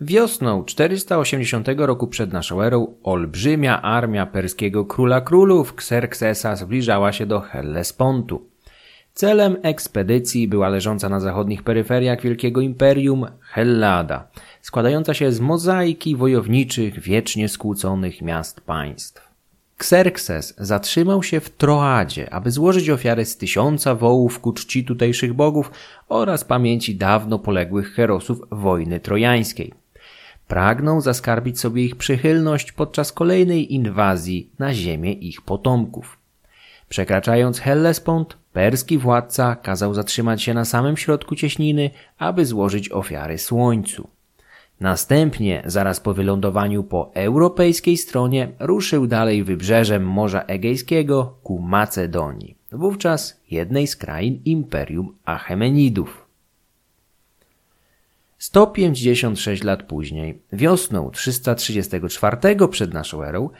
Wiosną 480 roku przed naszą erą olbrzymia armia perskiego króla królów Xerxesa zbliżała się do Hellespontu. Celem ekspedycji była leżąca na zachodnich peryferiach Wielkiego Imperium Hellada, składająca się z mozaiki wojowniczych, wiecznie skłóconych miast państw. Xerxes zatrzymał się w Troadzie, aby złożyć ofiarę z tysiąca wołów ku czci tutejszych bogów oraz pamięci dawno poległych herosów wojny trojańskiej. Pragnął zaskarbić sobie ich przychylność podczas kolejnej inwazji na ziemię ich potomków. Przekraczając Hellespont, perski władca kazał zatrzymać się na samym środku cieśniny, aby złożyć ofiary słońcu. Następnie, zaraz po wylądowaniu po europejskiej stronie, ruszył dalej wybrzeżem Morza Egejskiego ku Macedonii, wówczas jednej z krain Imperium Achemenidów. 156 lat później, wiosną 334 przed naszą erą,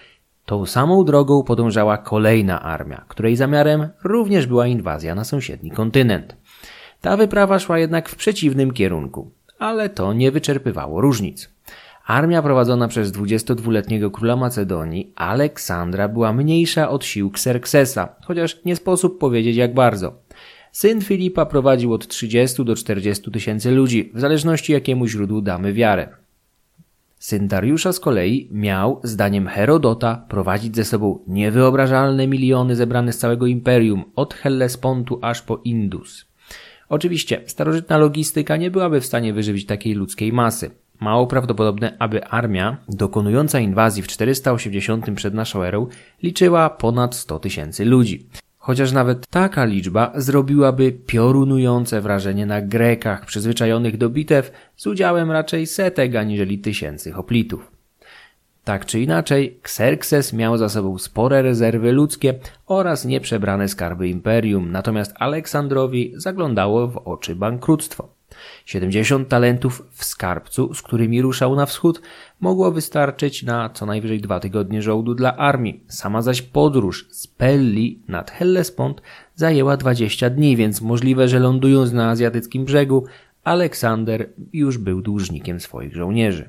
tą samą drogą podążała kolejna armia, której zamiarem również była inwazja na sąsiedni kontynent. Ta wyprawa szła jednak w przeciwnym kierunku ale to nie wyczerpywało różnic. Armia prowadzona przez 22-letniego króla Macedonii, Aleksandra, była mniejsza od sił Xerxesa, chociaż nie sposób powiedzieć jak bardzo. Syn Filipa prowadził od 30 do 40 tysięcy ludzi, w zależności jakiemu źródłu damy wiarę. Syn Dariusza z kolei miał, zdaniem Herodota, prowadzić ze sobą niewyobrażalne miliony zebrane z całego imperium, od Hellespontu aż po Indus. Oczywiście, starożytna logistyka nie byłaby w stanie wyżywić takiej ludzkiej masy. Mało prawdopodobne, aby armia dokonująca inwazji w 480 przed naszą erą liczyła ponad 100 tysięcy ludzi. Chociaż nawet taka liczba zrobiłaby piorunujące wrażenie na Grekach przyzwyczajonych do bitew z udziałem raczej setek aniżeli tysięcy hoplitów. Tak czy inaczej, Xerxes miał za sobą spore rezerwy ludzkie oraz nieprzebrane skarby imperium, natomiast Aleksandrowi zaglądało w oczy bankructwo. 70 talentów w skarbcu, z którymi ruszał na wschód, mogło wystarczyć na co najwyżej dwa tygodnie żołdu dla armii. Sama zaś podróż z Pelli nad Hellespont zajęła 20 dni, więc możliwe, że lądując na azjatyckim brzegu, Aleksander już był dłużnikiem swoich żołnierzy.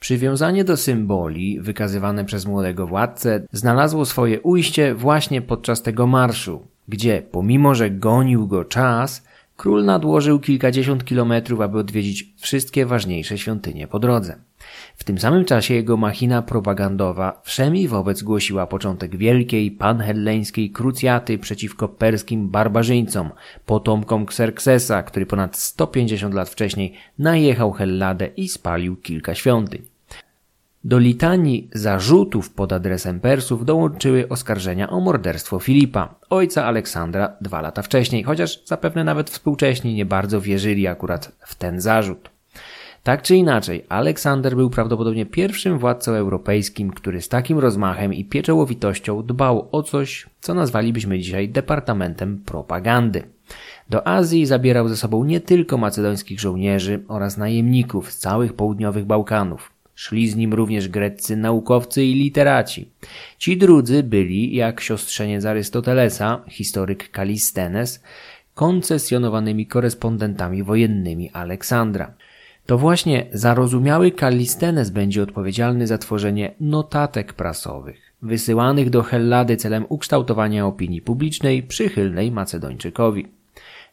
Przywiązanie do symboli wykazywane przez młodego władcę znalazło swoje ujście właśnie podczas tego marszu, gdzie, pomimo że gonił go czas, król nadłożył kilkadziesiąt kilometrów, aby odwiedzić wszystkie ważniejsze świątynie po drodze. W tym samym czasie jego machina propagandowa wszemi wobec głosiła początek wielkiej panhelleńskiej krucjaty przeciwko perskim barbarzyńcom, potomkom Xerxesa, który ponad 150 lat wcześniej najechał Helladę i spalił kilka świątyń. Do litanii zarzutów pod adresem Persów dołączyły oskarżenia o morderstwo Filipa, ojca Aleksandra dwa lata wcześniej, chociaż zapewne nawet współcześni nie bardzo wierzyli akurat w ten zarzut. Tak czy inaczej, Aleksander był prawdopodobnie pierwszym władcą europejskim, który z takim rozmachem i pieczołowitością dbał o coś, co nazwalibyśmy dzisiaj Departamentem Propagandy. Do Azji zabierał ze sobą nie tylko macedońskich żołnierzy oraz najemników z całych południowych Bałkanów. Szli z nim również greccy naukowcy i literaci. Ci drudzy byli, jak siostrzeniec Arystotelesa, historyk Kalistenes, koncesjonowanymi korespondentami wojennymi Aleksandra. To właśnie zarozumiały Kalistenes będzie odpowiedzialny za tworzenie notatek prasowych, wysyłanych do Hellady celem ukształtowania opinii publicznej przychylnej Macedończykowi.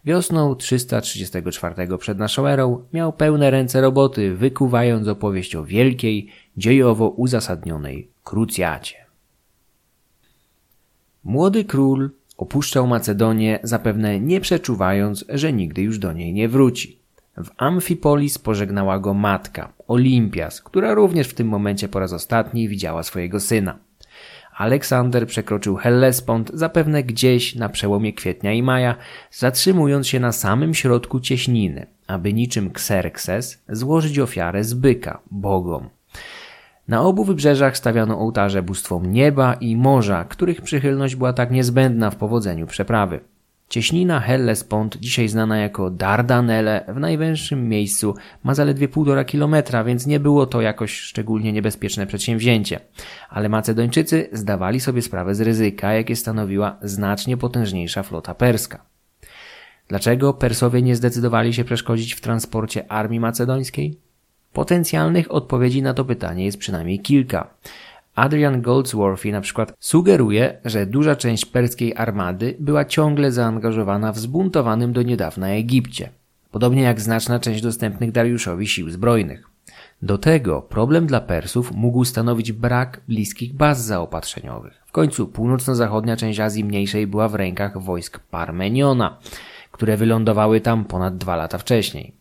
Wiosną 334 przed naszą erą miał pełne ręce roboty, wykuwając opowieść o wielkiej, dziejowo uzasadnionej krucjacie. Młody król opuszczał Macedonię, zapewne nie przeczuwając, że nigdy już do niej nie wróci. W Amfipolis pożegnała go matka, Olimpias, która również w tym momencie po raz ostatni widziała swojego syna. Aleksander przekroczył Hellespont zapewne gdzieś na przełomie kwietnia i maja, zatrzymując się na samym środku cieśniny, aby niczym Xerxes złożyć ofiarę z byka bogom. Na obu wybrzeżach stawiano ołtarze bóstwom nieba i morza, których przychylność była tak niezbędna w powodzeniu przeprawy. Cieśnina Hellespont, dzisiaj znana jako Dardanelle, w najwęższym miejscu ma zaledwie półtora kilometra, więc nie było to jakoś szczególnie niebezpieczne przedsięwzięcie. Ale Macedończycy zdawali sobie sprawę z ryzyka, jakie stanowiła znacznie potężniejsza flota perska. Dlaczego Persowie nie zdecydowali się przeszkodzić w transporcie armii macedońskiej? Potencjalnych odpowiedzi na to pytanie jest przynajmniej kilka. Adrian Goldsworthy na przykład sugeruje, że duża część perskiej armady była ciągle zaangażowana w zbuntowanym do niedawna Egipcie, podobnie jak znaczna część dostępnych Dariuszowi sił zbrojnych. Do tego problem dla Persów mógł stanowić brak bliskich baz zaopatrzeniowych. W końcu północno-zachodnia część Azji Mniejszej była w rękach wojsk Parmeniona, które wylądowały tam ponad dwa lata wcześniej.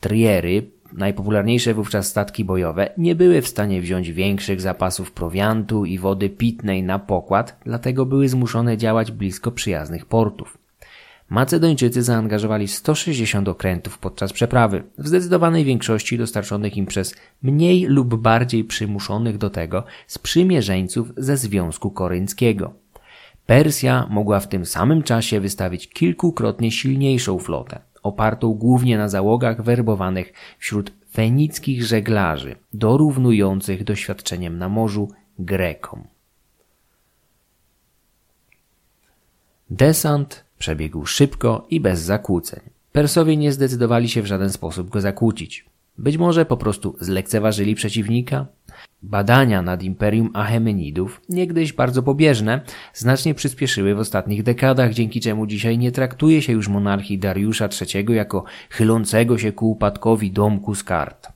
Triery, najpopularniejsze wówczas statki bojowe, nie były w stanie wziąć większych zapasów prowiantu i wody pitnej na pokład, dlatego były zmuszone działać blisko przyjaznych portów. Macedończycy zaangażowali 160 okrętów podczas przeprawy, w zdecydowanej większości dostarczonych im przez mniej lub bardziej przymuszonych do tego sprzymierzeńców ze Związku Korynckiego. Persja mogła w tym samym czasie wystawić kilkukrotnie silniejszą flotę, opartą głównie na załogach werbowanych wśród fenickich żeglarzy, dorównujących doświadczeniem na morzu Grekom. Desant przebiegł szybko i bez zakłóceń. Persowie nie zdecydowali się w żaden sposób go zakłócić. Być może po prostu zlekceważyli przeciwnika, Badania nad imperium Achemenidów, niegdyś bardzo pobieżne, znacznie przyspieszyły w ostatnich dekadach, dzięki czemu dzisiaj nie traktuje się już monarchii Dariusza III jako chylącego się ku upadkowi domku z kart.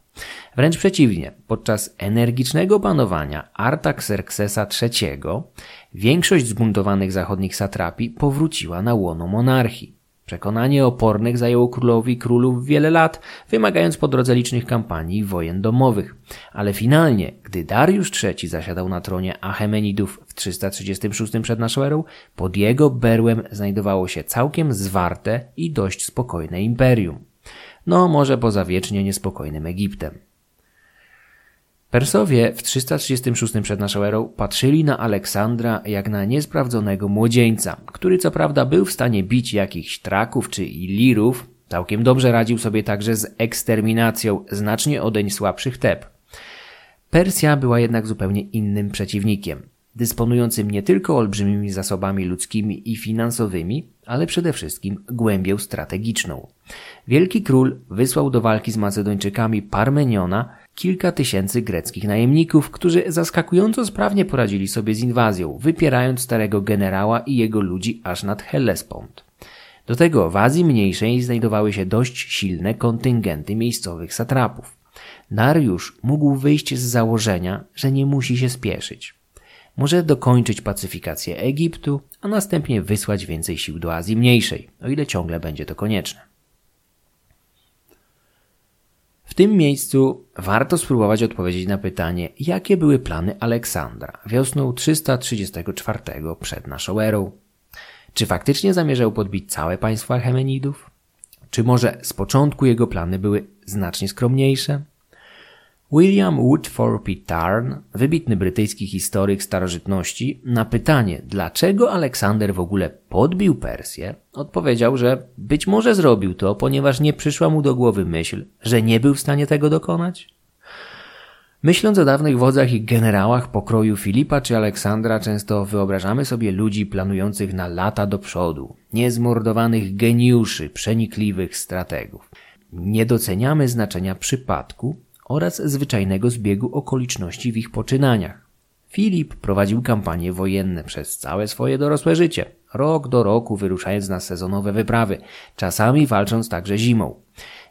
Wręcz przeciwnie, podczas energicznego panowania Artaxerxesa III większość zbuntowanych zachodnich satrapii powróciła na łono monarchii. Przekonanie opornych zajęło królowi królów wiele lat, wymagając po drodze licznych kampanii i wojen domowych. Ale finalnie, gdy Dariusz III zasiadał na tronie Achemenidów w 336 przed naszą erą, pod jego berłem znajdowało się całkiem zwarte i dość spokojne imperium. No, może poza wiecznie niespokojnym Egiptem. Persowie w 336 przed naszą erą patrzyli na Aleksandra jak na niesprawdzonego młodzieńca, który co prawda był w stanie bić jakichś traków czy ilirów, całkiem dobrze radził sobie także z eksterminacją znacznie odeń słabszych Teb. Persja była jednak zupełnie innym przeciwnikiem, dysponującym nie tylko olbrzymimi zasobami ludzkimi i finansowymi, ale przede wszystkim głębią strategiczną. Wielki król wysłał do walki z Macedończykami Parmeniona, kilka tysięcy greckich najemników, którzy zaskakująco sprawnie poradzili sobie z inwazją, wypierając starego generała i jego ludzi aż nad Hellespont. Do tego w Azji Mniejszej znajdowały się dość silne kontyngenty miejscowych satrapów. Dariusz mógł wyjść z założenia, że nie musi się spieszyć. Może dokończyć pacyfikację Egiptu, a następnie wysłać więcej sił do Azji Mniejszej, o ile ciągle będzie to konieczne. W tym miejscu warto spróbować odpowiedzieć na pytanie, jakie były plany Aleksandra wiosną 334 przed naszą erą. Czy faktycznie zamierzał podbić całe państwo Achemenidów? Czy może z początku jego plany były znacznie skromniejsze? William Woodthorpe Tarn, wybitny brytyjski historyk starożytności, na pytanie, dlaczego Aleksander w ogóle podbił Persję, odpowiedział, że być może zrobił to, ponieważ nie przyszła mu do głowy myśl, że nie był w stanie tego dokonać. Myśląc o dawnych wodzach i generałach pokroju Filipa czy Aleksandra, często wyobrażamy sobie ludzi planujących na lata do przodu, niezmordowanych geniuszy, przenikliwych strategów. Nie doceniamy znaczenia przypadku oraz zwyczajnego zbiegu okoliczności w ich poczynaniach. Filip prowadził kampanie wojenne przez całe swoje dorosłe życie, rok do roku wyruszając na sezonowe wyprawy, czasami walcząc także zimą.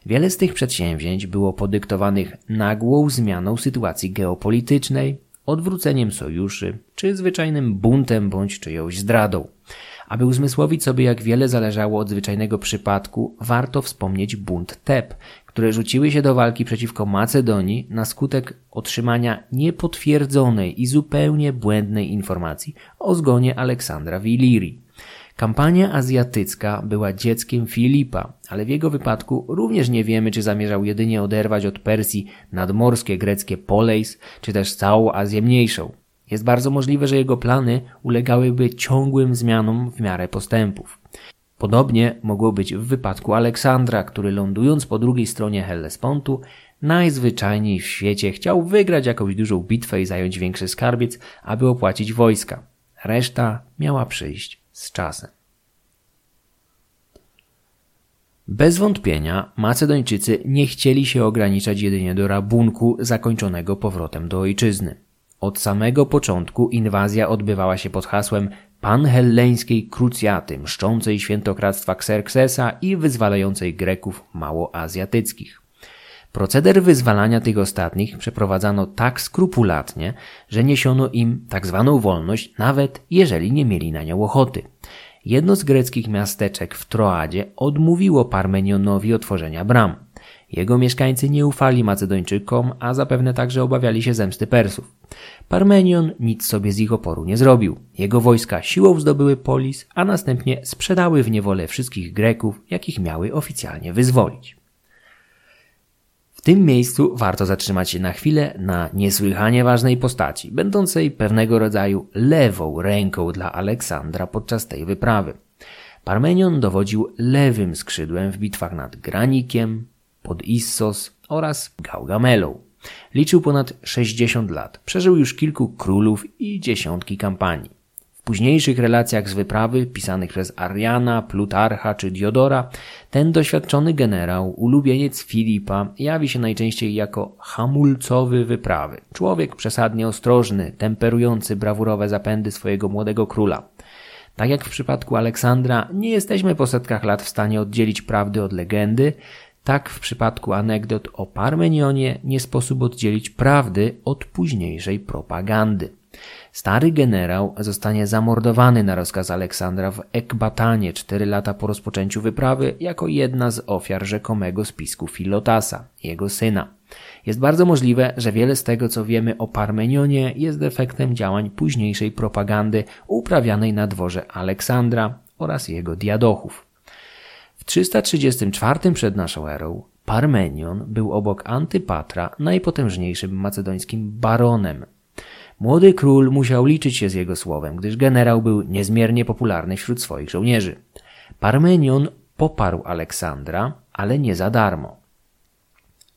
Wiele z tych przedsięwzięć było podyktowanych nagłą zmianą sytuacji geopolitycznej, odwróceniem sojuszy, czy zwyczajnym buntem bądź czyjąś zdradą. Aby uzmysłowić sobie, jak wiele zależało od zwyczajnego przypadku, warto wspomnieć bunt Teb, które rzuciły się do walki przeciwko Macedonii na skutek otrzymania niepotwierdzonej i zupełnie błędnej informacji o zgonie Aleksandra w Ilirii. Kampania azjatycka była dzieckiem Filipa, ale w jego wypadku również nie wiemy, czy zamierzał jedynie oderwać od Persji nadmorskie greckie Poleis, czy też całą Azję Mniejszą. Jest bardzo możliwe, że jego plany ulegałyby ciągłym zmianom w miarę postępów. Podobnie mogło być w wypadku Aleksandra, który lądując po drugiej stronie Hellespontu, najzwyczajniej w świecie chciał wygrać jakąś dużą bitwę i zająć większy skarbiec, aby opłacić wojska. Reszta miała przyjść z czasem. Bez wątpienia Macedończycy nie chcieli się ograniczać jedynie do rabunku zakończonego powrotem do ojczyzny. Od samego początku inwazja odbywała się pod hasłem panhelleńskiej krucjaty mszczącej świętokradztwa Xerxesa i wyzwalającej Greków małoazjatyckich. Proceder wyzwalania tych ostatnich przeprowadzano tak skrupulatnie, że niesiono im tak zwaną wolność, nawet jeżeli nie mieli na nią ochoty. Jedno z greckich miasteczek w Troadzie odmówiło Parmenionowi otworzenia bram. Jego mieszkańcy nie ufali Macedończykom, a zapewne także obawiali się zemsty Persów. Parmenion nic sobie z ich oporu nie zrobił. Jego wojska siłą zdobyły polis, a następnie sprzedały w niewolę wszystkich Greków, jakich miały oficjalnie wyzwolić. W tym miejscu warto zatrzymać się na chwilę na niesłychanie ważnej postaci, będącej pewnego rodzaju lewą ręką dla Aleksandra podczas tej wyprawy. Parmenion dowodził lewym skrzydłem w bitwach nad Granikiem, pod Issos oraz Gaugamelą. Liczył ponad 60 lat, przeżył już kilku królów i dziesiątki kampanii. W późniejszych relacjach z wyprawy, pisanych przez Ariana, Plutarcha czy Diodora, ten doświadczony generał, ulubieniec Filipa, jawi się najczęściej jako hamulcowy wyprawy. Człowiek przesadnie ostrożny, temperujący brawurowe zapędy swojego młodego króla. Tak jak w przypadku Aleksandra, nie jesteśmy po setkach lat w stanie oddzielić prawdy od legendy, tak w przypadku anegdot o Parmenionie nie sposób oddzielić prawdy od późniejszej propagandy. Stary generał zostanie zamordowany na rozkaz Aleksandra w Ekbatanie cztery lata po rozpoczęciu wyprawy jako jedna z ofiar rzekomego spisku Filotasa, jego syna. Jest bardzo możliwe, że wiele z tego, co wiemy o Parmenionie, jest efektem działań późniejszej propagandy uprawianej na dworze Aleksandra oraz jego diadochów. W 334 przed naszą erą Parmenion był obok Antypatra najpotężniejszym macedońskim baronem. Młody król musiał liczyć się z jego słowem, gdyż generał był niezmiernie popularny wśród swoich żołnierzy. Parmenion poparł Aleksandra, ale nie za darmo.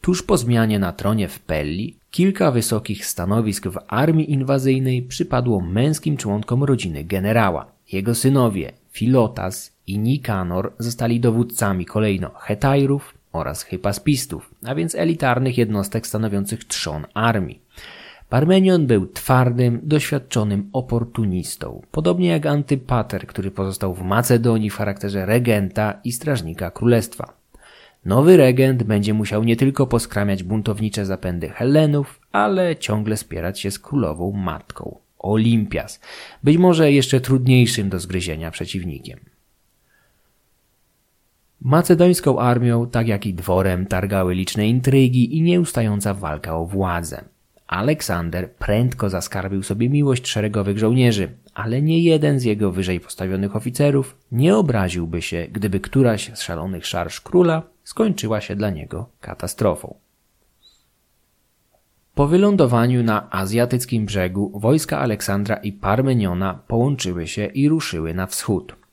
Tuż po zmianie na tronie w Pelli, kilka wysokich stanowisk w armii inwazyjnej przypadło męskim członkom rodziny generała. Jego synowie Filotas i Nikanor zostali dowódcami kolejno Hetajrów oraz Hypaspistów, a więc elitarnych jednostek stanowiących trzon armii. Parmenion był twardym, doświadczonym oportunistą, podobnie jak Antypater, który pozostał w Macedonii w charakterze regenta i strażnika królestwa. Nowy regent będzie musiał nie tylko poskramiać buntownicze zapędy Helenów, ale ciągle spierać się z królową matką, Olimpias, być może jeszcze trudniejszym do zgryzienia przeciwnikiem. Macedońską armią, tak jak i dworem, targały liczne intrygi i nieustająca walka o władzę. Aleksander prędko zaskarbił sobie miłość szeregowych żołnierzy, ale nie jeden z jego wyżej postawionych oficerów nie obraziłby się, gdyby któraś z szalonych szarż króla skończyła się dla niego katastrofą. Po wylądowaniu na azjatyckim brzegu wojska Aleksandra i Parmeniona połączyły się i ruszyły na wschód.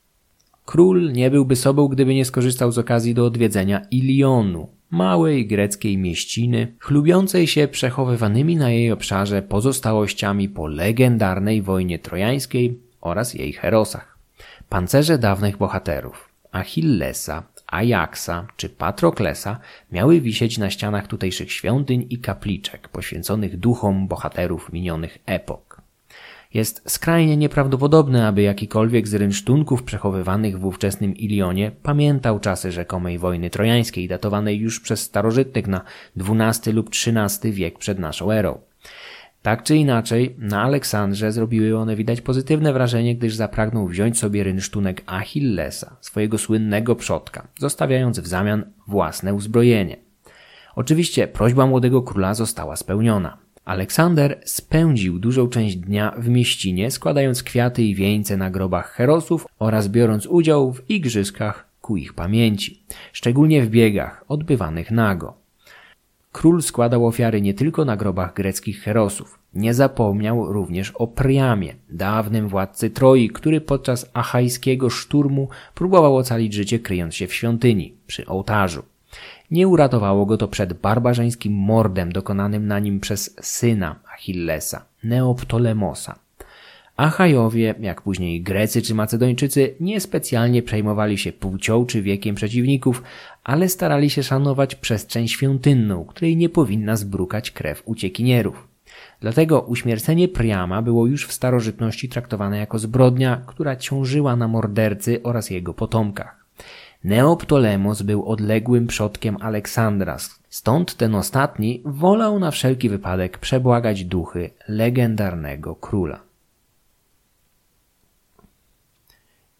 Król nie byłby sobą, gdyby nie skorzystał z okazji do odwiedzenia Ilionu, małej greckiej mieściny, chlubiącej się przechowywanymi na jej obszarze pozostałościami po legendarnej wojnie trojańskiej oraz jej herosach. Pancerze dawnych bohaterów Achillesa, Ajaxa czy Patroklesa miały wisieć na ścianach tutejszych świątyń i kapliczek poświęconych duchom bohaterów minionych epok. Jest skrajnie nieprawdopodobne, aby jakikolwiek z rynsztunków przechowywanych w ówczesnym Ilionie pamiętał czasy rzekomej wojny trojańskiej, datowanej już przez starożytnych na XII lub XIII wiek przed naszą erą. Tak czy inaczej, na Aleksandrze zrobiły one widać pozytywne wrażenie, gdyż zapragnął wziąć sobie rynsztunek Achillesa, swojego słynnego przodka, zostawiając w zamian własne uzbrojenie. Oczywiście prośba młodego króla została spełniona. Aleksander spędził dużą część dnia w mieścinie, składając kwiaty i wieńce na grobach herosów oraz biorąc udział w igrzyskach ku ich pamięci, szczególnie w biegach odbywanych nago. Król składał ofiary nie tylko na grobach greckich herosów. Nie zapomniał również o Priamie, dawnym władcy Troi, który podczas achajskiego szturmu próbował ocalić życie kryjąc się w świątyni, przy ołtarzu. Nie uratowało go to przed barbarzyńskim mordem dokonanym na nim przez syna Achillesa, Neoptolemosa. Achajowie, jak później Grecy czy Macedończycy, niespecjalnie przejmowali się płcią czy wiekiem przeciwników, ale starali się szanować przestrzeń świątynną, której nie powinna zbrukać krew uciekinierów. Dlatego uśmiercenie Priama było już w starożytności traktowane jako zbrodnia, która ciążyła na mordercy oraz jego potomkach. Neoptolemos był odległym przodkiem Aleksandra, stąd ten ostatni wolał na wszelki wypadek przebłagać duchy legendarnego króla.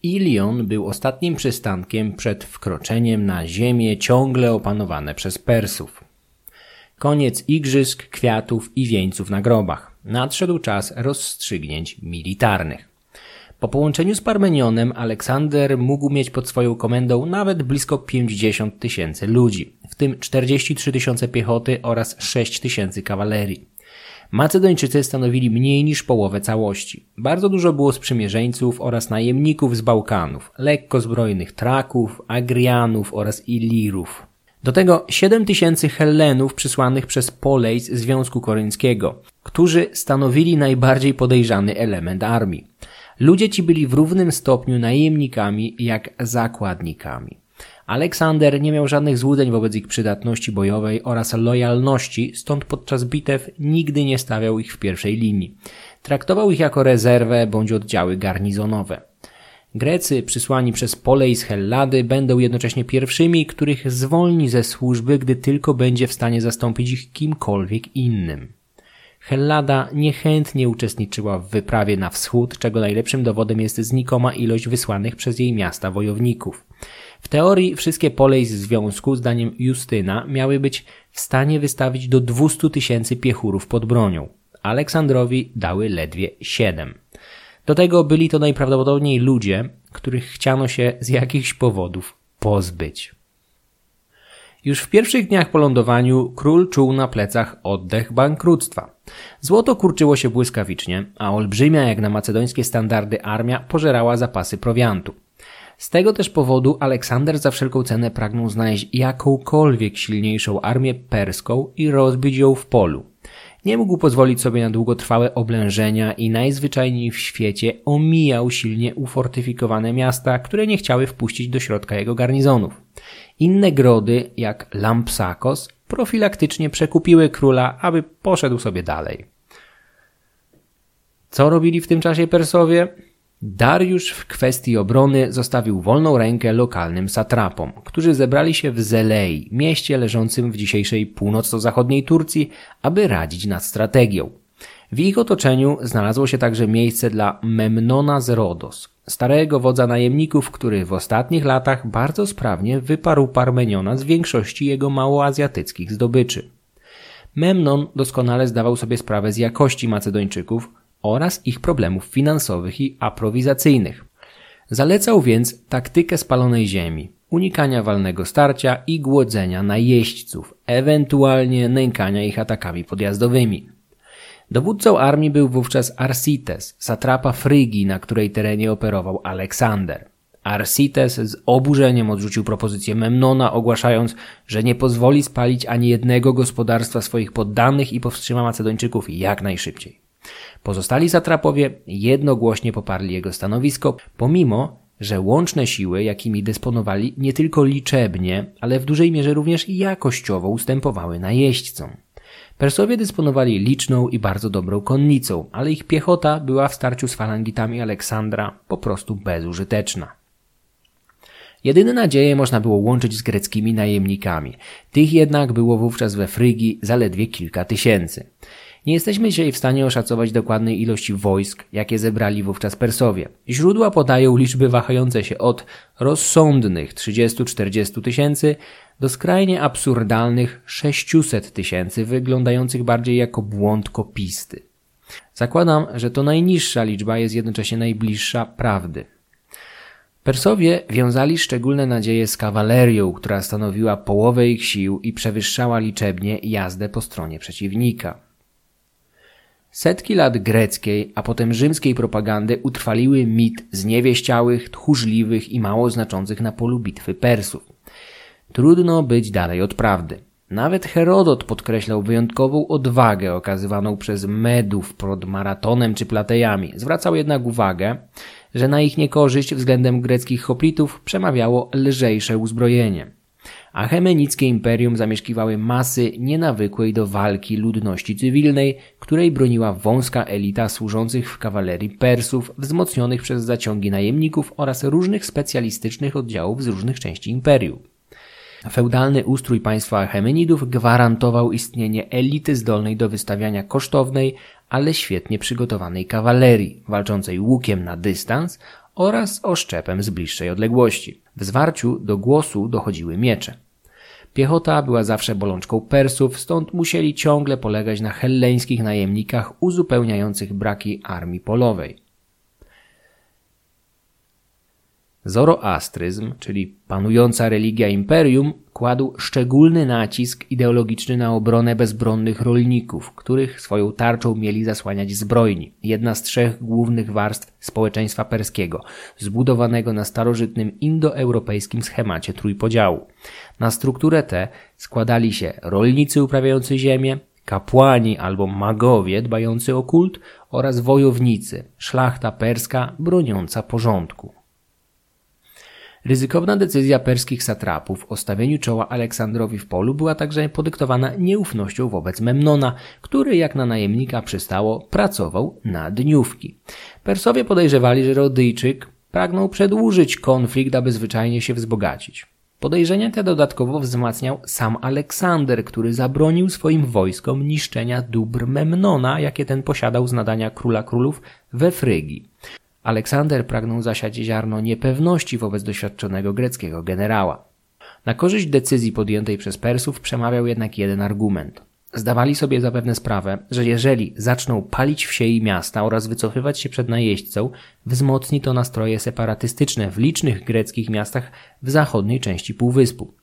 Ilion był ostatnim przystankiem przed wkroczeniem na ziemię ciągle opanowane przez Persów. Koniec igrzysk, kwiatów i wieńców na grobach. Nadszedł czas rozstrzygnięć militarnych. Po połączeniu z Parmenionem Aleksander mógł mieć pod swoją komendą nawet blisko 50 tysięcy ludzi, w tym 43 tysiące piechoty oraz 6 tysięcy kawalerii. Macedończycy stanowili mniej niż połowę całości. Bardzo dużo było sprzymierzeńców oraz najemników z Bałkanów, lekko zbrojnych Traków, Agrianów oraz Ilirów. Do tego 7 tysięcy Hellenów przysłanych przez Polej z Związku Korynckiego, którzy stanowili najbardziej podejrzany element armii. Ludzie ci byli w równym stopniu najemnikami jak zakładnikami. Aleksander nie miał żadnych złudzeń wobec ich przydatności bojowej oraz lojalności, stąd podczas bitew nigdy nie stawiał ich w pierwszej linii. Traktował ich jako rezerwę bądź oddziały garnizonowe. Grecy przysłani przez Polej z Hellady będą jednocześnie pierwszymi, których zwolni ze służby, gdy tylko będzie w stanie zastąpić ich kimkolwiek innym. Hellada niechętnie uczestniczyła w wyprawie na wschód, czego najlepszym dowodem jest znikoma ilość wysłanych przez jej miasta wojowników. W teorii wszystkie polej z związku, zdaniem Justyna, miały być w stanie wystawić do 200 tysięcy piechurów pod bronią. Aleksandrowi dały ledwie 7. Do tego byli to najprawdopodobniej ludzie, których chciano się z jakichś powodów pozbyć. Już w pierwszych dniach po lądowaniu król czuł na plecach oddech bankructwa. Złoto kurczyło się błyskawicznie, a olbrzymia jak na macedońskie standardy armia pożerała zapasy prowiantu. Z tego też powodu Aleksander za wszelką cenę pragnął znaleźć jakąkolwiek silniejszą armię perską i rozbić ją w polu. Nie mógł pozwolić sobie na długotrwałe oblężenia i najzwyczajniej w świecie omijał silnie ufortyfikowane miasta, które nie chciały wpuścić do środka jego garnizonów. Inne grody, jak Lampsakos, profilaktycznie przekupiły króla, aby poszedł sobie dalej. Co robili w tym czasie Persowie? Dariusz w kwestii obrony zostawił wolną rękę lokalnym satrapom, którzy zebrali się w Zelei, mieście leżącym w dzisiejszej północno-zachodniej Turcji, aby radzić nad strategią. W ich otoczeniu znalazło się także miejsce dla Memnona z Rodos, starego wodza najemników, który w ostatnich latach bardzo sprawnie wyparł Parmeniona z większości jego małoazjatyckich zdobyczy. Memnon doskonale zdawał sobie sprawę z jakości Macedończyków, oraz ich problemów finansowych i aprowizacyjnych. Zalecał więc taktykę spalonej ziemi, unikania walnego starcia i głodzenia najeźdźców, ewentualnie nękania ich atakami podjazdowymi. Dowódcą armii był wówczas Arsites, satrapa Frygii, na której terenie operował Aleksander. Arsites z oburzeniem odrzucił propozycję Memnona, ogłaszając, że nie pozwoli spalić ani jednego gospodarstwa swoich poddanych i powstrzyma Macedończyków jak najszybciej. Pozostali satrapowie jednogłośnie poparli jego stanowisko, pomimo, że łączne siły, jakimi dysponowali nie tylko liczebnie, ale w dużej mierze również jakościowo ustępowały najeźdźcom. Persowie dysponowali liczną i bardzo dobrą konnicą, ale ich piechota była w starciu z falangitami Aleksandra po prostu bezużyteczna. Jedyne nadzieje można było łączyć z greckimi najemnikami. Tych jednak było wówczas we Frygii zaledwie kilka tysięcy. Nie jesteśmy dzisiaj w stanie oszacować dokładnej ilości wojsk, jakie zebrali wówczas Persowie. Źródła podają liczby wahające się od rozsądnych 30-40 tysięcy do skrajnie absurdalnych 600 tysięcy, wyglądających bardziej jako błąd kopisty. Zakładam, że to najniższa liczba jest jednocześnie najbliższa prawdy. Persowie wiązali szczególne nadzieje z kawalerią, która stanowiła połowę ich sił i przewyższała liczebnie jazdę po stronie przeciwnika. Setki lat greckiej, a potem rzymskiej propagandy utrwaliły mit zniewieściałych, tchórzliwych i mało znaczących na polu bitwy Persów. Trudno być dalej od prawdy. Nawet Herodot podkreślał wyjątkową odwagę okazywaną przez Medów pod Maratonem czy Platejami. Zwracał jednak uwagę, że na ich niekorzyść względem greckich hoplitów przemawiało lżejsze uzbrojenie. A Chemenickie imperium zamieszkiwały masy nienawykłej do walki ludności cywilnej, której broniła wąska elita służących w kawalerii Persów, wzmocnionych przez zaciągi najemników oraz różnych specjalistycznych oddziałów z różnych części imperium. Feudalny ustrój państwa Achemenidów gwarantował istnienie elity zdolnej do wystawiania kosztownej, ale świetnie przygotowanej kawalerii, walczącej łukiem na dystans oraz oszczepem z bliższej odległości. W zwarciu do głosu dochodziły miecze. Piechota była zawsze bolączką Persów, stąd musieli ciągle polegać na helleńskich najemnikach uzupełniających braki armii polowej. Zoroastryzm, czyli panująca religia imperium, kładł szczególny nacisk ideologiczny na obronę bezbronnych rolników, których swoją tarczą mieli zasłaniać zbrojni, jedna z trzech głównych warstw społeczeństwa perskiego, zbudowanego na starożytnym indoeuropejskim schemacie trójpodziału. Na strukturę tę składali się rolnicy uprawiający ziemię, kapłani albo magowie dbający o kult oraz wojownicy, szlachta perska broniąca porządku. Ryzykowna decyzja perskich satrapów o stawieniu czoła Aleksandrowi w polu była także podyktowana nieufnością wobec Memnona, który jak na najemnika przystało pracował na dniówki. Persowie podejrzewali, że Rodyjczyk pragnął przedłużyć konflikt, aby zwyczajnie się wzbogacić. Podejrzenia te dodatkowo wzmacniał sam Aleksander, który zabronił swoim wojskom niszczenia dóbr Memnona, jakie ten posiadał z nadania króla królów we Frygii. Aleksander pragnął zasiać ziarno niepewności wobec doświadczonego greckiego generała. Na korzyść decyzji podjętej przez Persów przemawiał jednak jeden argument. Zdawali sobie zapewne sprawę, że jeżeli zaczną palić wsie i miasta oraz wycofywać się przed najeźdźcą, wzmocni to nastroje separatystyczne w licznych greckich miastach w zachodniej części półwyspu.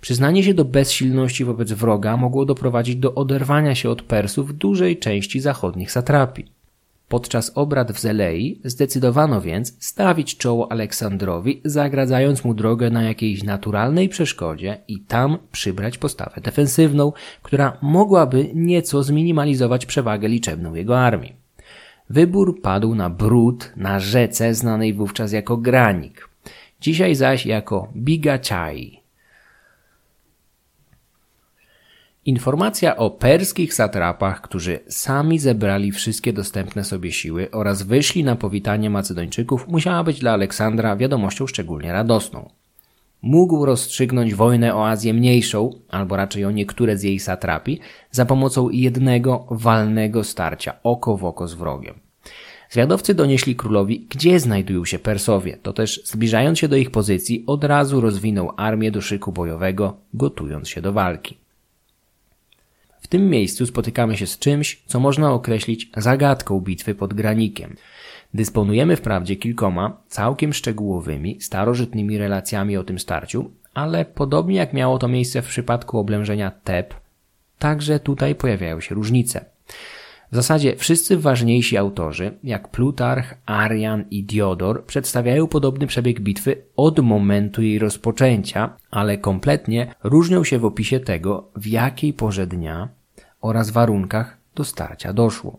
Przyznanie się do bezsilności wobec wroga mogło doprowadzić do oderwania się od Persów dużej części zachodnich satrapii. Podczas obrad w Zelei zdecydowano więc stawić czoło Aleksandrowi, zagradzając mu drogę na jakiejś naturalnej przeszkodzie i tam przybrać postawę defensywną, która mogłaby nieco zminimalizować przewagę liczebną jego armii. Wybór padł na Brud na rzece znanej wówczas jako Granik, dzisiaj zaś jako Bigachai. Informacja o perskich satrapach, którzy sami zebrali wszystkie dostępne sobie siły oraz wyszli na powitanie Macedończyków, musiała być dla Aleksandra wiadomością szczególnie radosną. Mógł rozstrzygnąć wojnę o Azję Mniejszą, albo raczej o niektóre z jej satrapi, za pomocą jednego walnego starcia oko w oko z wrogiem. Zwiadowcy donieśli królowi, gdzie znajdują się Persowie, to też zbliżając się do ich pozycji, od razu rozwinął armię do szyku bojowego, gotując się do walki. Tym miejscu spotykamy się z czymś, co można określić zagadką bitwy pod granikiem. Dysponujemy wprawdzie kilkoma całkiem szczegółowymi, starożytnymi relacjami o tym starciu, ale podobnie jak miało to miejsce w przypadku oblężenia Teb, także tutaj pojawiają się różnice. W zasadzie wszyscy ważniejsi autorzy, jak Plutarch, Arian i Diodor, przedstawiają podobny przebieg bitwy od momentu jej rozpoczęcia, ale kompletnie różnią się w opisie tego, w jakiej porze dnia oraz warunkach do starcia doszło.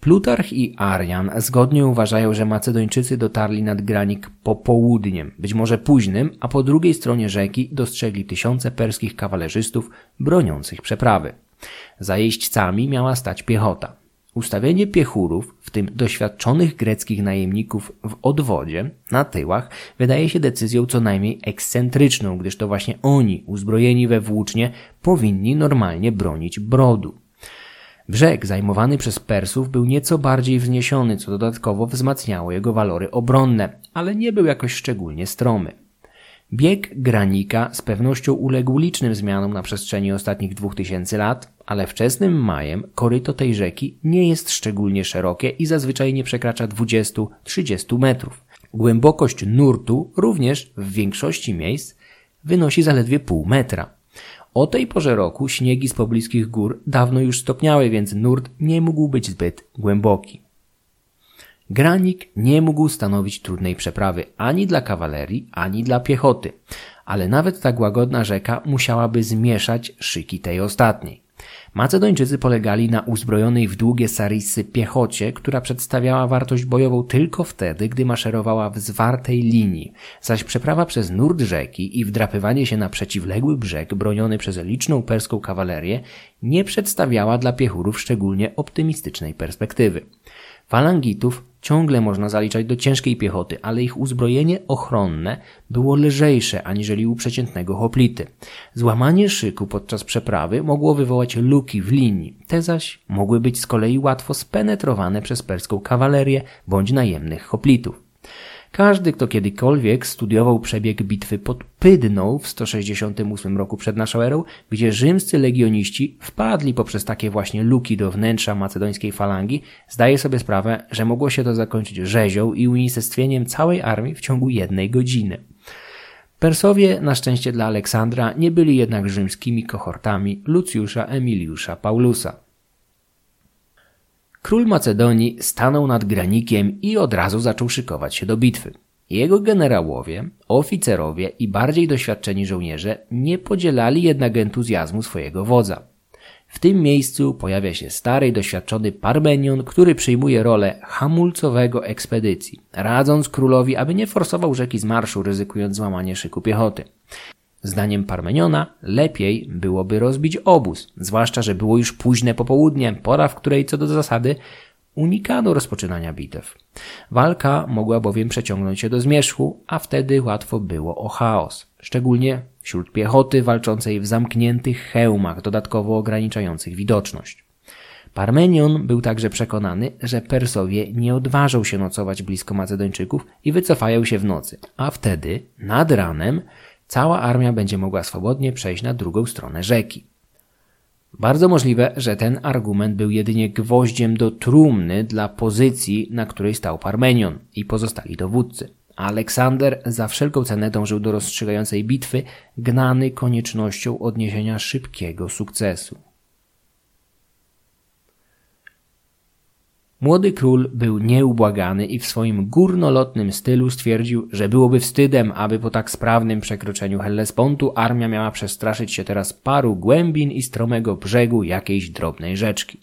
Plutarch i Arian zgodnie uważają, że Macedończycy dotarli nad granik popołudniem, być może późnym, a po drugiej stronie rzeki dostrzegli tysiące perskich kawalerzystów broniących przeprawy. Za jeźdźcami miała stać piechota. Ustawienie piechurów, w tym doświadczonych greckich najemników w odwodzie, na tyłach, wydaje się decyzją co najmniej ekscentryczną, gdyż to właśnie oni, uzbrojeni we włócznie, powinni normalnie bronić brodu. Brzeg zajmowany przez Persów był nieco bardziej wzniesiony, co dodatkowo wzmacniało jego walory obronne, ale nie był jakoś szczególnie stromy. Bieg granika z pewnością uległ licznym zmianom na przestrzeni ostatnich dwóch tysięcy lat, ale wczesnym majem koryto tej rzeki nie jest szczególnie szerokie i zazwyczaj nie przekracza 20-30 metrów. Głębokość nurtu również w większości miejsc wynosi zaledwie pół metra. O tej porze roku śniegi z pobliskich gór dawno już stopniały, więc nurt nie mógł być zbyt głęboki. Granik nie mógł stanowić trudnej przeprawy ani dla kawalerii, ani dla piechoty, ale nawet tak łagodna rzeka musiałaby zmieszać szyki tej ostatniej. Macedończycy polegali na uzbrojonej w długie sarisy piechocie, która przedstawiała wartość bojową tylko wtedy, gdy maszerowała w zwartej linii, zaś przeprawa przez nurt rzeki i wdrapywanie się na przeciwległy brzeg broniony przez liczną perską kawalerię nie przedstawiała dla piechurów szczególnie optymistycznej perspektywy. Falangitów ciągle można zaliczać do ciężkiej piechoty, ale ich uzbrojenie ochronne było lżejsze aniżeli u przeciętnego hoplity. Złamanie szyku podczas przeprawy mogło wywołać luki w linii, te zaś mogły być z kolei łatwo spenetrowane przez perską kawalerię bądź najemnych hoplitów. Każdy, kto kiedykolwiek studiował przebieg bitwy pod Pydną w 168 roku przed naszą erą, gdzie rzymscy legioniści wpadli poprzez takie właśnie luki do wnętrza macedońskiej falangi, zdaje sobie sprawę, że mogło się to zakończyć rzezią i unicestwieniem całej armii w ciągu jednej godziny. Persowie, na szczęście dla Aleksandra, nie byli jednak rzymskimi kohortami Lucjusza Emiliusza Paulusa. Król Macedonii stanął nad granikiem i od razu zaczął szykować się do bitwy. Jego generałowie, oficerowie i bardziej doświadczeni żołnierze nie podzielali jednak entuzjazmu swojego wodza. W tym miejscu pojawia się stary, doświadczony Parmenion, który przyjmuje rolę hamulcowego ekspedycji, radząc królowi, aby nie forsował rzeki z marszu, ryzykując złamanie szyku piechoty. Zdaniem Parmeniona lepiej byłoby rozbić obóz, zwłaszcza, że było już późne popołudnie, pora, w której co do zasady unikano rozpoczynania bitew. Walka mogła bowiem przeciągnąć się do zmierzchu, a wtedy łatwo było o chaos, szczególnie wśród piechoty walczącej w zamkniętych hełmach, dodatkowo ograniczających widoczność. Parmenion był także przekonany, że Persowie nie odważą się nocować blisko Macedończyków i wycofają się w nocy, a wtedy, nad ranem, cała armia będzie mogła swobodnie przejść na drugą stronę rzeki. Bardzo możliwe, że ten argument był jedynie gwoździem do trumny dla pozycji, na której stał Parmenion i pozostali dowódcy. Aleksander za wszelką cenę dążył do rozstrzygającej bitwy, gnany koniecznością odniesienia szybkiego sukcesu. Młody król był nieubłagany i w swoim górnolotnym stylu stwierdził, że byłoby wstydem, aby po tak sprawnym przekroczeniu Hellespontu armia miała przestraszyć się teraz paru głębin i stromego brzegu jakiejś drobnej rzeczki.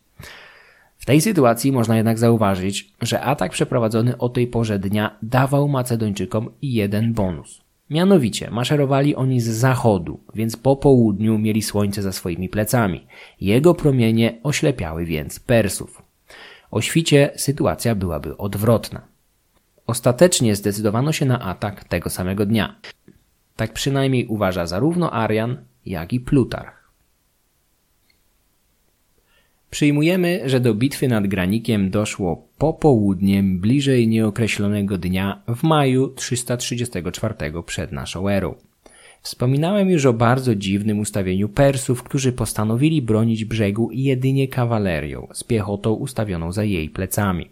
W tej sytuacji można jednak zauważyć, że atak przeprowadzony o tej porze dnia dawał Macedończykom jeden bonus. Mianowicie maszerowali oni z zachodu, więc po południu mieli słońce za swoimi plecami. Jego promienie oślepiały więc Persów. O świcie sytuacja byłaby odwrotna. Ostatecznie zdecydowano się na atak tego samego dnia. Tak przynajmniej uważa zarówno Arian, jak i Plutarch. Przyjmujemy, że do bitwy nad Granikiem doszło popołudniem bliżej nieokreślonego dnia w maju 334 przed naszą erą. Wspominałem już o bardzo dziwnym ustawieniu Persów, którzy postanowili bronić brzegu jedynie kawalerią, z piechotą ustawioną za jej plecami.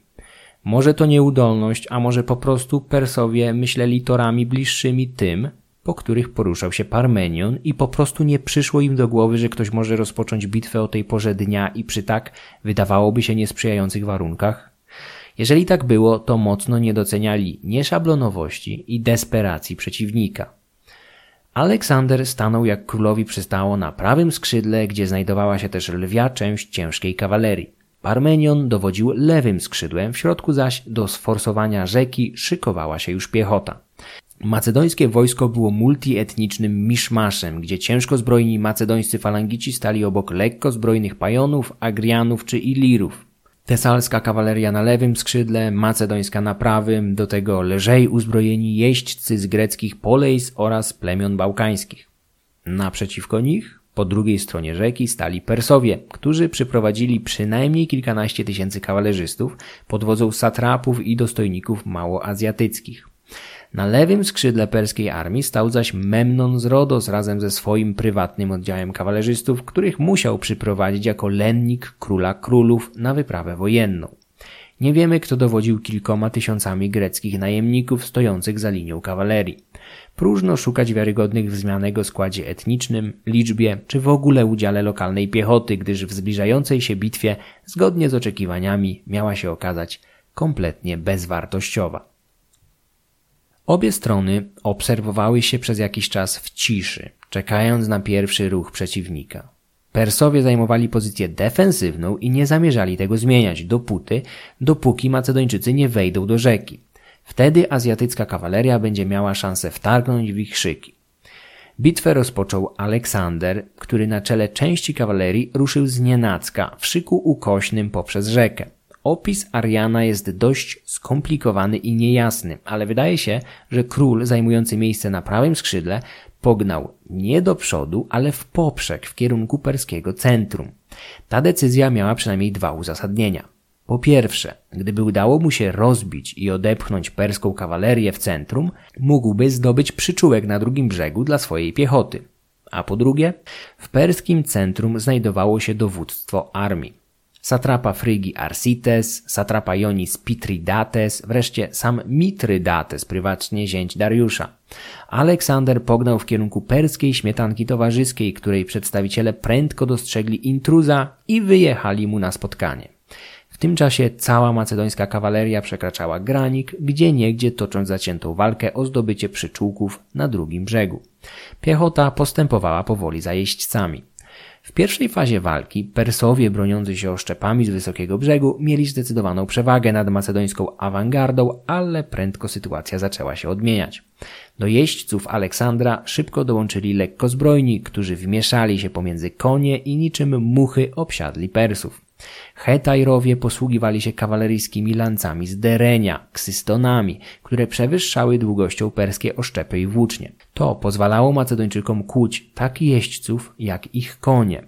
Może to nieudolność, a może po prostu Persowie myśleli torami bliższymi tym, po których poruszał się Parmenion i po prostu nie przyszło im do głowy, że ktoś może rozpocząć bitwę o tej porze dnia i przy tak, wydawałoby się, niesprzyjających warunkach? Jeżeli tak było, to mocno nie doceniali nieszablonowości i desperacji przeciwnika. Aleksander stanął jak królowi przystało na prawym skrzydle, gdzie znajdowała się też lwia część ciężkiej kawalerii. Parmenion dowodził lewym skrzydłem, w środku zaś do sforsowania rzeki szykowała się już piechota. Macedońskie wojsko było multietnicznym miszmaszem, gdzie ciężko zbrojni macedońscy falangici stali obok lekko zbrojnych pajonów, agrianów czy ilirów. Tesalska kawaleria na lewym skrzydle, macedońska na prawym, do tego lżej uzbrojeni jeźdźcy z greckich polejs oraz plemion bałkańskich. Naprzeciwko nich, po drugiej stronie rzeki, stali Persowie, którzy przyprowadzili przynajmniej kilkanaście tysięcy kawalerzystów pod wodzą satrapów i dostojników małoazjatyckich. Na lewym skrzydle perskiej armii stał zaś Memnon z Rodos razem ze swoim prywatnym oddziałem kawalerzystów, których musiał przyprowadzić jako lennik króla królów na wyprawę wojenną. Nie wiemy, kto dowodził kilkoma tysiącami greckich najemników stojących za linią kawalerii. Próżno szukać wiarygodnych w zmianego składzie etnicznym, liczbie czy w ogóle udziale lokalnej piechoty, gdyż w zbliżającej się bitwie, zgodnie z oczekiwaniami, miała się okazać kompletnie bezwartościowa. Obie strony obserwowały się przez jakiś czas w ciszy, czekając na pierwszy ruch przeciwnika. Persowie zajmowali pozycję defensywną i nie zamierzali tego zmieniać dopóty, dopóki Macedończycy nie wejdą do rzeki. Wtedy azjatycka kawaleria będzie miała szansę wtargnąć w ich szyki. Bitwę rozpoczął Aleksander, który na czele części kawalerii ruszył z nienacka w szyku ukośnym poprzez rzekę. Opis Ariana jest dość skomplikowany i niejasny, ale wydaje się, że król zajmujący miejsce na prawym skrzydle pognał nie do przodu, ale w poprzek w kierunku perskiego centrum. Ta decyzja miała przynajmniej dwa uzasadnienia. Po pierwsze, gdyby udało mu się rozbić i odepchnąć perską kawalerię w centrum, mógłby zdobyć przyczółek na drugim brzegu dla swojej piechoty. A po drugie, w perskim centrum znajdowało się dowództwo armii. Satrapa Frygi Arsites, satrapa Jonis Pitridates, wreszcie sam Mitrydates, prywatnie zięć Dariusza. Aleksander pognał w kierunku perskiej śmietanki towarzyskiej, której przedstawiciele prędko dostrzegli intruza i wyjechali mu na spotkanie tym czasie cała macedońska kawaleria przekraczała granik, gdzie niegdzie tocząc zaciętą walkę o zdobycie przyczółków na drugim brzegu. Piechota postępowała powoli za jeźdźcami. W pierwszej fazie walki Persowie broniący się oszczepami z wysokiego brzegu mieli zdecydowaną przewagę nad macedońską awangardą, ale prędko sytuacja zaczęła się odmieniać. Do jeźdźców Aleksandra szybko dołączyli lekkozbrojni, którzy wmieszali się pomiędzy konie i niczym muchy obsiadli Persów. Hetajrowie posługiwali się kawaleryjskimi lancami z derenia, ksystonami, które przewyższały długością perskie oszczepy i włócznie. To pozwalało Macedończykom kłuć tak jeźdźców, jak ich konie.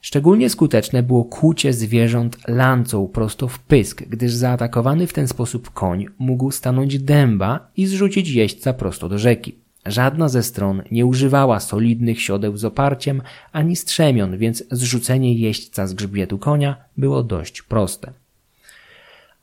Szczególnie skuteczne było kłucie zwierząt lancą prosto w pysk, gdyż zaatakowany w ten sposób koń mógł stanąć dęba i zrzucić jeźdźca prosto do rzeki. Żadna ze stron nie używała solidnych siodeł z oparciem ani strzemion, więc zrzucenie jeźdźca z grzbietu konia było dość proste.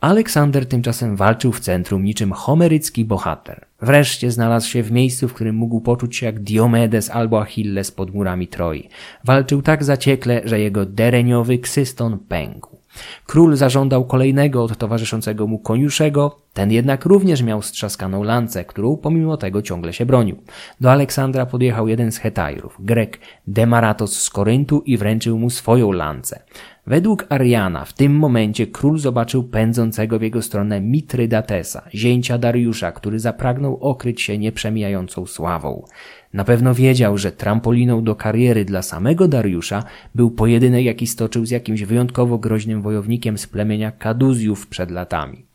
Aleksander tymczasem walczył w centrum niczym homerycki bohater. Wreszcie znalazł się w miejscu, w którym mógł poczuć się jak Diomedes albo Achilles pod murami Troi. Walczył tak zaciekle, że jego dereniowy ksyston pękł. Król zażądał kolejnego od towarzyszącego mu koniuszego, ten jednak również miał strzaskaną lancę, którą pomimo tego ciągle się bronił. Do Aleksandra podjechał jeden z Hetajrów, Grek Demaratos z Koryntu i wręczył mu swoją lancę. Według Ariana w tym momencie król zobaczył pędzącego w jego stronę Mitrydatesa, zięcia Dariusza, który zapragnął okryć się nieprzemijającą sławą. Na pewno wiedział, że trampoliną do kariery dla samego Dariusza był pojedynek, jaki stoczył z jakimś wyjątkowo groźnym wojownikiem z plemienia Kaduzjów przed latami.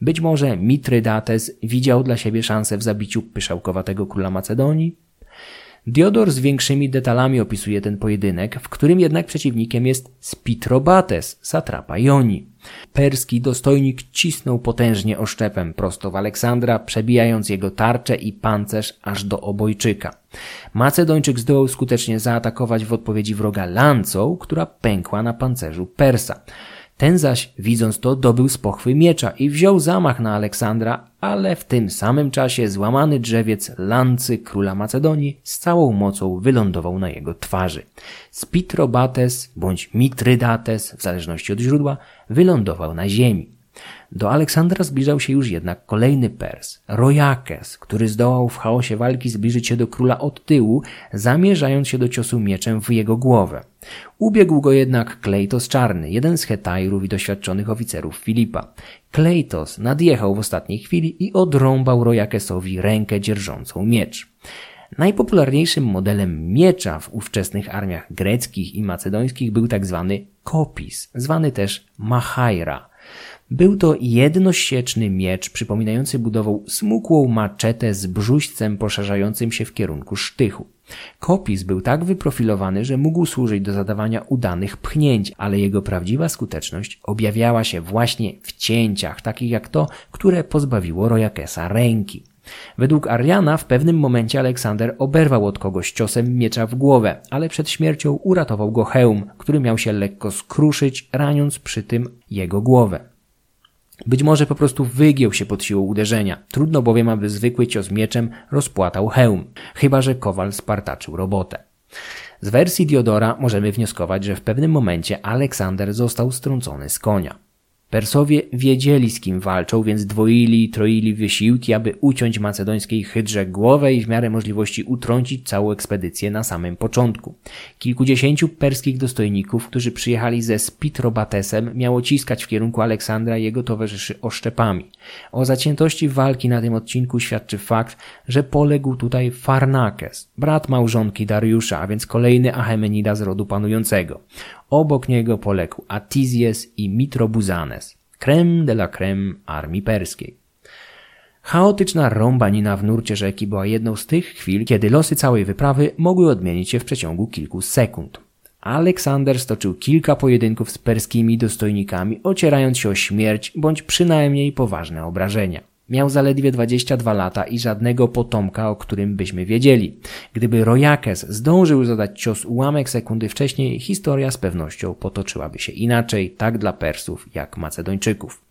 Być może Mitrydates widział dla siebie szansę w zabiciu pyszałkowatego króla Macedonii? Diodor z większymi detalami opisuje ten pojedynek, w którym jednak przeciwnikiem jest Spitrobates, satrapa Joni. Perski dostojnik cisnął potężnie oszczepem prosto w Aleksandra, przebijając jego tarczę i pancerz aż do obojczyka. Macedończyk zdołał skutecznie zaatakować w odpowiedzi wroga lancą, która pękła na pancerzu Persa. Ten zaś, widząc to, dobył z pochwy miecza i wziął zamach na Aleksandra, ale w tym samym czasie złamany drzewiec lancy króla Macedonii z całą mocą wylądował na jego twarzy. Spitrobates bądź Mitrydates, w zależności od źródła, wylądował na ziemi. Do Aleksandra zbliżał się już jednak kolejny Pers, Rojakes, który zdołał w chaosie walki zbliżyć się do króla od tyłu, zamierzając się do ciosu mieczem w jego głowę. Ubiegł go jednak Kleitos Czarny, jeden z Hetajrów i doświadczonych oficerów Filipa. Kleitos nadjechał w ostatniej chwili i odrąbał Rojakesowi rękę dzierżącą miecz. Najpopularniejszym modelem miecza w ówczesnych armiach greckich i macedońskich był tak zwany kopis, zwany też machaira. Był to jednosieczny miecz przypominający budową smukłą maczetę z brzuźcem poszerzającym się w kierunku sztychu. Kopis był tak wyprofilowany, że mógł służyć do zadawania udanych pchnięć, ale jego prawdziwa skuteczność objawiała się właśnie w cięciach, takich jak to, które pozbawiło Rojakesa ręki. Według Ariana w pewnym momencie Aleksander oberwał od kogoś ciosem miecza w głowę, ale przed śmiercią uratował go hełm, który miał się lekko skruszyć, raniąc przy tym jego głowę. Być może po prostu wygiął się pod siłą uderzenia. Trudno bowiem, aby zwykły cios mieczem rozpłatał hełm, chyba że kowal spartaczył robotę. Z wersji Diodora możemy wnioskować, że w pewnym momencie Aleksander został strącony z konia. Persowie wiedzieli z kim walczą, więc dwoili i troili wysiłki, aby uciąć macedońskiej hydrze głowę i w miarę możliwości utrącić całą ekspedycję na samym początku. Kilkudziesięciu perskich dostojników, którzy przyjechali ze Spitrobatesem, miało ciskać w kierunku Aleksandra i jego towarzyszy oszczepami. O zaciętości walki na tym odcinku świadczy fakt, że poległ tutaj Farnakes, brat małżonki Dariusza, a więc kolejny Achemenida z rodu panującego. Obok niego poległ Atizjes i Mitrobuzanes, creme de la creme armii perskiej. Chaotyczna rąbanina w nurcie rzeki była jedną z tych chwil, kiedy losy całej wyprawy mogły odmienić się w przeciągu kilku sekund. Aleksander stoczył kilka pojedynków z perskimi dostojnikami, ocierając się o śmierć bądź przynajmniej poważne obrażenia. Miał zaledwie 22 lata i żadnego potomka, o którym byśmy wiedzieli. Gdyby Rojakes zdążył zadać cios ułamek sekundy wcześniej, historia z pewnością potoczyłaby się inaczej, tak dla Persów jak Macedończyków.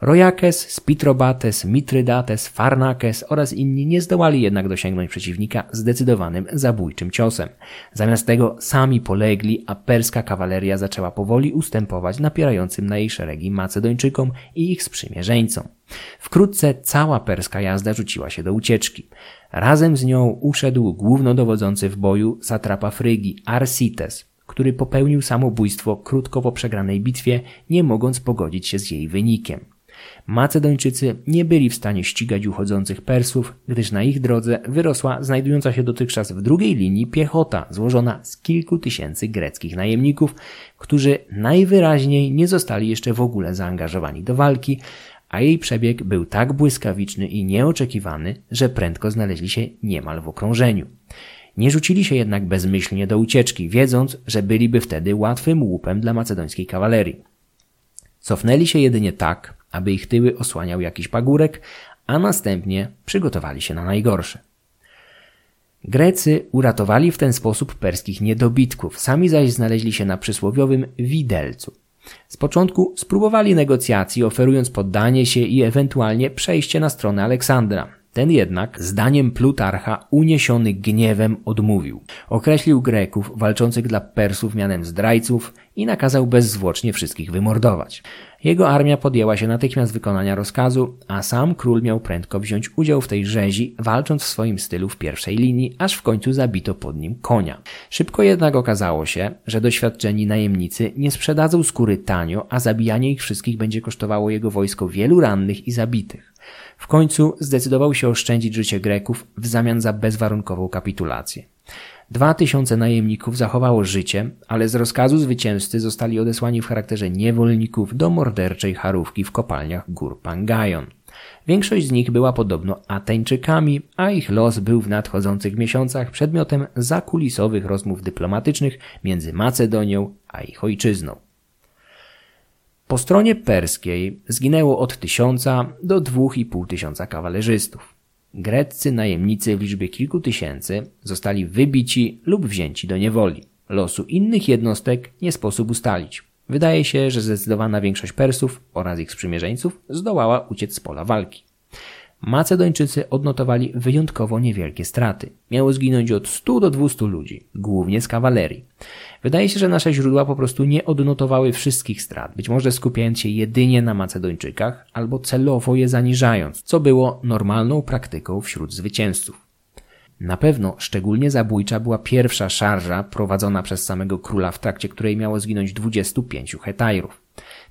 Rojakes, Spitrobates, Mitrydates, Farnakes oraz inni nie zdołali jednak dosięgnąć przeciwnika zdecydowanym zabójczym ciosem. Zamiast tego sami polegli, a perska kawaleria zaczęła powoli ustępować napierającym na jej szeregi Macedończykom i ich sprzymierzeńcom. Wkrótce cała perska jazda rzuciła się do ucieczki. Razem z nią uszedł głównodowodzący w boju satrapa Frygi Arsites, który popełnił samobójstwo krótko po przegranej bitwie, nie mogąc pogodzić się z jej wynikiem. Macedończycy nie byli w stanie ścigać uchodzących Persów, gdyż na ich drodze wyrosła znajdująca się dotychczas w drugiej linii piechota złożona z kilku tysięcy greckich najemników, którzy najwyraźniej nie zostali jeszcze w ogóle zaangażowani do walki, a jej przebieg był tak błyskawiczny i nieoczekiwany, że prędko znaleźli się niemal w okrążeniu. Nie rzucili się jednak bezmyślnie do ucieczki, wiedząc, że byliby wtedy łatwym łupem dla macedońskiej kawalerii. Cofnęli się jedynie tak, aby ich tyły osłaniał jakiś pagórek, a następnie przygotowali się na najgorsze. Grecy uratowali w ten sposób perskich niedobitków, sami zaś znaleźli się na przysłowiowym widelcu. Z początku spróbowali negocjacji, oferując poddanie się i ewentualnie przejście na stronę Aleksandra. Ten jednak, zdaniem Plutarcha, uniesiony gniewem odmówił. Określił Greków walczących dla Persów mianem zdrajców i nakazał bezzwłocznie wszystkich wymordować. Jego armia podjęła się natychmiast wykonania rozkazu, a sam król miał prędko wziąć udział w tej rzezi, walcząc w swoim stylu w pierwszej linii, aż w końcu zabito pod nim konia. Szybko jednak okazało się, że doświadczeni najemnicy nie sprzedadzą skóry tanio, a zabijanie ich wszystkich będzie kosztowało jego wojsko wielu rannych i zabitych. W końcu zdecydował się oszczędzić życie Greków w zamian za bezwarunkową kapitulację. Dwa tysiące najemników zachowało życie, ale z rozkazu zwycięzcy zostali odesłani w charakterze niewolników do morderczej charówki w kopalniach gór Pangajon. Większość z nich była podobno Ateńczykami, a ich los był w nadchodzących miesiącach przedmiotem zakulisowych rozmów dyplomatycznych między Macedonią a ich ojczyzną. Po stronie perskiej zginęło od tysiąca do dwóch i pół tysiąca kawalerzystów. Greccy najemnicy w liczbie kilku tysięcy zostali wybici lub wzięci do niewoli. Losu innych jednostek nie sposób ustalić. Wydaje się, że zdecydowana większość Persów oraz ich sprzymierzeńców zdołała uciec z pola walki. Macedończycy odnotowali wyjątkowo niewielkie straty. Miało zginąć od 100 do 200 ludzi, głównie z kawalerii. Wydaje się, że nasze źródła po prostu nie odnotowały wszystkich strat, być może skupiając się jedynie na Macedończykach albo celowo je zaniżając, co było normalną praktyką wśród zwycięzców. Na pewno szczególnie zabójcza była pierwsza szarża prowadzona przez samego króla, w trakcie której miało zginąć 25 hetajrów.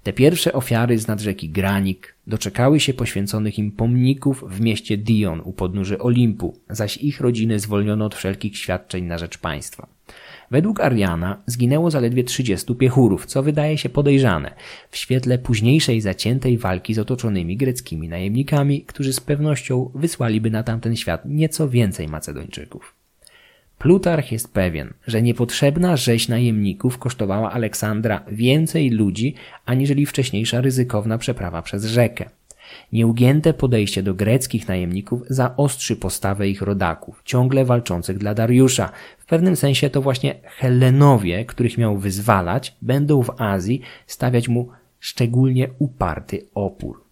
Te pierwsze ofiary z nad rzeki Granik doczekały się poświęconych im pomników w mieście Dion u podnóży Olimpu, zaś ich rodziny zwolniono od wszelkich świadczeń na rzecz państwa. Według Ariana zginęło zaledwie 30 piechurów, co wydaje się podejrzane w świetle późniejszej zaciętej walki z otoczonymi greckimi najemnikami, którzy z pewnością wysłaliby na tamten świat nieco więcej Macedończyków. Plutarch jest pewien, że niepotrzebna rzeź najemników kosztowała Aleksandra więcej ludzi, aniżeli wcześniejsza ryzykowna przeprawa przez rzekę. Nieugięte podejście do greckich najemników zaostrzy postawę ich rodaków, ciągle walczących dla Dariusza. W pewnym sensie to właśnie Helenowie, których miał wyzwalać, będą w Azji stawiać mu szczególnie uparty opór.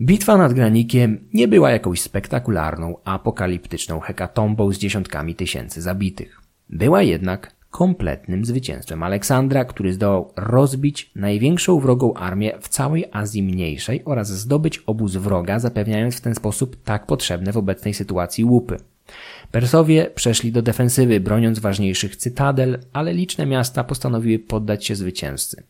Bitwa nad Granikiem nie była jakąś spektakularną, apokaliptyczną hekatombą z dziesiątkami tysięcy zabitych. Była jednak kompletnym zwycięstwem Aleksandra, który zdołał rozbić największą wrogą armię w całej Azji Mniejszej oraz zdobyć obóz wroga, zapewniając w ten sposób tak potrzebne w obecnej sytuacji łupy. Persowie przeszli do defensywy, broniąc ważniejszych cytadel, ale liczne miasta postanowiły poddać się zwycięzcy.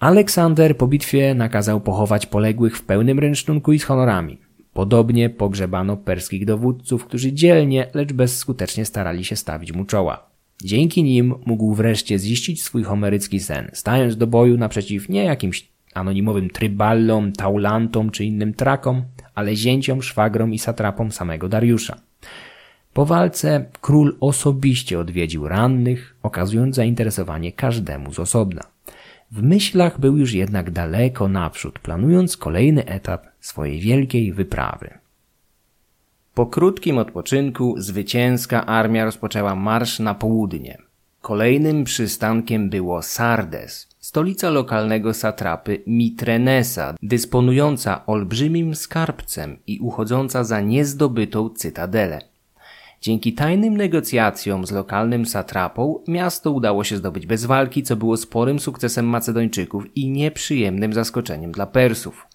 Aleksander po bitwie nakazał pochować poległych w pełnym rynsztunku i z honorami. Podobnie pogrzebano perskich dowódców, którzy dzielnie, lecz bezskutecznie starali się stawić mu czoła. Dzięki nim mógł wreszcie ziścić swój homerycki sen, stając do boju naprzeciw nie jakimś anonimowym tryballom, taulantom czy innym trakom, ale zięciom, szwagrom i satrapom samego Dariusza. Po walce król osobiście odwiedził rannych, okazując zainteresowanie każdemu z osobna. W myślach był już jednak daleko naprzód, planując kolejny etap swojej wielkiej wyprawy. Po krótkim odpoczynku zwycięska armia rozpoczęła marsz na południe. Kolejnym przystankiem było Sardes, stolica lokalnego satrapy Mitrenesa, dysponująca olbrzymim skarbcem i uchodząca za niezdobytą cytadelę. Dzięki tajnym negocjacjom z lokalnym satrapą miasto udało się zdobyć bez walki, co było sporym sukcesem Macedończyków i nieprzyjemnym zaskoczeniem dla Persów.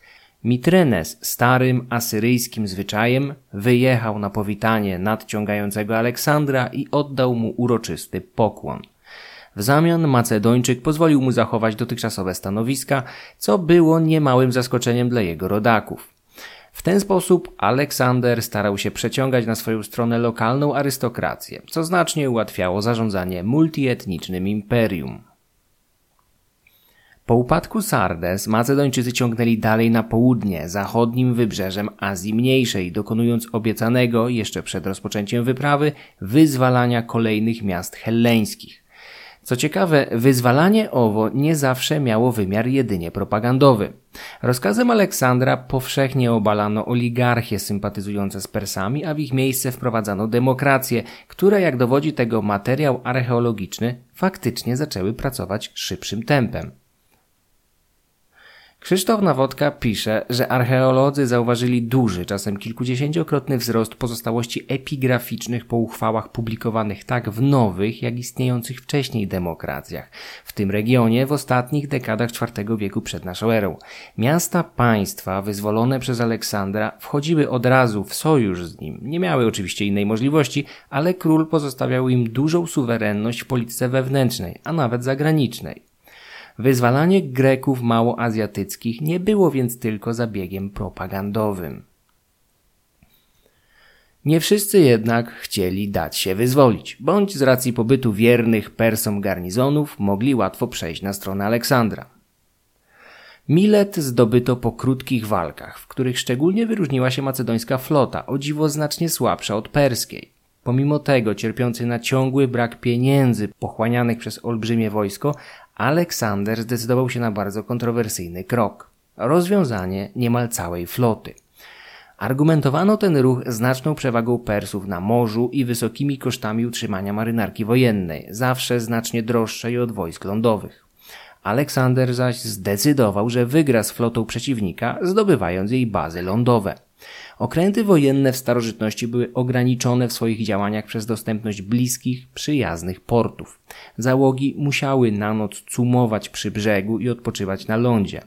Mitrenes starym asyryjskim zwyczajem wyjechał na powitanie nadciągającego Aleksandra i oddał mu uroczysty pokłon. W zamian Macedończyk pozwolił mu zachować dotychczasowe stanowiska, co było niemałym zaskoczeniem dla jego rodaków. W ten sposób Aleksander starał się przeciągać na swoją stronę lokalną arystokrację, co znacznie ułatwiało zarządzanie multietnicznym imperium. Po upadku Sardes Macedończycy ciągnęli dalej na południe, zachodnim wybrzeżem Azji Mniejszej, dokonując obiecanego jeszcze przed rozpoczęciem wyprawy wyzwalania kolejnych miast helleńskich. Co ciekawe, wyzwalanie owo nie zawsze miało wymiar jedynie propagandowy. Rozkazem Aleksandra powszechnie obalano oligarchie sympatyzujące z Persami, a w ich miejsce wprowadzano demokrację, które, jak dowodzi tego materiał archeologiczny, faktycznie zaczęły pracować szybszym tempem. Krzysztof Nawodka pisze, że archeolodzy zauważyli duży, czasem kilkudziesięciokrotny wzrost pozostałości epigraficznych po uchwałach publikowanych tak w nowych, jak istniejących wcześniej demokracjach, w tym regionie w ostatnich dekadach IV wieku przed naszą erą. Miasta państwa wyzwolone przez Aleksandra wchodziły od razu w sojusz z nim. Nie miały oczywiście innej możliwości, ale król pozostawiał im dużą suwerenność w polityce wewnętrznej, a nawet zagranicznej. Wyzwalanie Greków małoazjatyckich nie było więc tylko zabiegiem propagandowym. Nie wszyscy jednak chcieli dać się wyzwolić, bądź z racji pobytu wiernych Persom garnizonów mogli łatwo przejść na stronę Aleksandra. Milet zdobyto po krótkich walkach, w których szczególnie wyróżniła się macedońska flota, o dziwo znacznie słabsza od perskiej. Pomimo tego, cierpiący na ciągły brak pieniędzy pochłanianych przez olbrzymie wojsko, Aleksander zdecydował się na bardzo kontrowersyjny krok rozwiązanie niemal całej floty. Argumentowano ten ruch znaczną przewagą Persów na morzu i wysokimi kosztami utrzymania marynarki wojennej, zawsze znacznie droższej od wojsk lądowych. Aleksander zaś zdecydował, że wygra z flotą przeciwnika, zdobywając jej bazy lądowe. Okręty wojenne w starożytności były ograniczone w swoich działaniach przez dostępność bliskich, przyjaznych portów. Załogi musiały na noc cumować przy brzegu i odpoczywać na lądzie.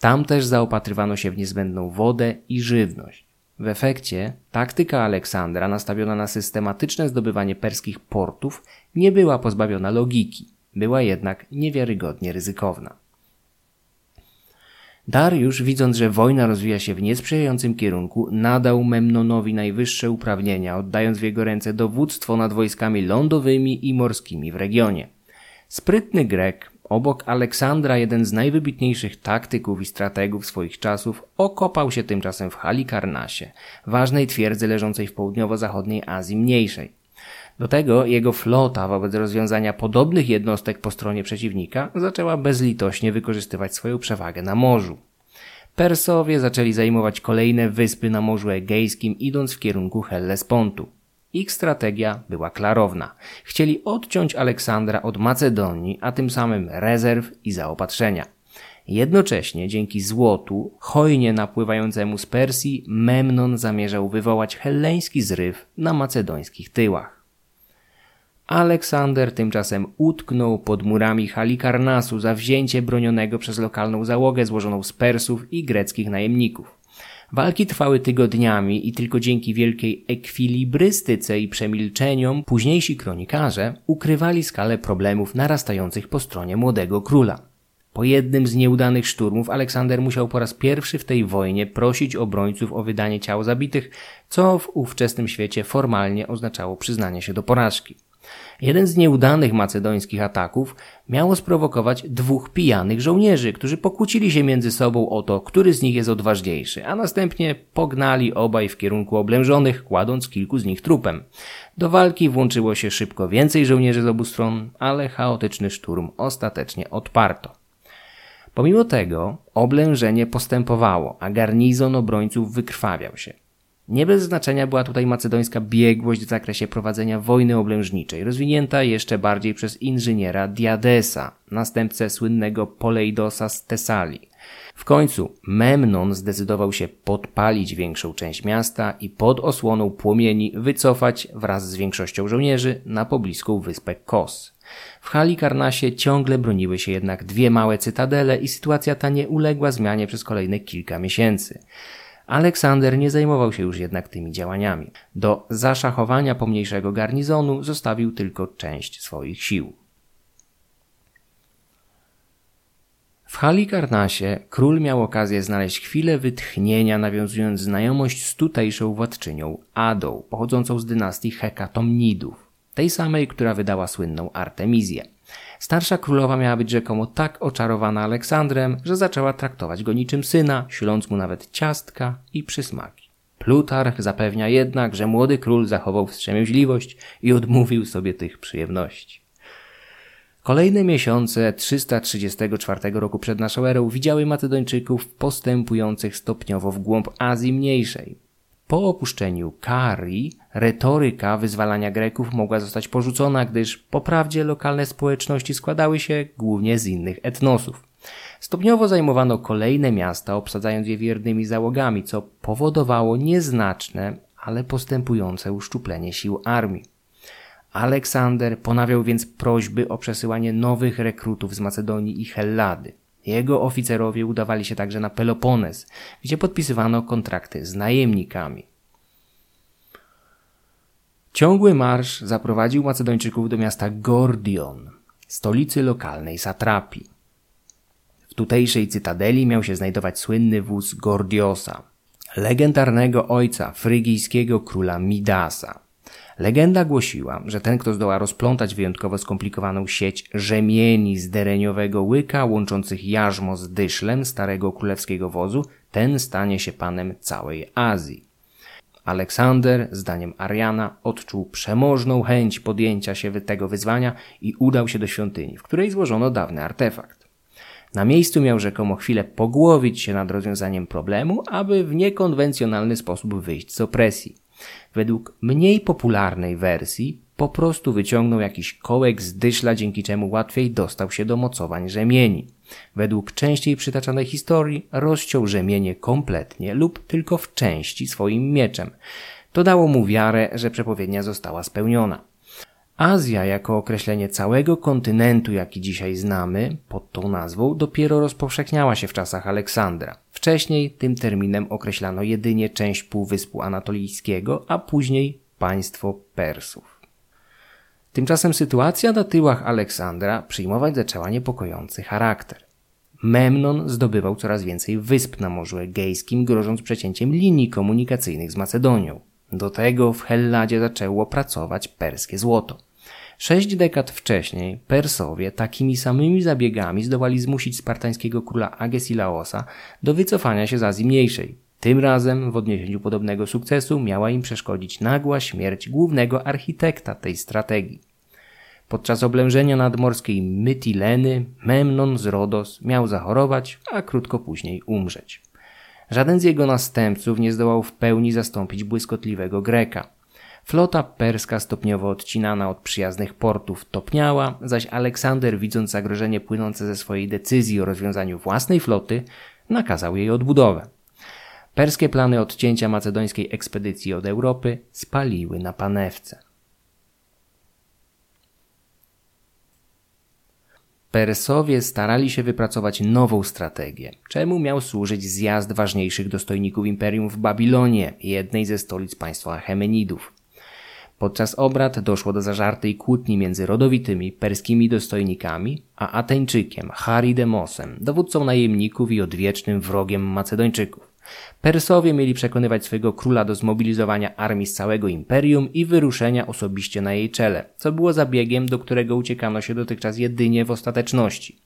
Tam też zaopatrywano się w niezbędną wodę i żywność. W efekcie taktyka Aleksandra nastawiona na systematyczne zdobywanie perskich portów nie była pozbawiona logiki, była jednak niewiarygodnie ryzykowna. Dariusz, widząc, że wojna rozwija się w niesprzyjającym kierunku, nadał Memnonowi najwyższe uprawnienia, oddając w jego ręce dowództwo nad wojskami lądowymi i morskimi w regionie. Sprytny Grek, obok Aleksandra jeden z najwybitniejszych taktyków i strategów swoich czasów, okopał się tymczasem w Halikarnasie, ważnej twierdzy leżącej w południowo-zachodniej Azji Mniejszej. Do tego jego flota wobec rozwiązania podobnych jednostek po stronie przeciwnika zaczęła bezlitośnie wykorzystywać swoją przewagę na morzu. Persowie zaczęli zajmować kolejne wyspy na Morzu Egejskim, idąc w kierunku Hellespontu. Ich strategia była klarowna. Chcieli odciąć Aleksandra od Macedonii, a tym samym rezerw i zaopatrzenia. Jednocześnie dzięki złotu, hojnie napływającemu z Persji, Memnon zamierzał wywołać helleński zryw na macedońskich tyłach. Aleksander tymczasem utknął pod murami Halikarnasu za wzięcie bronionego przez lokalną załogę złożoną z Persów i greckich najemników. Walki trwały tygodniami i tylko dzięki wielkiej ekwilibrystyce i przemilczeniom późniejsi kronikarze ukrywali skalę problemów narastających po stronie młodego króla. Po jednym z nieudanych szturmów Aleksander musiał po raz pierwszy w tej wojnie prosić obrońców o wydanie ciał zabitych, co w ówczesnym świecie formalnie oznaczało przyznanie się do porażki. Jeden z nieudanych macedońskich ataków miało sprowokować dwóch pijanych żołnierzy, którzy pokłócili się między sobą o to, który z nich jest odważniejszy, a następnie pognali obaj w kierunku oblężonych, kładąc kilku z nich trupem. Do walki włączyło się szybko więcej żołnierzy z obu stron, ale chaotyczny szturm ostatecznie odparto. Pomimo tego oblężenie postępowało, a garnizon obrońców wykrwawiał się. Nie bez znaczenia była tutaj macedońska biegłość w zakresie prowadzenia wojny oblężniczej, rozwinięta jeszcze bardziej przez inżyniera Diadesa, następcę słynnego Poleidosa z Tesalii. W końcu Memnon zdecydował się podpalić większą część miasta i pod osłoną płomieni wycofać wraz z większością żołnierzy na pobliską wyspę Kos. W Halikarnasie ciągle broniły się jednak dwie małe cytadele i sytuacja ta nie uległa zmianie przez kolejne kilka miesięcy. Aleksander nie zajmował się już jednak tymi działaniami. Do zaszachowania pomniejszego garnizonu zostawił tylko część swoich sił. W Halikarnasie król miał okazję znaleźć chwilę wytchnienia, nawiązując znajomość z tutejszą władczynią Adą, pochodzącą z dynastii Hekatomnidów, tej samej, która wydała słynną Artemizję. Starsza królowa miała być rzekomo tak oczarowana Aleksandrem, że zaczęła traktować go niczym syna, śląc mu nawet ciastka i przysmaki. Plutarch zapewnia jednak, że młody król zachował wstrzemięźliwość i odmówił sobie tych przyjemności. Kolejne miesiące 334 roku przed naszą erą widziały Macedończyków postępujących stopniowo w głąb Azji Mniejszej. Po opuszczeniu Kari retoryka wyzwalania Greków mogła zostać porzucona, gdyż po prawdzie lokalne społeczności składały się głównie z innych etnosów. Stopniowo zajmowano kolejne miasta, obsadzając je wiernymi załogami, co powodowało nieznaczne, ale postępujące uszczuplenie sił armii. Aleksander ponawiał więc prośby o przesyłanie nowych rekrutów z Macedonii i Hellady. Jego oficerowie udawali się także na Pelopones, gdzie podpisywano kontrakty z najemnikami. Ciągły marsz zaprowadził Macedończyków do miasta Gordion, stolicy lokalnej satrapii. W tutejszej cytadeli miał się znajdować słynny wóz Gordiosa, legendarnego ojca frygijskiego króla Midasa. Legenda głosiła, że ten, kto zdoła rozplątać wyjątkowo skomplikowaną sieć rzemieni z dereniowego łyka łączących jarzmo z dyszlem starego królewskiego wozu, ten stanie się panem całej Azji. Aleksander, zdaniem Ariana, odczuł przemożną chęć podjęcia się tego wyzwania i udał się do świątyni, w której złożono dawny artefakt. Na miejscu miał rzekomo chwilę pogłowić się nad rozwiązaniem problemu, aby w niekonwencjonalny sposób wyjść z opresji. Według mniej popularnej wersji po prostu wyciągnął jakiś kołek z dyszla, dzięki czemu łatwiej dostał się do mocowań rzemieni. Według częściej przytaczanej historii rozciął rzemienie kompletnie lub tylko w części swoim mieczem. To dało mu wiarę, że przepowiednia została spełniona. Azja jako określenie całego kontynentu, jaki dzisiaj znamy, pod tą nazwą, dopiero rozpowszechniała się w czasach Aleksandra. Wcześniej tym terminem określano jedynie część Półwyspu Anatolijskiego, a później państwo Persów. Tymczasem sytuacja na tyłach Aleksandra przyjmować zaczęła niepokojący charakter. Memnon zdobywał coraz więcej wysp na Morzu Egejskim, grożąc przecięciem linii komunikacyjnych z Macedonią. Do tego w Helladzie zaczęło pracować perskie złoto. Sześć dekad wcześniej Persowie takimi samymi zabiegami zdołali zmusić spartańskiego króla Agesilaosa do wycofania się z Azji Mniejszej. Tym razem w odniesieniu podobnego sukcesu miała im przeszkodzić nagła śmierć głównego architekta tej strategii. Podczas oblężenia nadmorskiej Mytileny Memnon z Rodos miał zachorować, a krótko później umrzeć. Żaden z jego następców nie zdołał w pełni zastąpić błyskotliwego Greka. Flota perska stopniowo odcinana od przyjaznych portów topniała, zaś Aleksander, widząc zagrożenie płynące ze swojej decyzji o rozwiązaniu własnej floty, nakazał jej odbudowę. Perskie plany odcięcia macedońskiej ekspedycji od Europy spaliły na panewce. Persowie starali się wypracować nową strategię. Czemu miał służyć zjazd ważniejszych dostojników imperium w Babilonie, jednej ze stolic państwa Achemenidów? Podczas obrad doszło do zażartej kłótni między rodowitymi perskimi dostojnikami a Ateńczykiem Haridemosem, dowódcą najemników i odwiecznym wrogiem Macedończyków. Persowie mieli przekonywać swojego króla do zmobilizowania armii z całego imperium i wyruszenia osobiście na jej czele, co było zabiegiem, do którego uciekano się dotychczas jedynie w ostateczności.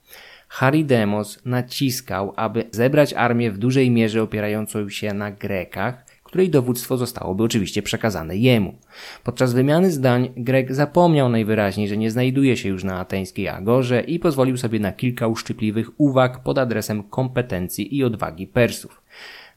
Haridemos naciskał, aby zebrać armię w dużej mierze opierającą się na Grekach, której dowództwo zostałoby oczywiście przekazane jemu. Podczas wymiany zdań Grek zapomniał najwyraźniej, że nie znajduje się już na ateńskiej agorze i pozwolił sobie na kilka uszczypliwych uwag pod adresem kompetencji i odwagi Persów.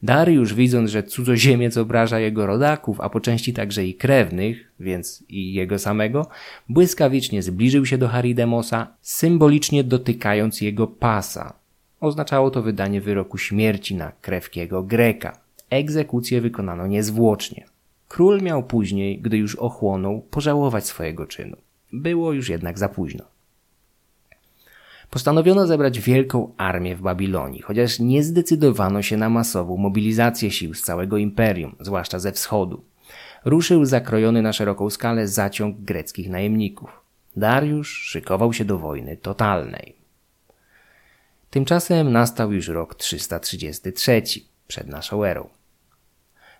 Dariusz, widząc, że cudzoziemiec obraża jego rodaków, a po części także i krewnych, więc i jego samego, błyskawicznie zbliżył się do Haridemosa, symbolicznie dotykając jego pasa. Oznaczało to wydanie wyroku śmierci na krewkiego Greka. Egzekucję wykonano niezwłocznie. Król miał później, gdy już ochłonął, pożałować swojego czynu. Było już jednak za późno. Postanowiono zebrać wielką armię w Babilonii, chociaż nie zdecydowano się na masową mobilizację sił z całego imperium, zwłaszcza ze wschodu. Ruszył zakrojony na szeroką skalę zaciąg greckich najemników. Dariusz szykował się do wojny totalnej. Tymczasem nastał już rok 333 przed naszą erą.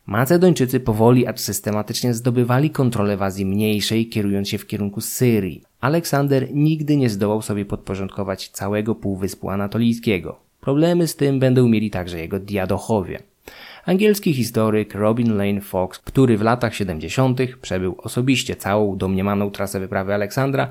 Macedończycy powoli, acz systematycznie zdobywali kontrolę w Azji Mniejszej, kierując się w kierunku Syrii. Aleksander nigdy nie zdołał sobie podporządkować całego Półwyspu Anatolijskiego. Problemy z tym będą mieli także jego diadochowie. Angielski historyk Robin Lane Fox, który w latach 70. przebył osobiście całą domniemaną trasę wyprawy Aleksandra,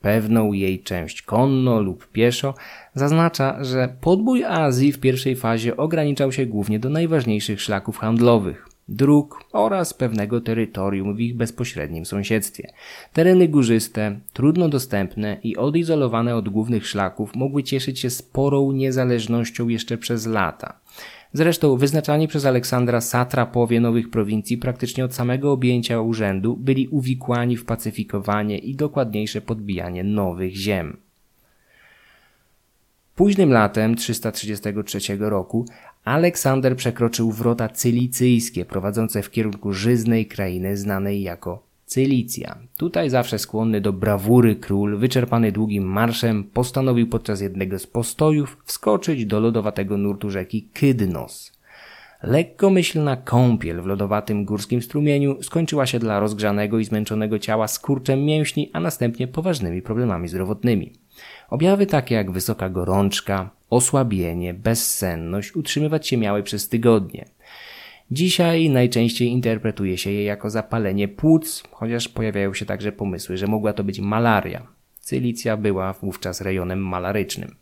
pewną jej część konno lub pieszo, zaznacza, że podbój Azji w pierwszej fazie ograniczał się głównie do najważniejszych szlaków handlowych dróg oraz pewnego terytorium w ich bezpośrednim sąsiedztwie. Tereny górzyste, trudno dostępne i odizolowane od głównych szlaków mogły cieszyć się sporą niezależnością jeszcze przez lata. Zresztą wyznaczani przez Aleksandra satrapowie nowych prowincji praktycznie od samego objęcia urzędu byli uwikłani w pacyfikowanie i dokładniejsze podbijanie nowych ziem. Późnym latem 333 roku Aleksander przekroczył wrota cylicyjskie prowadzące w kierunku żyznej krainy znanej jako Cylicja. Tutaj zawsze skłonny do brawury król, wyczerpany długim marszem, postanowił podczas jednego z postojów wskoczyć do lodowatego nurtu rzeki Kydnos. Lekkomyślna kąpiel w lodowatym górskim strumieniu skończyła się dla rozgrzanego i zmęczonego ciała skurczem mięśni, a następnie poważnymi problemami zdrowotnymi. Objawy takie jak wysoka gorączka, osłabienie, bezsenność utrzymywać się miały przez tygodnie. Dzisiaj najczęściej interpretuje się je jako zapalenie płuc, chociaż pojawiają się także pomysły, że mogła to być malaria. Cylicja była wówczas rejonem malarycznym.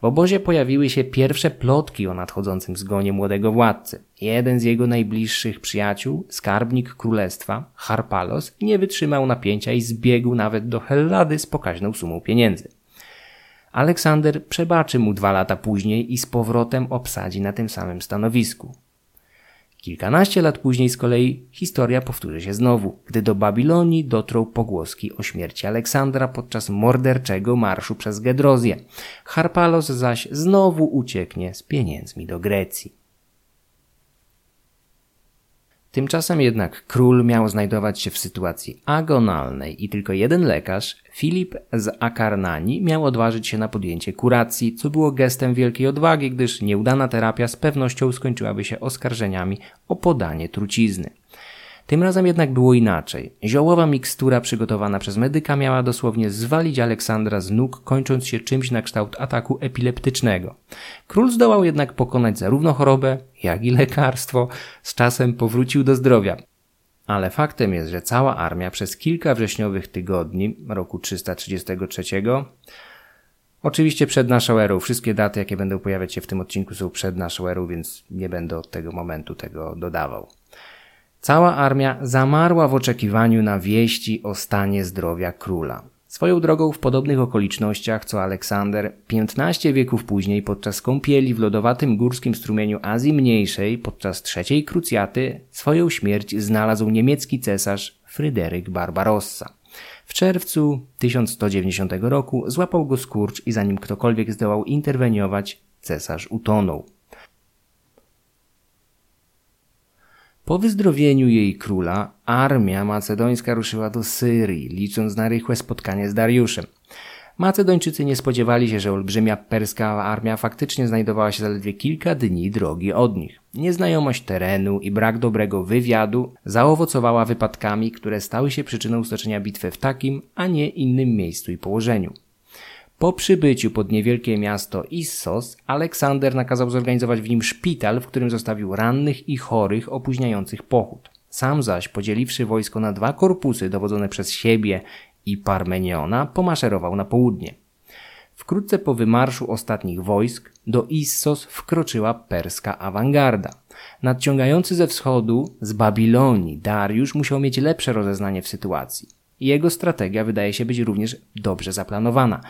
W obozie pojawiły się pierwsze plotki o nadchodzącym zgonie młodego władcy. Jeden z jego najbliższych przyjaciół, skarbnik królestwa, Harpalos, nie wytrzymał napięcia i zbiegł nawet do Hellady z pokaźną sumą pieniędzy. Aleksander przebaczy mu dwa lata później i z powrotem obsadzi na tym samym stanowisku. Kilkanaście lat później z kolei historia powtórzy się znowu, gdy do Babilonii dotrą pogłoski o śmierci Aleksandra podczas morderczego marszu przez Gedrozję. Harpalos zaś znowu ucieknie z pieniędzmi do Grecji. Tymczasem jednak król miał znajdować się w sytuacji agonalnej i tylko jeden lekarz, Filip z Akarnani, miał odważyć się na podjęcie kuracji, co było gestem wielkiej odwagi, gdyż nieudana terapia z pewnością skończyłaby się oskarżeniami o podanie trucizny. Tym razem jednak było inaczej. Ziołowa mikstura przygotowana przez medyka miała dosłownie zwalić Aleksandra z nóg, kończąc się czymś na kształt ataku epileptycznego. Król zdołał jednak pokonać zarówno chorobę, jak i lekarstwo. Z czasem powrócił do zdrowia. Ale faktem jest, że cała armia przez kilka wrześniowych tygodni roku 333 Oczywiście przed naszą erą. Wszystkie daty, jakie będą pojawiać się w tym odcinku są przed naszą erą, więc nie będę od tego momentu tego dodawał. Cała armia zamarła w oczekiwaniu na wieści o stanie zdrowia króla. Swoją drogą w podobnych okolicznościach co Aleksander, 15 wieków później podczas kąpieli w lodowatym górskim strumieniu Azji Mniejszej podczas trzeciej krucjaty swoją śmierć znalazł niemiecki cesarz Fryderyk Barbarossa. W czerwcu 1190 roku złapał go skurcz i zanim ktokolwiek zdołał interweniować, cesarz utonął. Po wyzdrowieniu jej króla, armia macedońska ruszyła do Syrii, licząc na rychłe spotkanie z Dariuszem. Macedończycy nie spodziewali się, że olbrzymia perska armia faktycznie znajdowała się zaledwie kilka dni drogi od nich. Nieznajomość terenu i brak dobrego wywiadu zaowocowała wypadkami, które stały się przyczyną stoczenia bitwy w takim, a nie innym miejscu i położeniu. Po przybyciu pod niewielkie miasto Issos, Aleksander nakazał zorganizować w nim szpital, w którym zostawił rannych i chorych opóźniających pochód. Sam zaś, podzieliwszy wojsko na dwa korpusy dowodzone przez siebie i Parmeniona, pomaszerował na południe. Wkrótce po wymarszu ostatnich wojsk do Issos wkroczyła perska awangarda. Nadciągający ze wschodu, z Babilonii, Dariusz musiał mieć lepsze rozeznanie w sytuacji. Jego strategia wydaje się być również dobrze zaplanowana.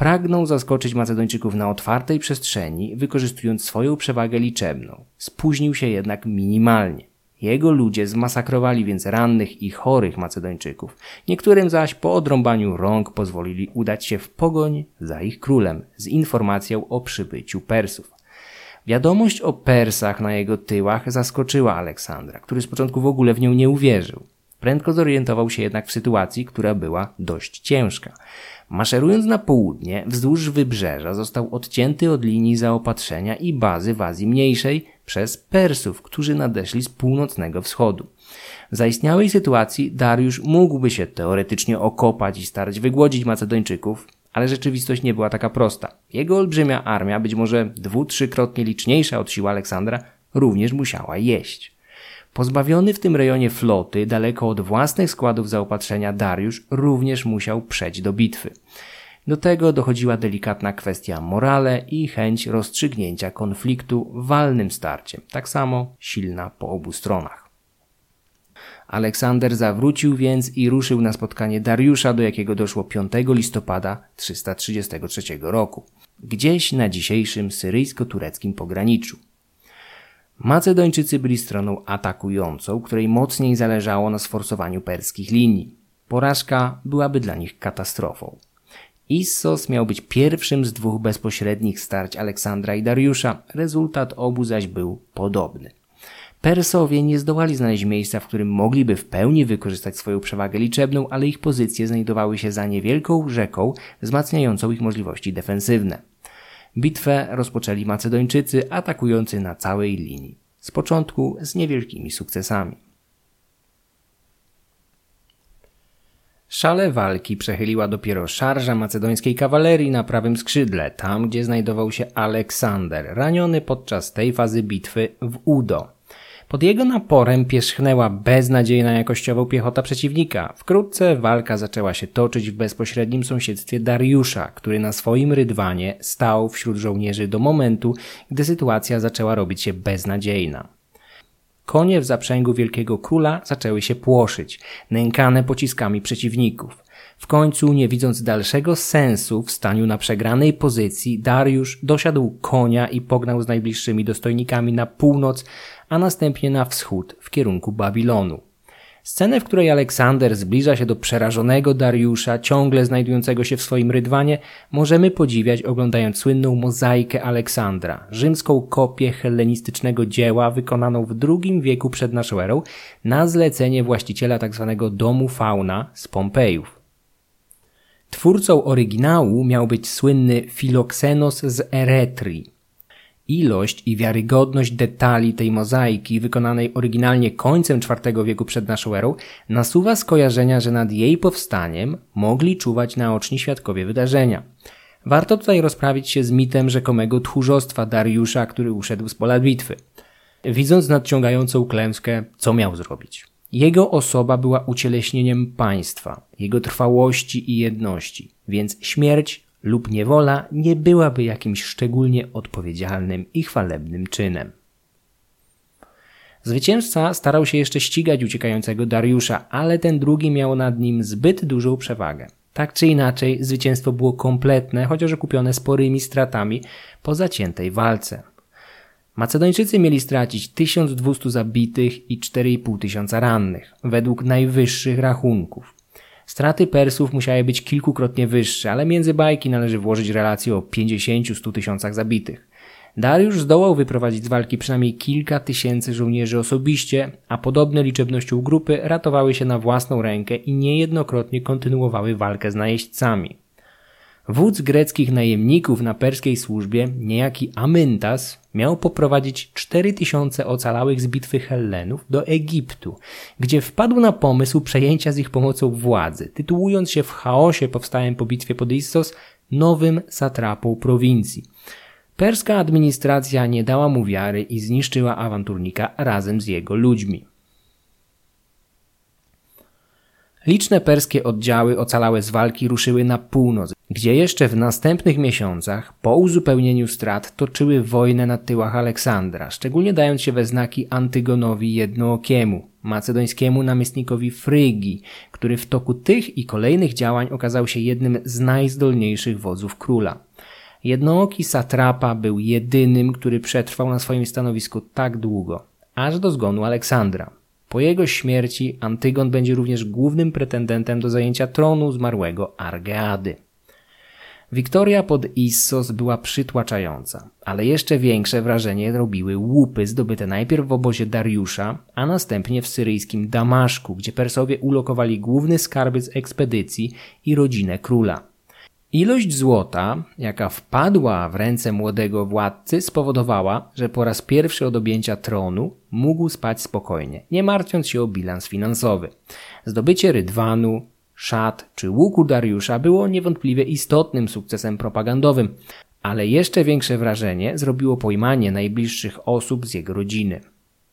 Pragnął zaskoczyć Macedończyków na otwartej przestrzeni, wykorzystując swoją przewagę liczebną. Spóźnił się jednak minimalnie. Jego ludzie zmasakrowali więc rannych i chorych Macedończyków. Niektórym zaś po odrąbaniu rąk pozwolili udać się w pogoń za ich królem z informacją o przybyciu Persów. Wiadomość o Persach na jego tyłach zaskoczyła Aleksandra, który z początku w ogóle w nią nie uwierzył. Prędko zorientował się jednak w sytuacji, która była dość ciężka. Maszerując na południe, wzdłuż wybrzeża został odcięty od linii zaopatrzenia i bazy w Azji Mniejszej przez Persów, którzy nadeszli z północnego wschodu. W zaistniałej sytuacji Dariusz mógłby się teoretycznie okopać i starać wygłodzić Macedończyków, ale rzeczywistość nie była taka prosta. Jego olbrzymia armia, być może dwu, trzykrotnie liczniejsza od sił Aleksandra, również musiała jeść. Pozbawiony w tym rejonie floty, daleko od własnych składów zaopatrzenia, Dariusz również musiał przejść do bitwy. Do tego dochodziła delikatna kwestia morale i chęć rozstrzygnięcia konfliktu walnym starciem, tak samo silna po obu stronach. Aleksander zawrócił więc i ruszył na spotkanie Dariusza, do jakiego doszło 5 listopada 333 roku, gdzieś na dzisiejszym syryjsko-tureckim pograniczu. Macedończycy byli stroną atakującą, której mocniej zależało na sforsowaniu perskich linii. Porażka byłaby dla nich katastrofą. Issos miał być pierwszym z dwóch bezpośrednich starć Aleksandra i Dariusza, rezultat obu zaś był podobny. Persowie nie zdołali znaleźć miejsca, w którym mogliby w pełni wykorzystać swoją przewagę liczebną, ale ich pozycje znajdowały się za niewielką rzeką, wzmacniającą ich możliwości defensywne. Bitwę rozpoczęli Macedończycy atakujący na całej linii. Z początku z niewielkimi sukcesami. Szale walki przechyliła dopiero szarża macedońskiej kawalerii na prawym skrzydle, tam gdzie znajdował się Aleksander, raniony podczas tej fazy bitwy w Udo. Pod jego naporem pierzchnęła beznadziejna jakościowo piechota przeciwnika. Wkrótce walka zaczęła się toczyć w bezpośrednim sąsiedztwie Dariusza, który na swoim rydwanie stał wśród żołnierzy do momentu, gdy sytuacja zaczęła robić się beznadziejna. Konie w zaprzęgu wielkiego króla zaczęły się płoszyć, nękane pociskami przeciwników. W końcu, nie widząc dalszego sensu w staniu na przegranej pozycji, Dariusz dosiadł konia i pognał z najbliższymi dostojnikami na północ, a następnie na wschód w kierunku Babilonu. Scenę, w której Aleksander zbliża się do przerażonego Dariusza, ciągle znajdującego się w swoim rydwanie, możemy podziwiać oglądając słynną mozaikę Aleksandra, rzymską kopię hellenistycznego dzieła wykonaną w II wieku przed naszą erą na zlecenie właściciela tzw. Tak domu fauna z Pompejów. Twórcą oryginału miał być słynny Filoksenos z Eretrii, Ilość i wiarygodność detali tej mozaiki, wykonanej oryginalnie końcem IV wieku przed naszą erą, nasuwa skojarzenia, że nad jej powstaniem mogli czuwać naoczni świadkowie wydarzenia. Warto tutaj rozprawić się z mitem rzekomego tchórzostwa Dariusza, który uszedł z pola bitwy. Widząc nadciągającą klęskę, co miał zrobić? Jego osoba była ucieleśnieniem państwa, jego trwałości i jedności, więc śmierć lub niewola nie byłaby jakimś szczególnie odpowiedzialnym i chwalebnym czynem. Zwycięzca starał się jeszcze ścigać uciekającego Dariusza, ale ten drugi miał nad nim zbyt dużą przewagę. Tak czy inaczej, zwycięstwo było kompletne, chociaż okupione sporymi stratami po zaciętej walce. Macedończycy mieli stracić 1200 zabitych i 4,5 tysiąca rannych, według najwyższych rachunków. Straty Persów musiały być kilkukrotnie wyższe, ale między bajki należy włożyć relację o 50-100 tysiącach zabitych. Dariusz zdołał wyprowadzić z walki przynajmniej kilka tysięcy żołnierzy osobiście, a podobne liczebnością grupy ratowały się na własną rękę i niejednokrotnie kontynuowały walkę z najeźdźcami. Wódz greckich najemników na perskiej służbie, niejaki Amyntas, miał poprowadzić 4000 ocalałych z bitwy Hellenów do Egiptu, gdzie wpadł na pomysł przejęcia z ich pomocą władzy, tytułując się w chaosie powstałym po bitwie pod Issos nowym satrapą prowincji. Perska administracja nie dała mu wiary i zniszczyła awanturnika razem z jego ludźmi. Liczne perskie oddziały ocalałe z walki ruszyły na północ, gdzie jeszcze w następnych miesiącach, po uzupełnieniu strat, toczyły wojnę na tyłach Aleksandra, szczególnie dając się we znaki Antygonowi Jednookiemu, macedońskiemu namiestnikowi Frygii, który w toku tych i kolejnych działań okazał się jednym z najzdolniejszych wodzów króla. Jednooki satrapa był jedynym, który przetrwał na swoim stanowisku tak długo, aż do zgonu Aleksandra. Po jego śmierci Antygon będzie również głównym pretendentem do zajęcia tronu zmarłego Argeady. Wiktoria pod Issos była przytłaczająca, ale jeszcze większe wrażenie robiły łupy zdobyte najpierw w obozie Dariusza, a następnie w syryjskim Damaszku, gdzie Persowie ulokowali główny skarbiec ekspedycji i rodzinę króla. Ilość złota, jaka wpadła w ręce młodego władcy, spowodowała, że po raz pierwszy od objęcia tronu mógł spać spokojnie, nie martwiąc się o bilans finansowy. Zdobycie rydwanu, szat czy łuku Dariusza było niewątpliwie istotnym sukcesem propagandowym, ale jeszcze większe wrażenie zrobiło pojmanie najbliższych osób z jego rodziny.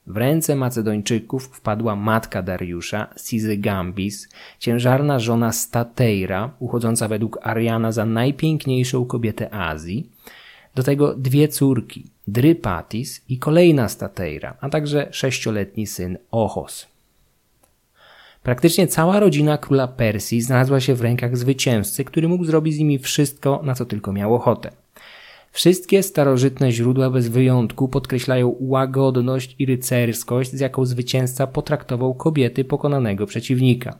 W ręce Macedończyków wpadła matka Dariusza, Gambis, ciężarna żona Stateira, uchodząca według Ariana za najpiękniejszą kobietę Azji, do tego dwie córki, Drypatis i kolejna Stateira, a także sześcioletni syn Ochos. Praktycznie cała rodzina króla Persji znalazła się w rękach zwycięzcy, który mógł zrobić z nimi wszystko, na co tylko miał ochotę. Wszystkie starożytne źródła bez wyjątku podkreślają łagodność i rycerskość, z jaką zwycięzca potraktował kobiety pokonanego przeciwnika.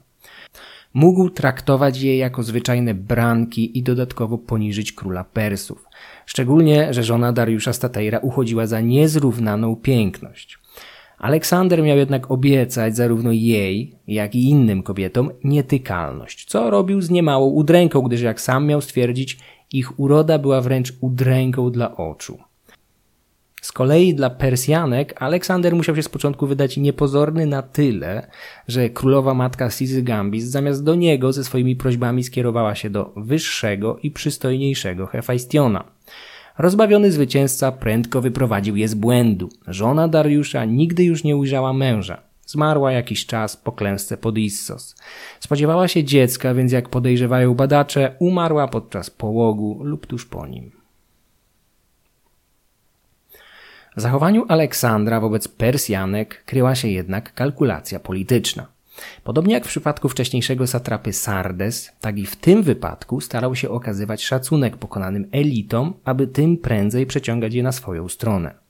Mógł traktować je jako zwyczajne branki i dodatkowo poniżyć króla Persów. Szczególnie, że żona Dariusza Stateira uchodziła za niezrównaną piękność. Aleksander miał jednak obiecać zarówno jej, jak i innym kobietom nietykalność, co robił z niemałą udręką, gdyż jak sam miał stwierdzić, ich uroda była wręcz udręką dla oczu. Z kolei dla Persjanek Aleksander musiał się z początku wydać niepozorny na tyle, że królowa matka Sizy Gambis zamiast do niego ze swoimi prośbami skierowała się do wyższego i przystojniejszego Hefajstiona. Rozbawiony zwycięzca prędko wyprowadził je z błędu. Żona Dariusza nigdy już nie ujrzała męża. Zmarła jakiś czas po klęsce pod Issos. Spodziewała się dziecka, więc jak podejrzewają badacze, umarła podczas połogu lub tuż po nim. W zachowaniu Aleksandra wobec Persjanek kryła się jednak kalkulacja polityczna. Podobnie jak w przypadku wcześniejszego satrapy Sardes, tak i w tym wypadku starał się okazywać szacunek pokonanym elitom, aby tym prędzej przeciągać je na swoją stronę.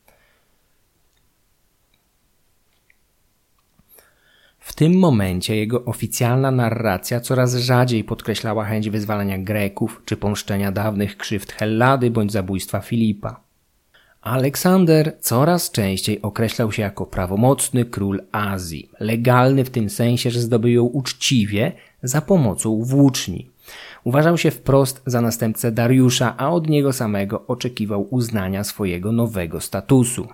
W tym momencie jego oficjalna narracja coraz rzadziej podkreślała chęć wyzwalania Greków czy pomszczenia dawnych krzywd Hellady bądź zabójstwa Filipa. Aleksander coraz częściej określał się jako prawomocny król Azji, legalny w tym sensie, że zdobył ją uczciwie za pomocą włóczni. Uważał się wprost za następcę Dariusza, a od niego samego oczekiwał uznania swojego nowego statusu.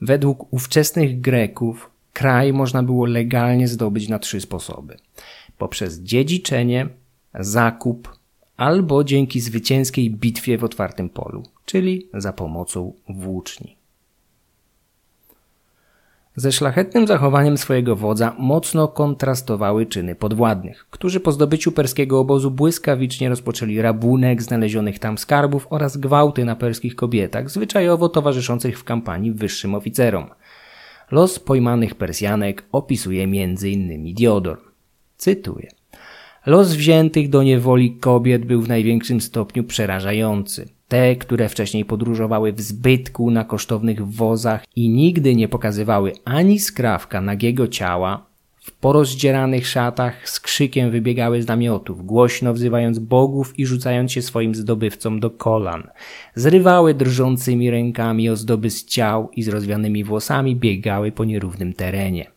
Według ówczesnych Greków kraj można było legalnie zdobyć na trzy sposoby: poprzez dziedziczenie, zakup albo dzięki zwycięskiej bitwie w otwartym polu, czyli za pomocą włóczni. Ze szlachetnym zachowaniem swojego wodza mocno kontrastowały czyny podwładnych, którzy po zdobyciu perskiego obozu błyskawicznie rozpoczęli rabunek znalezionych tam skarbów oraz gwałty na perskich kobietach, zwyczajowo towarzyszących w kampanii wyższym oficerom. Los pojmanych Persjanek opisuje m.in. Diodor. Cytuję. Los wziętych do niewoli kobiet był w największym stopniu przerażający. Te, które wcześniej podróżowały w zbytku na kosztownych wozach i nigdy nie pokazywały ani skrawka nagiego ciała, w porozdzieranych szatach z krzykiem wybiegały z namiotów, głośno wzywając bogów i rzucając się swoim zdobywcom do kolan. Zrywały drżącymi rękami ozdoby z ciał i z rozwianymi włosami biegały po nierównym terenie.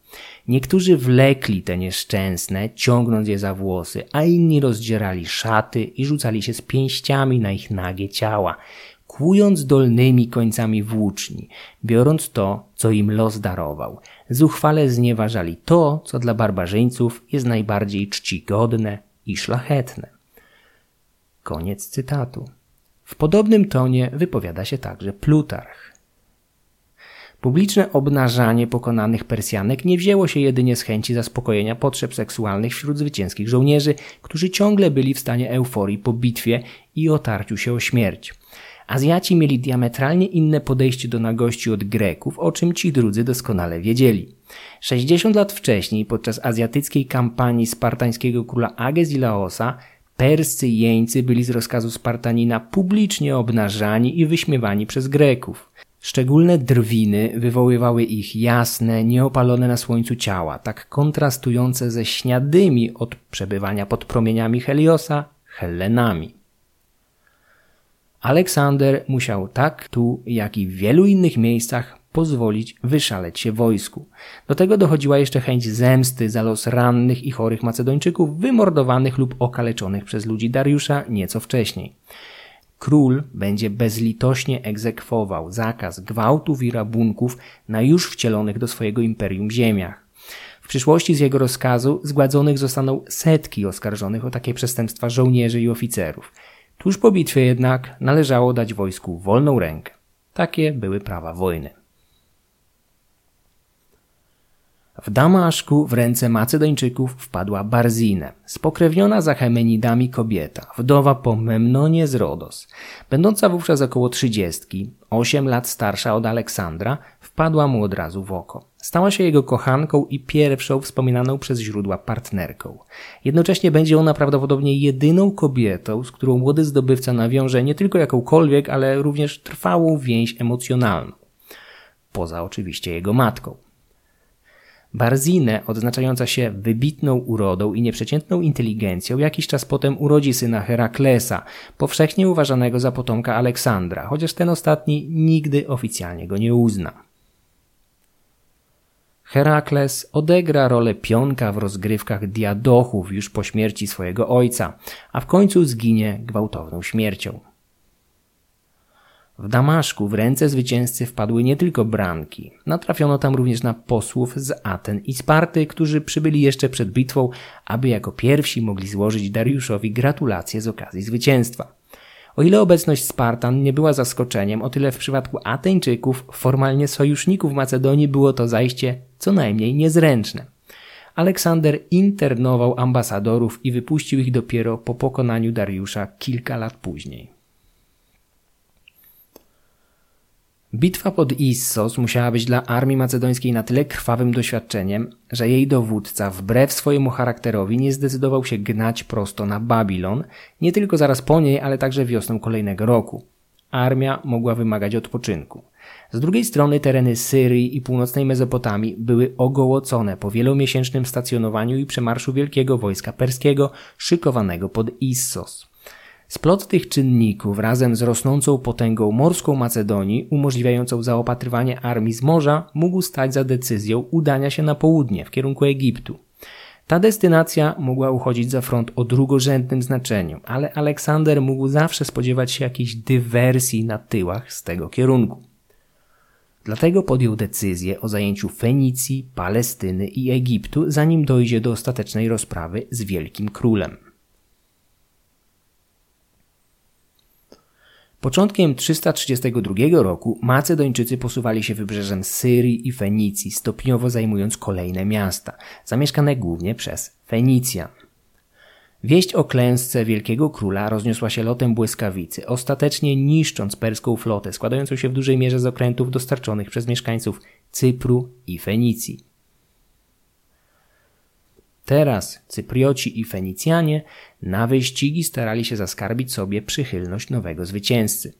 Niektórzy wlekli te nieszczęsne, ciągnąc je za włosy, a inni rozdzierali szaty i rzucali się z pięściami na ich nagie ciała, kłując dolnymi końcami włóczni, biorąc to, co im los darował. Zuchwale znieważali to, co dla barbarzyńców jest najbardziej czcigodne i szlachetne. Koniec cytatu. W podobnym tonie wypowiada się także Plutarch. Publiczne obnażanie pokonanych Persjanek nie wzięło się jedynie z chęci zaspokojenia potrzeb seksualnych wśród zwycięskich żołnierzy, którzy ciągle byli w stanie euforii po bitwie i otarciu się o śmierć. Azjaci mieli diametralnie inne podejście do nagości od Greków, o czym ci drudzy doskonale wiedzieli. 60 lat wcześniej, podczas azjatyckiej kampanii spartańskiego króla Agesilaosa, perscy jeńcy byli z rozkazu Spartanina publicznie obnażani i wyśmiewani przez Greków. Szczególne drwiny wywoływały ich jasne, nieopalone na słońcu ciała, tak kontrastujące ze śniadymi od przebywania pod promieniami Heliosa Hellenami. Aleksander musiał tak tu, jak i w wielu innych miejscach pozwolić wyszaleć się wojsku. Do tego dochodziła jeszcze chęć zemsty za los rannych i chorych Macedończyków wymordowanych lub okaleczonych przez ludzi Dariusza nieco wcześniej. Król będzie bezlitośnie egzekwował zakaz gwałtów i rabunków na już wcielonych do swojego imperium ziemiach. W przyszłości z jego rozkazu zgładzonych zostaną setki oskarżonych o takie przestępstwa żołnierzy i oficerów. Tuż po bitwie jednak należało dać wojsku wolną rękę. Takie były prawa wojny. W Damaszku w ręce Macedończyków wpadła Barzine, spokrewniona za Hemenidami kobieta, wdowa po Memnonie z Rodos. Będąca wówczas około trzydziestki, osiem lat starsza od Aleksandra, wpadła mu od razu w oko. Stała się jego kochanką i pierwszą wspominaną przez źródła partnerką. Jednocześnie będzie ona prawdopodobnie jedyną kobietą, z którą młody zdobywca nawiąże nie tylko jakąkolwiek, ale również trwałą więź emocjonalną. Poza oczywiście jego matką. Barzine, odznaczająca się wybitną urodą i nieprzeciętną inteligencją, jakiś czas potem urodzi syna Heraklesa, powszechnie uważanego za potomka Aleksandra, chociaż ten ostatni nigdy oficjalnie go nie uzna. Herakles odegra rolę pionka w rozgrywkach diadochów już po śmierci swojego ojca, a w końcu zginie gwałtowną śmiercią. W Damaszku w ręce zwycięzcy wpadły nie tylko branki. Natrafiono tam również na posłów z Aten i Sparty, którzy przybyli jeszcze przed bitwą, aby jako pierwsi mogli złożyć Dariuszowi gratulacje z okazji zwycięstwa. O ile obecność Spartan nie była zaskoczeniem, o tyle w przypadku Ateńczyków, formalnie sojuszników Macedonii, było to zajście co najmniej niezręczne. Aleksander internował ambasadorów i wypuścił ich dopiero po pokonaniu Dariusza kilka lat później. Bitwa pod Issos musiała być dla armii macedońskiej na tyle krwawym doświadczeniem, że jej dowódca wbrew swojemu charakterowi nie zdecydował się gnać prosto na Babilon, nie tylko zaraz po niej, ale także wiosną kolejnego roku. Armia mogła wymagać odpoczynku. Z drugiej strony tereny Syrii i północnej Mezopotamii były ogołocone po wielomiesięcznym stacjonowaniu i przemarszu wielkiego wojska perskiego szykowanego pod Issos. Splot tych czynników razem z rosnącą potęgą morską Macedonii, umożliwiającą zaopatrywanie armii z morza, mógł stać za decyzją udania się na południe w kierunku Egiptu. Ta destynacja mogła uchodzić za front o drugorzędnym znaczeniu, ale Aleksander mógł zawsze spodziewać się jakiejś dywersji na tyłach z tego kierunku. Dlatego podjął decyzję o zajęciu Fenicji, Palestyny i Egiptu, zanim dojdzie do ostatecznej rozprawy z Wielkim Królem. Początkiem 332 roku Macedończycy posuwali się wybrzeżem Syrii i Fenicji, stopniowo zajmując kolejne miasta, zamieszkane głównie przez Fenicjan. Wieść o klęsce wielkiego króla rozniosła się lotem błyskawicy, ostatecznie niszcząc perską flotę składającą się w dużej mierze z okrętów dostarczonych przez mieszkańców Cypru i Fenicji. Teraz Cyprioci i Fenicjanie na wyścigi starali się zaskarbić sobie przychylność nowego zwycięzcy.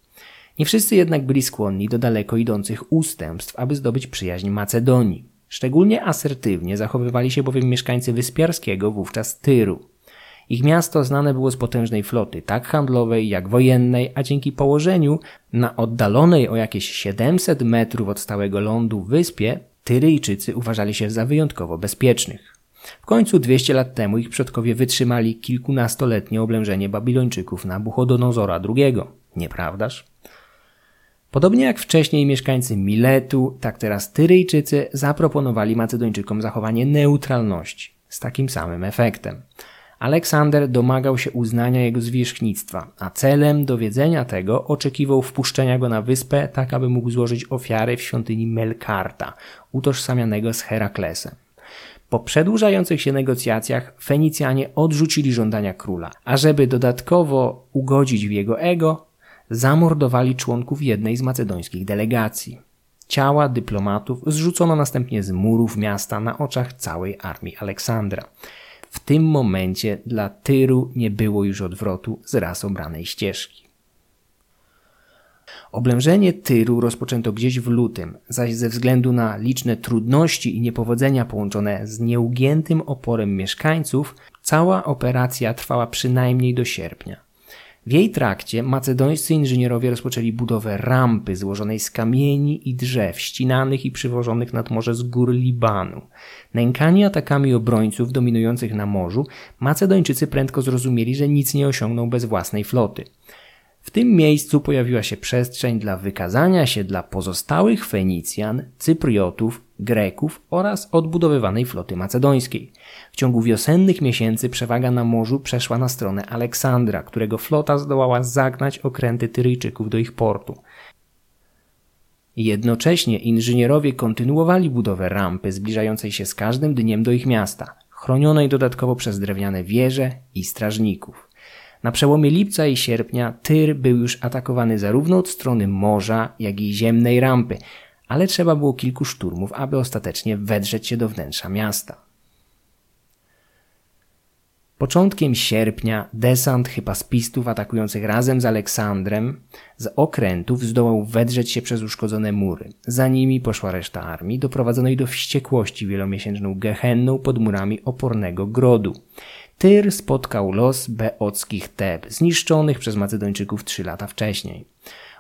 Nie wszyscy jednak byli skłonni do daleko idących ustępstw, aby zdobyć przyjaźń Macedonii. Szczególnie asertywnie zachowywali się bowiem mieszkańcy wyspiarskiego, wówczas Tyru. Ich miasto znane było z potężnej floty, tak handlowej jak wojennej, a dzięki położeniu na oddalonej o jakieś 700 metrów od stałego lądu wyspie, Tyryjczycy uważali się za wyjątkowo bezpiecznych. Końcu 200 lat temu ich przodkowie wytrzymali kilkunastoletnie oblężenie Babilończyków na Buchodonozora II. Nieprawdaż? Podobnie jak wcześniej mieszkańcy Miletu, tak teraz Tyryjczycy zaproponowali Macedończykom zachowanie neutralności z takim samym efektem. Aleksander domagał się uznania jego zwierzchnictwa, a celem dowiedzenia tego oczekiwał wpuszczenia go na wyspę, tak aby mógł złożyć ofiary w świątyni Melkarta, utożsamianego z Heraklesem. Po przedłużających się negocjacjach Fenicjanie odrzucili żądania króla, a żeby dodatkowo ugodzić w jego ego, zamordowali członków jednej z macedońskich delegacji. Ciała dyplomatów zrzucono następnie z murów miasta na oczach całej armii Aleksandra. W tym momencie dla Tyru nie było już odwrotu z raz obranej ścieżki. Oblężenie Tyru rozpoczęto gdzieś w lutym, zaś ze względu na liczne trudności i niepowodzenia połączone z nieugiętym oporem mieszkańców, cała operacja trwała przynajmniej do sierpnia. W jej trakcie macedońscy inżynierowie rozpoczęli budowę rampy złożonej z kamieni i drzew ścinanych i przywożonych nad morze z gór Libanu. Nękani atakami obrońców dominujących na morzu, Macedończycy prędko zrozumieli, że nic nie osiągną bez własnej floty. W tym miejscu pojawiła się przestrzeń dla wykazania się dla pozostałych Fenicjan, Cypriotów, Greków oraz odbudowywanej floty macedońskiej. W ciągu wiosennych miesięcy przewaga na morzu przeszła na stronę Aleksandra, którego flota zdołała zagnać okręty Tyryjczyków do ich portu. Jednocześnie inżynierowie kontynuowali budowę rampy zbliżającej się z każdym dniem do ich miasta, chronionej dodatkowo przez drewniane wieże i strażników. Na przełomie lipca i sierpnia Tyr był już atakowany zarówno od strony morza, jak i ziemnej rampy, ale trzeba było kilku szturmów, aby ostatecznie wedrzeć się do wnętrza miasta. Początkiem sierpnia desant hypaspistów atakujących razem z Aleksandrem z okrętów zdołał wedrzeć się przez uszkodzone mury. Za nimi poszła reszta armii, doprowadzonej do wściekłości wielomiesięczną gehenną pod murami opornego grodu. Tyr spotkał los beockich Teb, zniszczonych przez Macedończyków trzy lata wcześniej.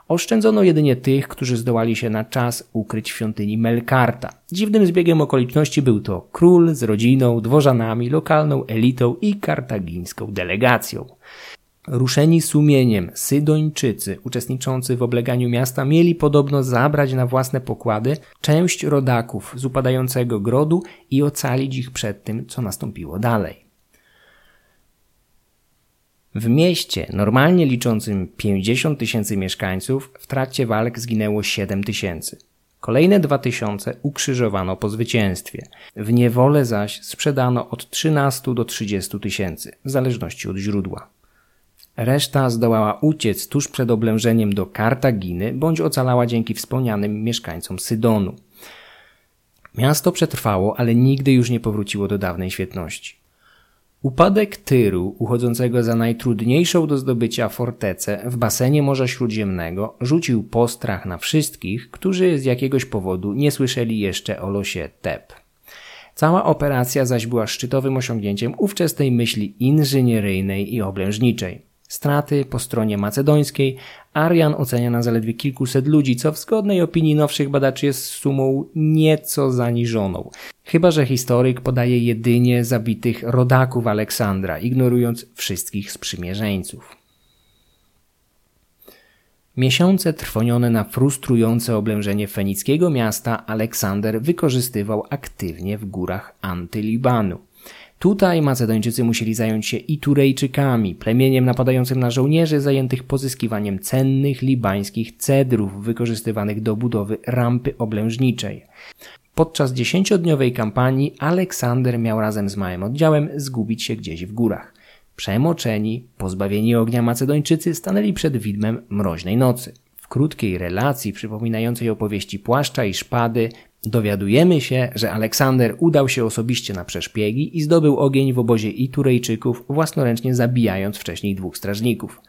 Oszczędzono jedynie tych, którzy zdołali się na czas ukryć w świątyni Melkarta. Dziwnym zbiegiem okoliczności był to król z rodziną, dworzanami, lokalną elitą i kartagińską delegacją. Ruszeni sumieniem Sydończycy uczestniczący w obleganiu miasta mieli podobno zabrać na własne pokłady część rodaków z upadającego grodu i ocalić ich przed tym, co nastąpiło dalej. W mieście, normalnie liczącym 50 tysięcy mieszkańców, w trakcie walk zginęło 7 tysięcy. Kolejne 2 tysiące ukrzyżowano po zwycięstwie. W niewolę zaś sprzedano od 13 do 30 tysięcy, w zależności od źródła. Reszta zdołała uciec tuż przed oblężeniem do Kartaginy, bądź ocalała dzięki wspomnianym mieszkańcom Sydonu. Miasto przetrwało, ale nigdy już nie powróciło do dawnej świetności. Upadek Tyru, uchodzącego za najtrudniejszą do zdobycia fortecę w basenie Morza Śródziemnego, rzucił postrach na wszystkich, którzy z jakiegoś powodu nie słyszeli jeszcze o losie Teb. Cała operacja zaś była szczytowym osiągnięciem ówczesnej myśli inżynieryjnej i oblężniczej. Straty po stronie macedońskiej Arian ocenia na zaledwie kilkuset ludzi, co w zgodnej opinii nowszych badaczy jest sumą nieco zaniżoną. Chyba, że historyk podaje jedynie zabitych rodaków Aleksandra, ignorując wszystkich sprzymierzeńców. Miesiące trwonione na frustrujące oblężenie fenickiego miasta Aleksander wykorzystywał aktywnie w górach Antylibanu. Tutaj Macedończycy musieli zająć się i Turejczykami, plemieniem napadającym na żołnierzy zajętych pozyskiwaniem cennych libańskich cedrów wykorzystywanych do budowy rampy oblężniczej. Podczas dziesięciodniowej kampanii Aleksander miał razem z małym oddziałem zgubić się gdzieś w górach. Przemoczeni, pozbawieni ognia Macedończycy stanęli przed widmem mroźnej nocy. W krótkiej relacji przypominającej opowieści płaszcza i szpady Dowiadujemy się, że Aleksander udał się osobiście na przeszpiegi i zdobył ogień w obozie Iturejczyków, własnoręcznie zabijając wcześniej dwóch strażników.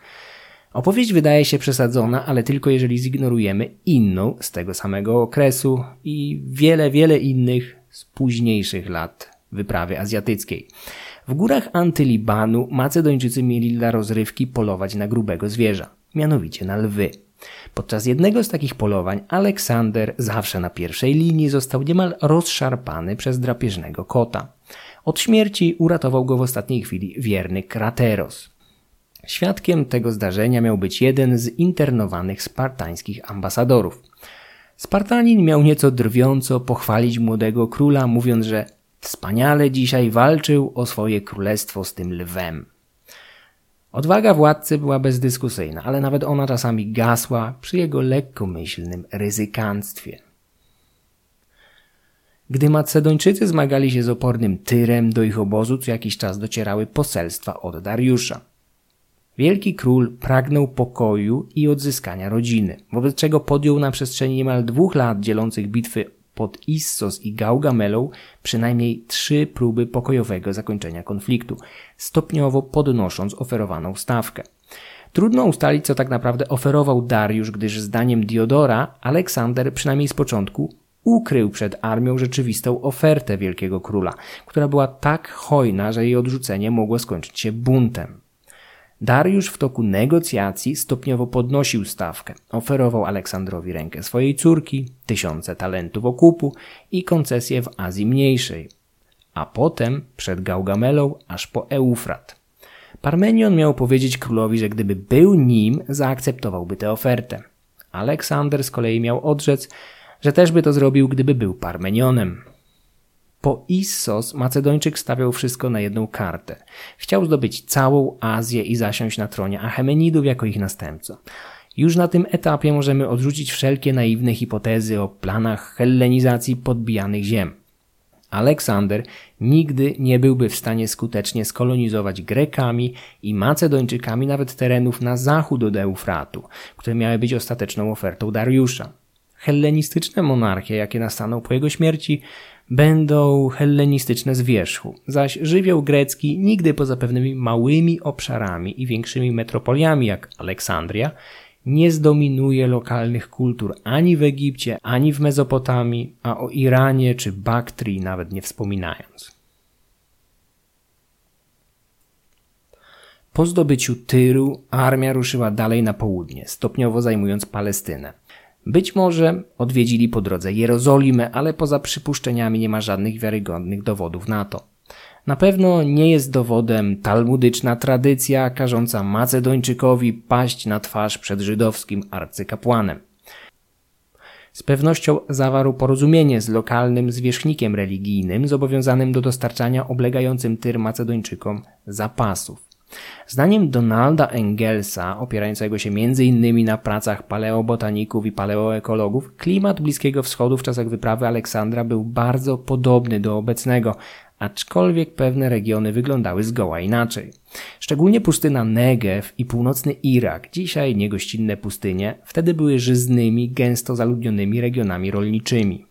Opowieść wydaje się przesadzona, ale tylko jeżeli zignorujemy inną z tego samego okresu i wiele, wiele innych z późniejszych lat wyprawy azjatyckiej. W górach Antylibanu Macedończycy mieli dla rozrywki polować na grubego zwierza, mianowicie na lwy. Podczas jednego z takich polowań Aleksander, zawsze na pierwszej linii, został niemal rozszarpany przez drapieżnego kota. Od śmierci uratował go w ostatniej chwili wierny Krateros. Świadkiem tego zdarzenia miał być jeden z internowanych spartańskich ambasadorów. Spartanin miał nieco drwiąco pochwalić młodego króla, mówiąc, że wspaniale dzisiaj walczył o swoje królestwo z tym lwem. Odwaga władcy była bezdyskusyjna, ale nawet ona czasami gasła przy jego lekkomyślnym ryzykanstwie. Gdy Macedończycy zmagali się z opornym Tyrem, do ich obozu co jakiś czas docierały poselstwa od Dariusza. Wielki król pragnął pokoju i odzyskania rodziny, wobec czego podjął na przestrzeni niemal dwóch lat dzielących bitwy pod Issos i Gaugamelą przynajmniej trzy próby pokojowego zakończenia konfliktu, stopniowo podnosząc oferowaną stawkę. Trudno ustalić, co tak naprawdę oferował Dariusz, gdyż zdaniem Diodora Aleksander przynajmniej z początku ukrył przed armią rzeczywistą ofertę wielkiego króla, która była tak hojna, że jej odrzucenie mogło skończyć się buntem. Dariusz w toku negocjacji stopniowo podnosił stawkę. Oferował Aleksandrowi rękę swojej córki, tysiące talentów okupu i koncesje w Azji Mniejszej, a potem przed Gaugamelą aż po Eufrat. Parmenion miał powiedzieć królowi, że gdyby był nim, zaakceptowałby tę ofertę. Aleksander z kolei miał odrzec, że też by to zrobił, gdyby był Parmenionem. Po Issos Macedończyk stawiał wszystko na jedną kartę. Chciał zdobyć całą Azję i zasiąść na tronie Achemenidów jako ich następca. Już na tym etapie możemy odrzucić wszelkie naiwne hipotezy o planach hellenizacji podbijanych ziem. Aleksander nigdy nie byłby w stanie skutecznie skolonizować Grekami i Macedończykami nawet terenów na zachód od Eufratu, które miały być ostateczną ofertą Dariusza. Hellenistyczne monarchie, jakie nastaną po jego śmierci, będą hellenistyczne z wierzchu, zaś żywioł grecki nigdy poza pewnymi małymi obszarami i większymi metropoliami jak Aleksandria nie zdominuje lokalnych kultur ani w Egipcie, ani w Mezopotamii, a o Iranie czy Baktrii nawet nie wspominając. Po zdobyciu Tyru armia ruszyła dalej na południe, stopniowo zajmując Palestynę. Być może odwiedzili po drodze Jerozolimę, ale poza przypuszczeniami nie ma żadnych wiarygodnych dowodów na to. Na pewno nie jest dowodem talmudyczna tradycja każąca Macedończykowi paść na twarz przed żydowskim arcykapłanem. Z pewnością zawarł porozumienie z lokalnym zwierzchnikiem religijnym zobowiązanym do dostarczania oblegającym Tyr Macedończykom zapasów. Zdaniem Donalda Engelsa, opierającego się m.in. na pracach paleobotaników i paleoekologów, klimat Bliskiego Wschodu w czasach wyprawy Aleksandra był bardzo podobny do obecnego, aczkolwiek pewne regiony wyglądały zgoła inaczej. Szczególnie pustyna Negev i północny Irak, dzisiaj niegościnne pustynie, wtedy były żyznymi, gęsto zaludnionymi regionami rolniczymi.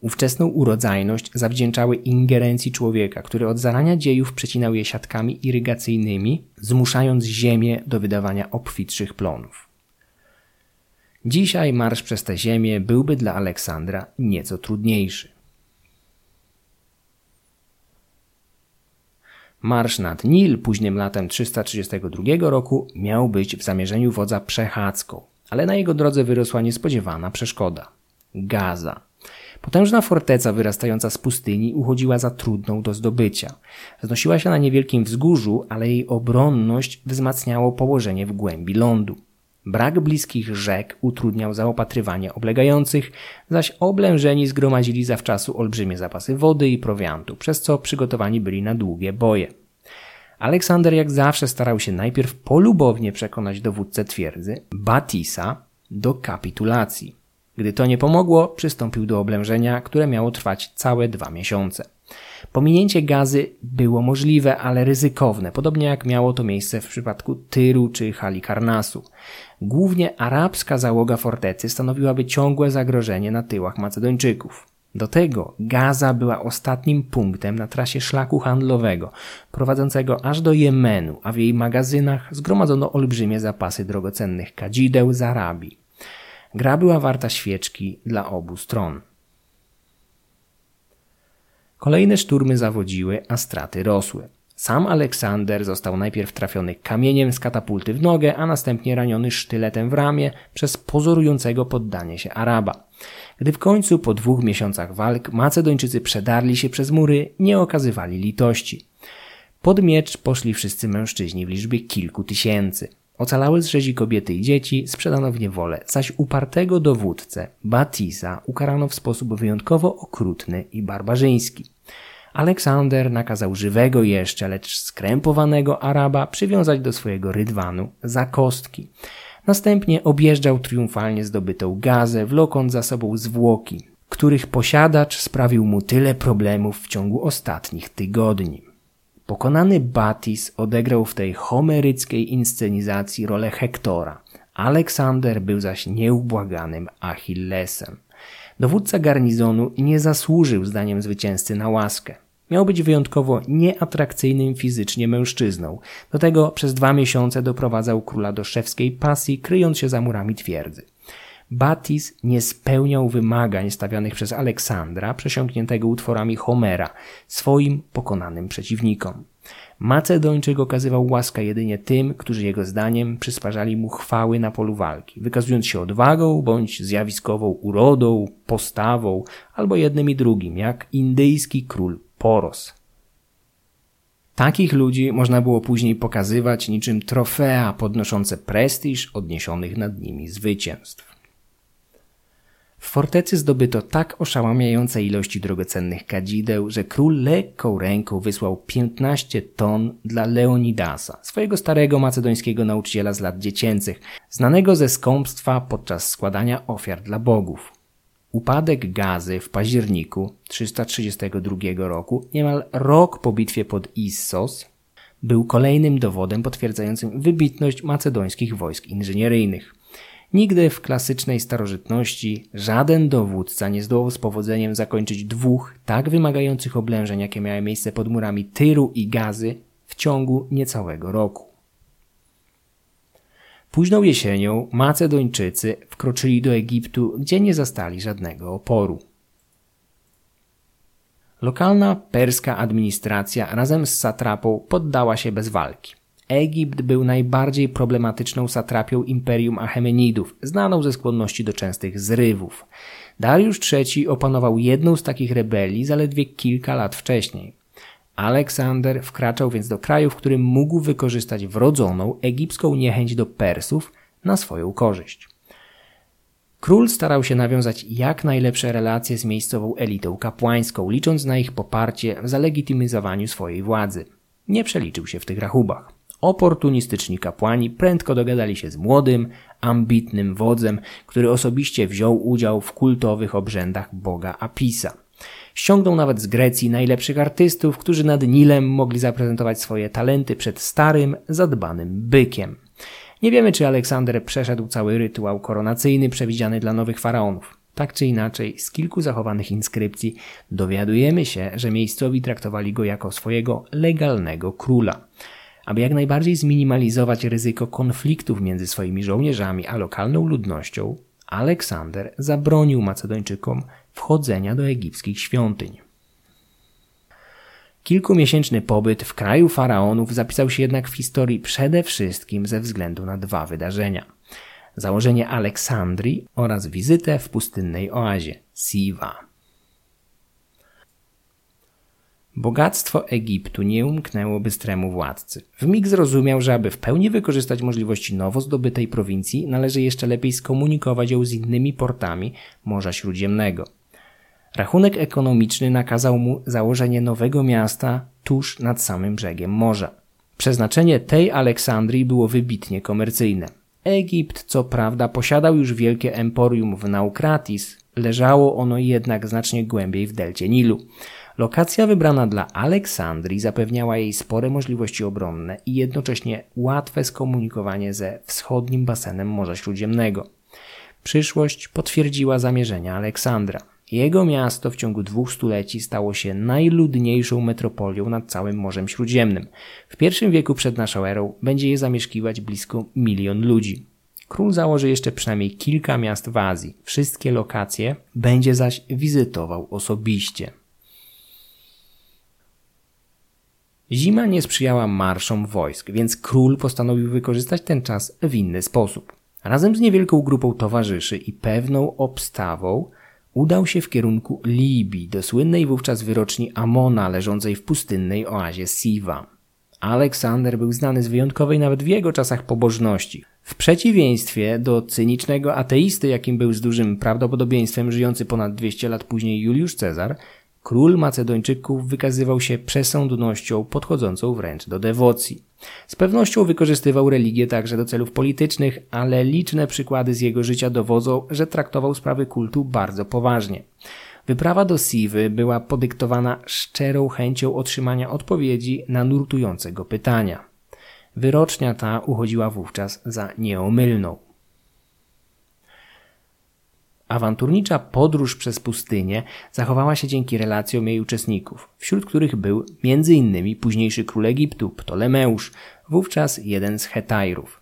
Ówczesną urodzajność zawdzięczały ingerencji człowieka, który od zarania dziejów przecinał je siatkami irygacyjnymi, zmuszając ziemię do wydawania obfitszych plonów. Dzisiaj marsz przez tę ziemię byłby dla Aleksandra nieco trudniejszy. Marsz nad Nil późnym latem 332 roku miał być w zamierzeniu wodza przechadzką, ale na jego drodze wyrosła niespodziewana przeszkoda Gaza. Potężna forteca wyrastająca z pustyni uchodziła za trudną do zdobycia. Znosiła się na niewielkim wzgórzu, ale jej obronność wzmacniało położenie w głębi lądu. Brak bliskich rzek utrudniał zaopatrywanie oblegających, zaś oblężeni zgromadzili zawczasu olbrzymie zapasy wody i prowiantu, przez co przygotowani byli na długie boje. Aleksander jak zawsze starał się najpierw polubownie przekonać dowódcę twierdzy, Batisa, do kapitulacji. Gdy to nie pomogło, przystąpił do oblężenia, które miało trwać całe dwa miesiące. Pominięcie gazy było możliwe, ale ryzykowne, podobnie jak miało to miejsce w przypadku Tyru czy Halikarnasu. Głównie arabska załoga fortecy stanowiłaby ciągłe zagrożenie na tyłach Macedończyków. Do tego Gaza była ostatnim punktem na trasie szlaku handlowego, prowadzącego aż do Jemenu, a w jej magazynach zgromadzono olbrzymie zapasy drogocennych kadzideł z Arabii. Gra była warta świeczki dla obu stron. Kolejne szturmy zawodziły, a straty rosły. Sam Aleksander został najpierw trafiony kamieniem z katapulty w nogę, a następnie raniony sztyletem w ramię przez pozorującego poddanie się Araba. Gdy w końcu po dwóch miesiącach walk Macedończycy przedarli się przez mury, nie okazywali litości. Pod miecz poszli wszyscy mężczyźni w liczbie kilku tysięcy. Ocalałe z rzezi kobiety i dzieci sprzedano w niewolę, zaś upartego dowódcę, Batisa, ukarano w sposób wyjątkowo okrutny i barbarzyński. Aleksander nakazał żywego jeszcze, lecz skrępowanego Araba przywiązać do swojego rydwanu za kostki. Następnie objeżdżał triumfalnie zdobytą gazę, wlokąc za sobą zwłoki, których posiadacz sprawił mu tyle problemów w ciągu ostatnich tygodni. Pokonany Batis odegrał w tej homeryckiej inscenizacji rolę Hektora. Aleksander był zaś nieubłaganym Achillesem. Dowódca garnizonu nie zasłużył zdaniem zwycięzcy na łaskę. Miał być wyjątkowo nieatrakcyjnym fizycznie mężczyzną. Do tego przez dwa miesiące doprowadzał króla do szewskiej pasji, kryjąc się za murami twierdzy. Batis nie spełniał wymagań stawianych przez Aleksandra, przesiąkniętego utworami Homera, swoim pokonanym przeciwnikom. Macedończyk okazywał łaskę jedynie tym, którzy jego zdaniem przysparzali mu chwały na polu walki, wykazując się odwagą bądź zjawiskową urodą, postawą albo jednym i drugim, jak indyjski król Poros. Takich ludzi można było później pokazywać niczym trofea podnoszące prestiż odniesionych nad nimi zwycięstw. W fortecy zdobyto tak oszałamiające ilości drogocennych kadzideł, że król lekką ręką wysłał 15 ton dla Leonidasa, swojego starego macedońskiego nauczyciela z lat dziecięcych, znanego ze skąpstwa podczas składania ofiar dla bogów. Upadek gazy w październiku 332 roku, niemal rok po bitwie pod Issos, był kolejnym dowodem potwierdzającym wybitność macedońskich wojsk inżynieryjnych. Nigdy w klasycznej starożytności żaden dowódca nie zdołał z powodzeniem zakończyć dwóch tak wymagających oblężeń, jakie miały miejsce pod murami Tyru i Gazy w ciągu niecałego roku. Późną jesienią Macedończycy wkroczyli do Egiptu, gdzie nie zastali żadnego oporu. Lokalna perska administracja razem z satrapą poddała się bez walki. Egipt był najbardziej problematyczną satrapią imperium Achemenidów, znaną ze skłonności do częstych zrywów. Dariusz III opanował jedną z takich rebelii zaledwie kilka lat wcześniej. Aleksander wkraczał więc do kraju, w którym mógł wykorzystać wrodzoną egipską niechęć do Persów na swoją korzyść. Król starał się nawiązać jak najlepsze relacje z miejscową elitą kapłańską, licząc na ich poparcie w zalegitymizowaniu swojej władzy. Nie przeliczył się w tych rachubach. Oportunistyczni kapłani prędko dogadali się z młodym, ambitnym wodzem, który osobiście wziął udział w kultowych obrzędach boga Apisa. Ściągnął nawet z Grecji najlepszych artystów, którzy nad Nilem mogli zaprezentować swoje talenty przed starym, zadbanym bykiem. Nie wiemy, czy Aleksander przeszedł cały rytuał koronacyjny przewidziany dla nowych faraonów. Tak czy inaczej, z kilku zachowanych inskrypcji dowiadujemy się, że miejscowi traktowali go jako swojego legalnego króla. Aby jak najbardziej zminimalizować ryzyko konfliktów między swoimi żołnierzami a lokalną ludnością, Aleksander zabronił Macedończykom wchodzenia do egipskich świątyń. Kilkumiesięczny pobyt w kraju faraonów zapisał się jednak w historii przede wszystkim ze względu na dwa wydarzenia. Założenie Aleksandrii oraz wizytę w pustynnej oazie Siwa. Bogactwo Egiptu nie umknęło bystremu władcy. W mig zrozumiał, że aby w pełni wykorzystać możliwości nowo zdobytej prowincji, należy jeszcze lepiej skomunikować ją z innymi portami Morza Śródziemnego. Rachunek ekonomiczny nakazał mu założenie nowego miasta tuż nad samym brzegiem morza. Przeznaczenie tej Aleksandrii było wybitnie komercyjne. Egipt, co prawda, posiadał już wielkie emporium w Naukratis, leżało ono jednak znacznie głębiej w delcie Nilu. Lokacja wybrana dla Aleksandrii zapewniała jej spore możliwości obronne i jednocześnie łatwe skomunikowanie ze wschodnim basenem Morza Śródziemnego. Przyszłość potwierdziła zamierzenia Aleksandra. Jego miasto w ciągu dwóch stuleci stało się najludniejszą metropolią nad całym Morzem Śródziemnym. W pierwszym wieku przed naszą erą będzie je zamieszkiwać blisko milion ludzi. Król założy jeszcze przynajmniej kilka miast w Azji. Wszystkie lokacje będzie zaś wizytował osobiście. Zima nie sprzyjała marszom wojsk, więc król postanowił wykorzystać ten czas w inny sposób. Razem z niewielką grupą towarzyszy i pewną obstawą udał się w kierunku Libii, do słynnej wówczas wyroczni Amona, leżącej w pustynnej oazie Siwa. Aleksander był znany z wyjątkowej nawet w jego czasach pobożności. W przeciwieństwie do cynicznego ateisty, jakim był z dużym prawdopodobieństwem żyjący ponad 200 lat później Juliusz Cezar, Król Macedończyków wykazywał się przesądnością podchodzącą wręcz do dewocji. Z pewnością wykorzystywał religię także do celów politycznych, ale liczne przykłady z jego życia dowodzą, że traktował sprawy kultu bardzo poważnie. Wyprawa do Siwy była podyktowana szczerą chęcią otrzymania odpowiedzi na nurtujące go pytania. Wyrocznia ta uchodziła wówczas za nieomylną. Awanturnicza podróż przez pustynię zachowała się dzięki relacjom jej uczestników, wśród których był m.in. późniejszy król Egiptu, Ptolemeusz, wówczas jeden z Hetajrów.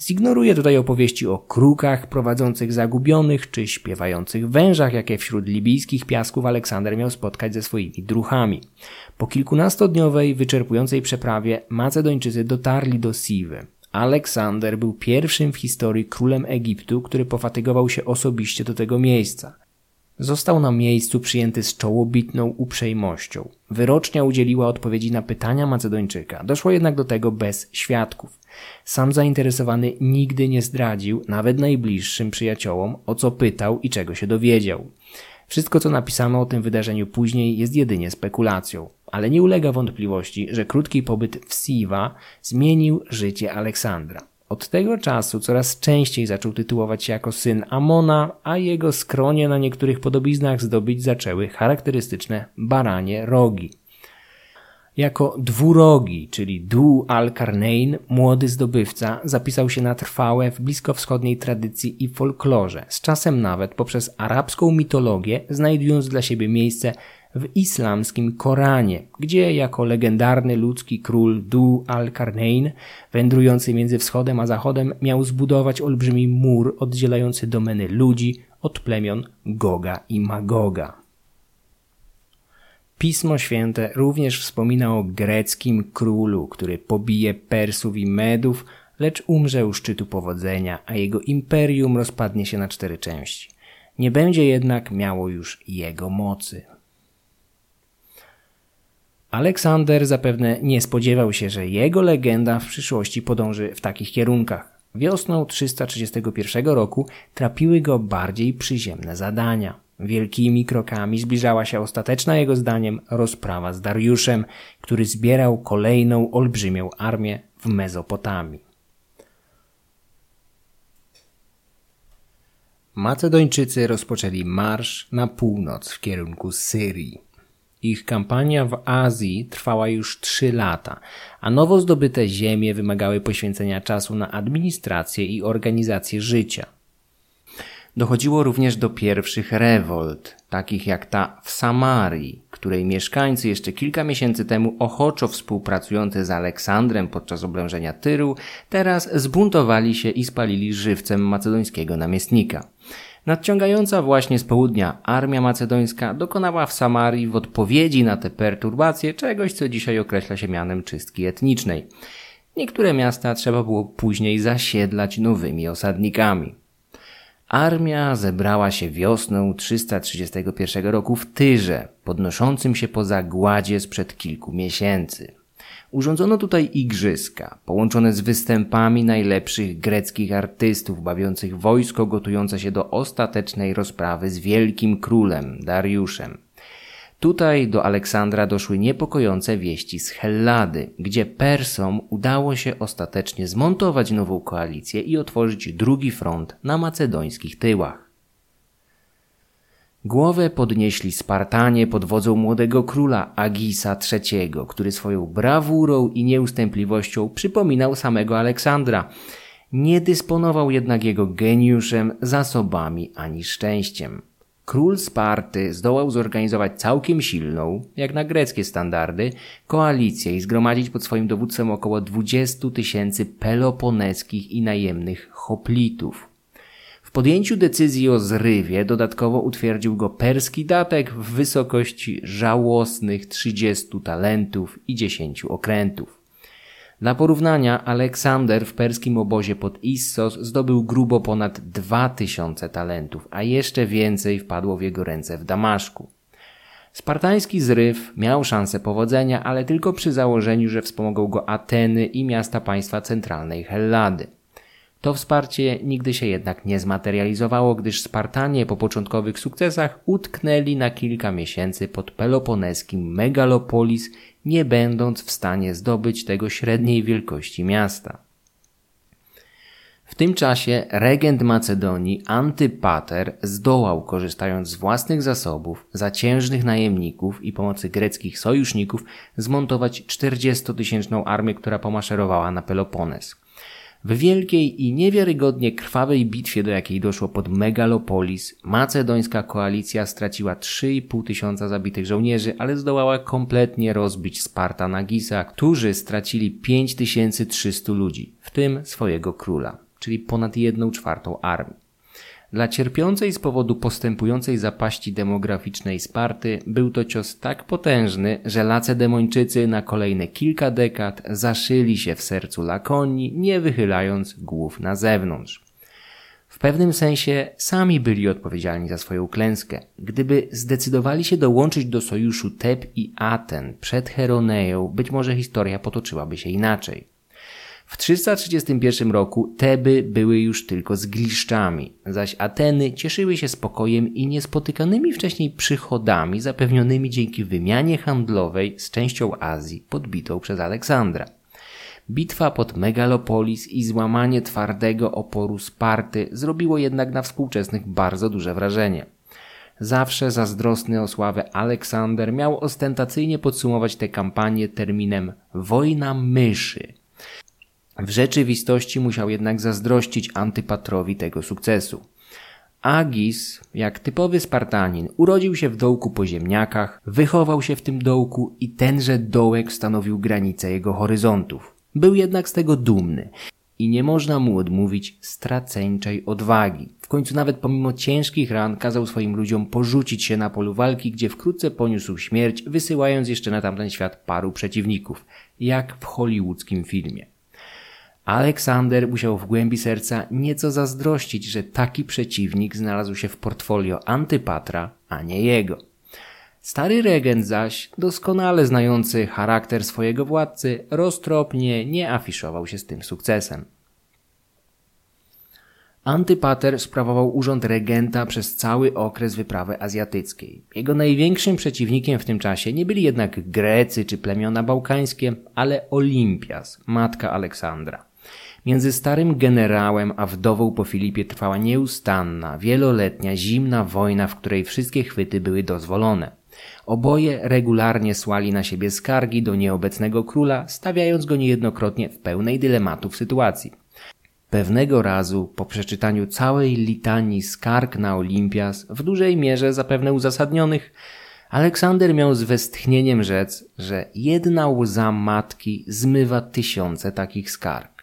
Zignoruję tutaj opowieści o krukach prowadzących zagubionych czy śpiewających wężach, jakie wśród libijskich piasków Aleksander miał spotkać ze swoimi druchami. Po kilkunastodniowej, wyczerpującej przeprawie Macedończycy dotarli do Siwy. Aleksander był pierwszym w historii królem Egiptu, który pofatygował się osobiście do tego miejsca. Został na miejscu przyjęty z czołobitną uprzejmością. Wyrocznia udzieliła odpowiedzi na pytania Macedończyka. Doszło jednak do tego bez świadków. Sam zainteresowany nigdy nie zdradził, nawet najbliższym przyjaciołom, o co pytał i czego się dowiedział. Wszystko, co napisano o tym wydarzeniu później, jest jedynie spekulacją, ale nie ulega wątpliwości, że krótki pobyt w Siwa zmienił życie Aleksandra. Od tego czasu coraz częściej zaczął tytułować się jako syn Amona, a jego skronie na niektórych podobiznach zdobyć zaczęły charakterystyczne baranie rogi. Jako dwurogi, czyli Du al-Karnein, młody zdobywca, zapisał się na trwałe w bliskowschodniej tradycji i folklorze, z czasem nawet poprzez arabską mitologię, znajdując dla siebie miejsce w islamskim Koranie, gdzie jako legendarny ludzki król Du al-Karnein, wędrujący między wschodem a zachodem, miał zbudować olbrzymi mur oddzielający domeny ludzi od plemion Goga i Magoga. Pismo Święte również wspomina o greckim królu, który pobije Persów i Medów, lecz umrze u szczytu powodzenia, a jego imperium rozpadnie się na cztery części. Nie będzie jednak miało już jego mocy. Aleksander zapewne nie spodziewał się, że jego legenda w przyszłości podąży w takich kierunkach. Wiosną 331 roku trapiły go bardziej przyziemne zadania. Wielkimi krokami zbliżała się ostateczna jego zdaniem rozprawa z Dariuszem, który zbierał kolejną olbrzymią armię w Mezopotamii. Macedończycy rozpoczęli marsz na północ w kierunku Syrii. Ich kampania w Azji trwała już trzy lata, a nowo zdobyte ziemie wymagały poświęcenia czasu na administrację i organizację życia. Dochodziło również do pierwszych rewolt, takich jak ta w Samarii, której mieszkańcy jeszcze kilka miesięcy temu ochoczo współpracujący z Aleksandrem podczas oblężenia Tyru, teraz zbuntowali się i spalili żywcem macedońskiego namiestnika. Nadciągająca właśnie z południa armia macedońska dokonała w Samarii w odpowiedzi na te perturbacje czegoś, co dzisiaj określa się mianem czystki etnicznej. Niektóre miasta trzeba było później zasiedlać nowymi osadnikami. Armia zebrała się wiosną 331 roku w Tyrze, podnoszącym się po zagładzie sprzed kilku miesięcy. Urządzono tutaj igrzyska, połączone z występami najlepszych greckich artystów bawiących wojsko gotujące się do ostatecznej rozprawy z wielkim królem Dariuszem. Tutaj do Aleksandra doszły niepokojące wieści z Hellady, gdzie Persom udało się ostatecznie zmontować nową koalicję i otworzyć drugi front na macedońskich tyłach. Głowę podnieśli Spartanie pod wodzą młodego króla Agisa III, który swoją brawurą i nieustępliwością przypominał samego Aleksandra. Nie dysponował jednak jego geniuszem, zasobami ani szczęściem. Król Sparty zdołał zorganizować całkiem silną, jak na greckie standardy, koalicję i zgromadzić pod swoim dowództwem około 20 tysięcy peloponeskich i najemnych hoplitów. W podjęciu decyzji o zrywie dodatkowo utwierdził go perski datek w wysokości żałosnych 30 talentów i 10 okrętów. Dla porównania Aleksander w perskim obozie pod Issos zdobył grubo ponad 2000 talentów, a jeszcze więcej wpadło w jego ręce w Damaszku. Spartański zryw miał szansę powodzenia, ale tylko przy założeniu, że wspomogą go Ateny i miasta państwa centralnej Hellady. To wsparcie nigdy się jednak nie zmaterializowało, gdyż Spartanie po początkowych sukcesach utknęli na kilka miesięcy pod peloponeskim megalopolis, nie będąc w stanie zdobyć tego średniej wielkości miasta. W tym czasie regent Macedonii Antypater zdołał, korzystając z własnych zasobów, zaciężnych najemników i pomocy greckich sojuszników, zmontować 40-tysięczną armię, która pomaszerowała na Pelopones. W wielkiej i niewiarygodnie krwawej bitwie, do jakiej doszło pod Megalopolis, macedońska koalicja straciła 3,5 tysiąca zabitych żołnierzy, ale zdołała kompletnie rozbić Spartanagisa, którzy stracili 5300 ludzi, w tym swojego króla, czyli ponad jedną czwartą armii. Dla cierpiącej z powodu postępującej zapaści demograficznej Sparty był to cios tak potężny, że Lacedemończycy na kolejne kilka dekad zaszyli się w sercu Lakonii, nie wychylając głów na zewnątrz. W pewnym sensie sami byli odpowiedzialni za swoją klęskę. Gdyby zdecydowali się dołączyć do sojuszu Teb i Aten przed Heroneją, być może historia potoczyłaby się inaczej. W 331 roku Teby były już tylko zgliszczami, zaś Ateny cieszyły się spokojem i niespotykanymi wcześniej przychodami zapewnionymi dzięki wymianie handlowej z częścią Azji podbitą przez Aleksandra. Bitwa pod Megalopolis i złamanie twardego oporu Sparty zrobiło jednak na współczesnych bardzo duże wrażenie. Zawsze zazdrosny o sławę Aleksander miał ostentacyjnie podsumować tę kampanię terminem wojna myszy – w rzeczywistości musiał jednak zazdrościć Antypatrowi tego sukcesu. Agis, jak typowy Spartanin, urodził się w dołku po ziemniakach, wychował się w tym dołku i tenże dołek stanowił granicę jego horyzontów. Był jednak z tego dumny i nie można mu odmówić straceńczej odwagi. W końcu nawet pomimo ciężkich ran kazał swoim ludziom porzucić się na polu walki, gdzie wkrótce poniósł śmierć, wysyłając jeszcze na tamten świat paru przeciwników, jak w hollywoodzkim filmie. Aleksander musiał w głębi serca nieco zazdrościć, że taki przeciwnik znalazł się w portfolio Antypatra, a nie jego. Stary regent zaś, doskonale znający charakter swojego władcy, roztropnie nie afiszował się z tym sukcesem. Antypater sprawował urząd regenta przez cały okres wyprawy azjatyckiej. Jego największym przeciwnikiem w tym czasie nie byli jednak Grecy czy plemiona bałkańskie, ale Olimpias, matka Aleksandra. Między starym generałem a wdową po Filipie trwała nieustanna, wieloletnia, zimna wojna, w której wszystkie chwyty były dozwolone. Oboje regularnie słali na siebie skargi do nieobecnego króla, stawiając go niejednokrotnie w pełnej dylematów sytuacji. Pewnego razu, po przeczytaniu całej litanii skarg na Olimpias, w dużej mierze zapewne uzasadnionych, Aleksander miał z westchnieniem rzec, że jedna łza matki zmywa tysiące takich skarg.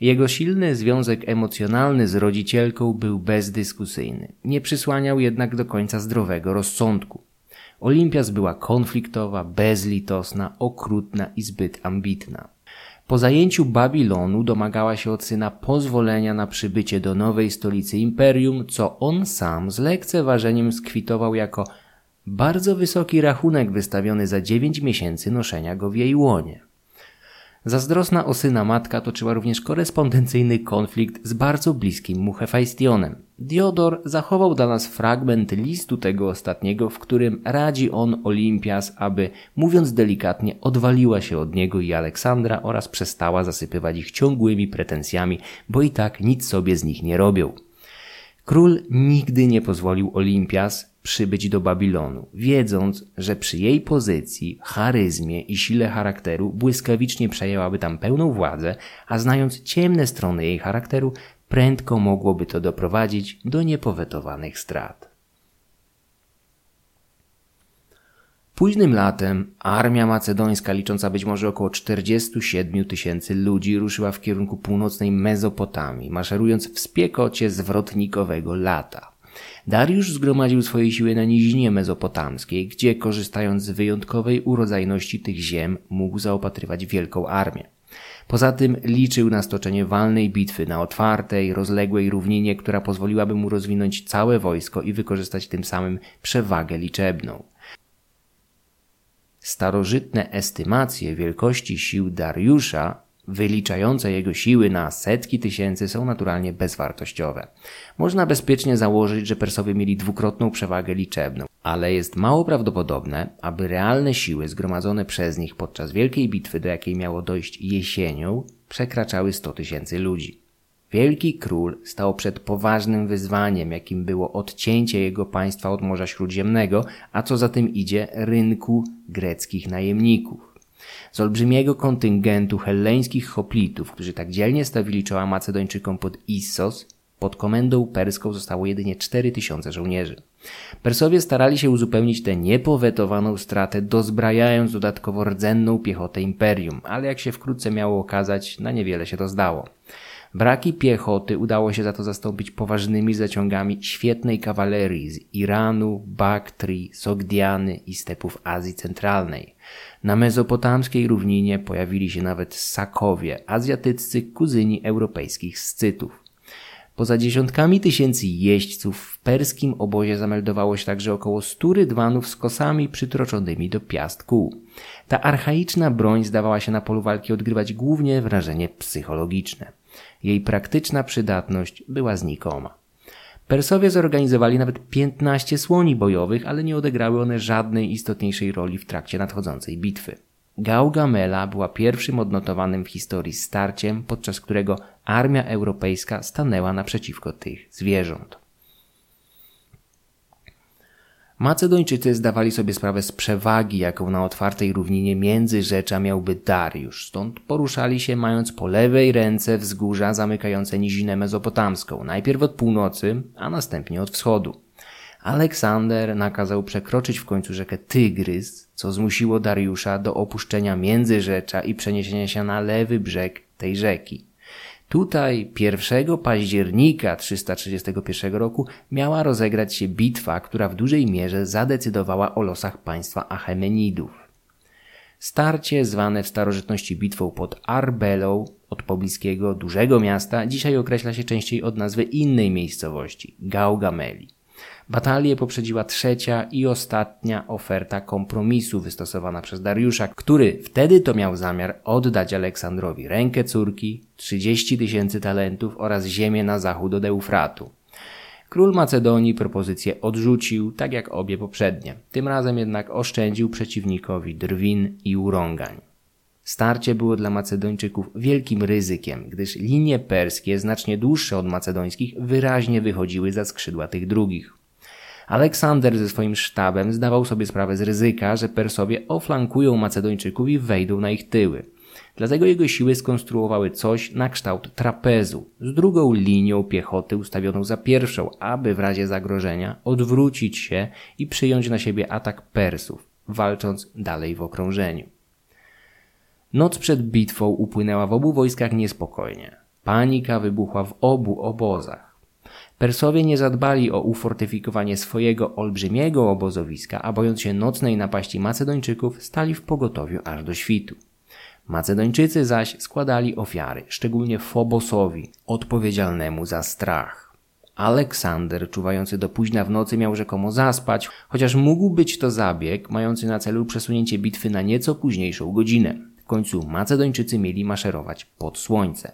Jego silny związek emocjonalny z rodzicielką był bezdyskusyjny. Nie przysłaniał jednak do końca zdrowego rozsądku. Olimpias była konfliktowa, bezlitosna, okrutna i zbyt ambitna. Po zajęciu Babilonu domagała się od syna pozwolenia na przybycie do nowej stolicy imperium, co on sam z lekceważeniem skwitował jako bardzo wysoki rachunek wystawiony za dziewięć miesięcy noszenia go w jej łonie. Zazdrosna o syna matka toczyła również korespondencyjny konflikt z bardzo bliskim mu Hefajstionem. Diodor zachował dla nas fragment listu tego ostatniego, w którym radzi on Olimpias, aby, mówiąc delikatnie, odwaliła się od niego i Aleksandra oraz przestała zasypywać ich ciągłymi pretensjami, bo i tak nic sobie z nich nie robią. Król nigdy nie pozwolił Olimpias przybyć do Babilonu, wiedząc, że przy jej pozycji, charyzmie i sile charakteru błyskawicznie przejęłaby tam pełną władzę, a znając ciemne strony jej charakteru, prędko mogłoby to doprowadzić do niepowetowanych strat. Późnym latem armia macedońska, licząca być może około 47 tysięcy ludzi, ruszyła w kierunku północnej Mezopotamii, maszerując w spiekocie zwrotnikowego lata. Dariusz zgromadził swoje siły na nizinie mezopotamskiej, gdzie korzystając z wyjątkowej urodzajności tych ziem mógł zaopatrywać wielką armię. Poza tym liczył na stoczenie walnej bitwy na otwartej, rozległej równinie, która pozwoliłaby mu rozwinąć całe wojsko i wykorzystać tym samym przewagę liczebną. Starożytne estymacje wielkości sił Dariusza wyliczające jego siły na setki tysięcy są naturalnie bezwartościowe. Można bezpiecznie założyć, że Persowie mieli dwukrotną przewagę liczebną, ale jest mało prawdopodobne, aby realne siły zgromadzone przez nich podczas wielkiej bitwy, do jakiej miało dojść jesienią, przekraczały 100 tysięcy ludzi. Wielki król stał przed poważnym wyzwaniem, jakim było odcięcie jego państwa od Morza Śródziemnego, a co za tym idzie rynku greckich najemników. Z olbrzymiego kontyngentu helleńskich hoplitów, którzy tak dzielnie stawili czoła Macedończykom pod Issos, pod komendą perską zostało jedynie 4000 żołnierzy. Persowie starali się uzupełnić tę niepowetowaną stratę, dozbrajając dodatkowo rdzenną piechotę imperium, ale jak się wkrótce miało okazać, na niewiele się to zdało. Braki piechoty udało się za to zastąpić poważnymi zaciągami świetnej kawalerii z Iranu, Baktrii, Sogdiany i stepów Azji Centralnej. Na mezopotamskiej równinie pojawili się nawet Sakowie, azjatyccy kuzyni europejskich Scytów. Poza dziesiątkami tysięcy jeźdźców w perskim obozie zameldowało się także około stu rydwanów z kosami przytroczonymi do piast kół. Ta archaiczna broń zdawała się na polu walki odgrywać głównie wrażenie psychologiczne. Jej praktyczna przydatność była znikoma. Persowie zorganizowali nawet 15 słoni bojowych, ale nie odegrały one żadnej istotniejszej roli w trakcie nadchodzącej bitwy. Gaugamela była pierwszym odnotowanym w historii starciem, podczas którego armia europejska stanęła naprzeciwko tych zwierząt. Macedończycy zdawali sobie sprawę z przewagi, jaką na otwartej równinie Międzyrzecza miałby Dariusz, stąd poruszali się mając po lewej ręce wzgórza zamykające nizinę mezopotamską, najpierw od północy, a następnie od wschodu. Aleksander nakazał przekroczyć w końcu rzekę Tygrys, co zmusiło Dariusza do opuszczenia Międzyrzecza i przeniesienia się na lewy brzeg tej rzeki. Tutaj 1 października 331 roku miała rozegrać się bitwa, która w dużej mierze zadecydowała o losach państwa Achemenidów. Starcie zwane w starożytności bitwą pod Arbelą od pobliskiego dużego miasta dzisiaj określa się częściej od nazwy innej miejscowości Gaugameli. Batalię poprzedziła trzecia i ostatnia oferta kompromisu wystosowana przez Dariusza, który wtedy to miał zamiar oddać Aleksandrowi rękę córki, 30 tysięcy talentów oraz ziemię na zachód od Eufratu. Król Macedonii propozycję odrzucił, tak jak obie poprzednie. Tym razem jednak oszczędził przeciwnikowi drwin i urągań. Starcie było dla Macedończyków wielkim ryzykiem, gdyż linie perskie, znacznie dłuższe od macedońskich, wyraźnie wychodziły za skrzydła tych drugich. Aleksander ze swoim sztabem zdawał sobie sprawę z ryzyka, że Persowie oflankują Macedończyków i wejdą na ich tyły. Dlatego jego siły skonstruowały coś na kształt trapezu z drugą linią piechoty ustawioną za pierwszą, aby w razie zagrożenia odwrócić się i przyjąć na siebie atak Persów, walcząc dalej w okrążeniu. Noc przed bitwą upłynęła w obu wojskach niespokojnie. Panika wybuchła w obu obozach. Persowie nie zadbali o ufortyfikowanie swojego olbrzymiego obozowiska, a bojąc się nocnej napaści Macedończyków, stali w pogotowiu aż do świtu. Macedończycy zaś składali ofiary, szczególnie Fobosowi, odpowiedzialnemu za strach. Aleksander, czuwający do późna w nocy, miał rzekomo zaspać, chociaż mógł być to zabieg mający na celu przesunięcie bitwy na nieco późniejszą godzinę. W końcu Macedończycy mieli maszerować pod słońce.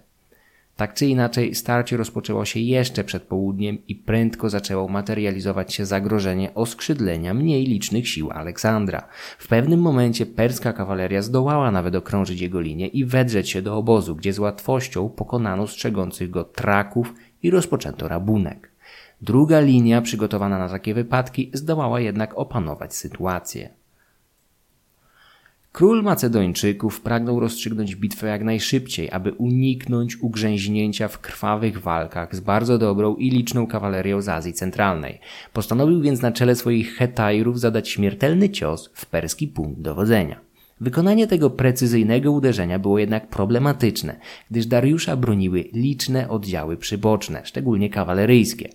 Tak czy inaczej, starcie rozpoczęło się jeszcze przed południem i prędko zaczęło materializować się zagrożenie oskrzydlenia mniej licznych sił Aleksandra. W pewnym momencie perska kawaleria zdołała nawet okrążyć jego linię i wedrzeć się do obozu, gdzie z łatwością pokonano strzegących go traków i rozpoczęto rabunek. Druga linia, przygotowana na takie wypadki, zdołała jednak opanować sytuację. Król Macedończyków pragnął rozstrzygnąć bitwę jak najszybciej, aby uniknąć ugrzęźnięcia w krwawych walkach z bardzo dobrą i liczną kawalerią z Azji Centralnej. Postanowił więc na czele swoich hetajrów zadać śmiertelny cios w perski punkt dowodzenia. Wykonanie tego precyzyjnego uderzenia było jednak problematyczne, gdyż Dariusza broniły liczne oddziały przyboczne, szczególnie kawaleryjskie.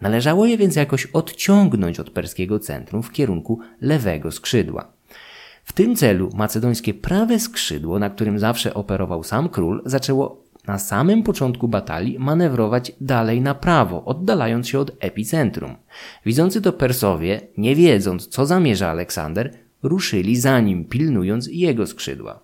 Należało je więc jakoś odciągnąć od perskiego centrum w kierunku lewego skrzydła. W tym celu macedońskie prawe skrzydło, na którym zawsze operował sam król, zaczęło na samym początku batalii manewrować dalej na prawo, oddalając się od epicentrum. Widzący to Persowie, nie wiedząc co zamierza Aleksander, ruszyli za nim, pilnując jego skrzydła.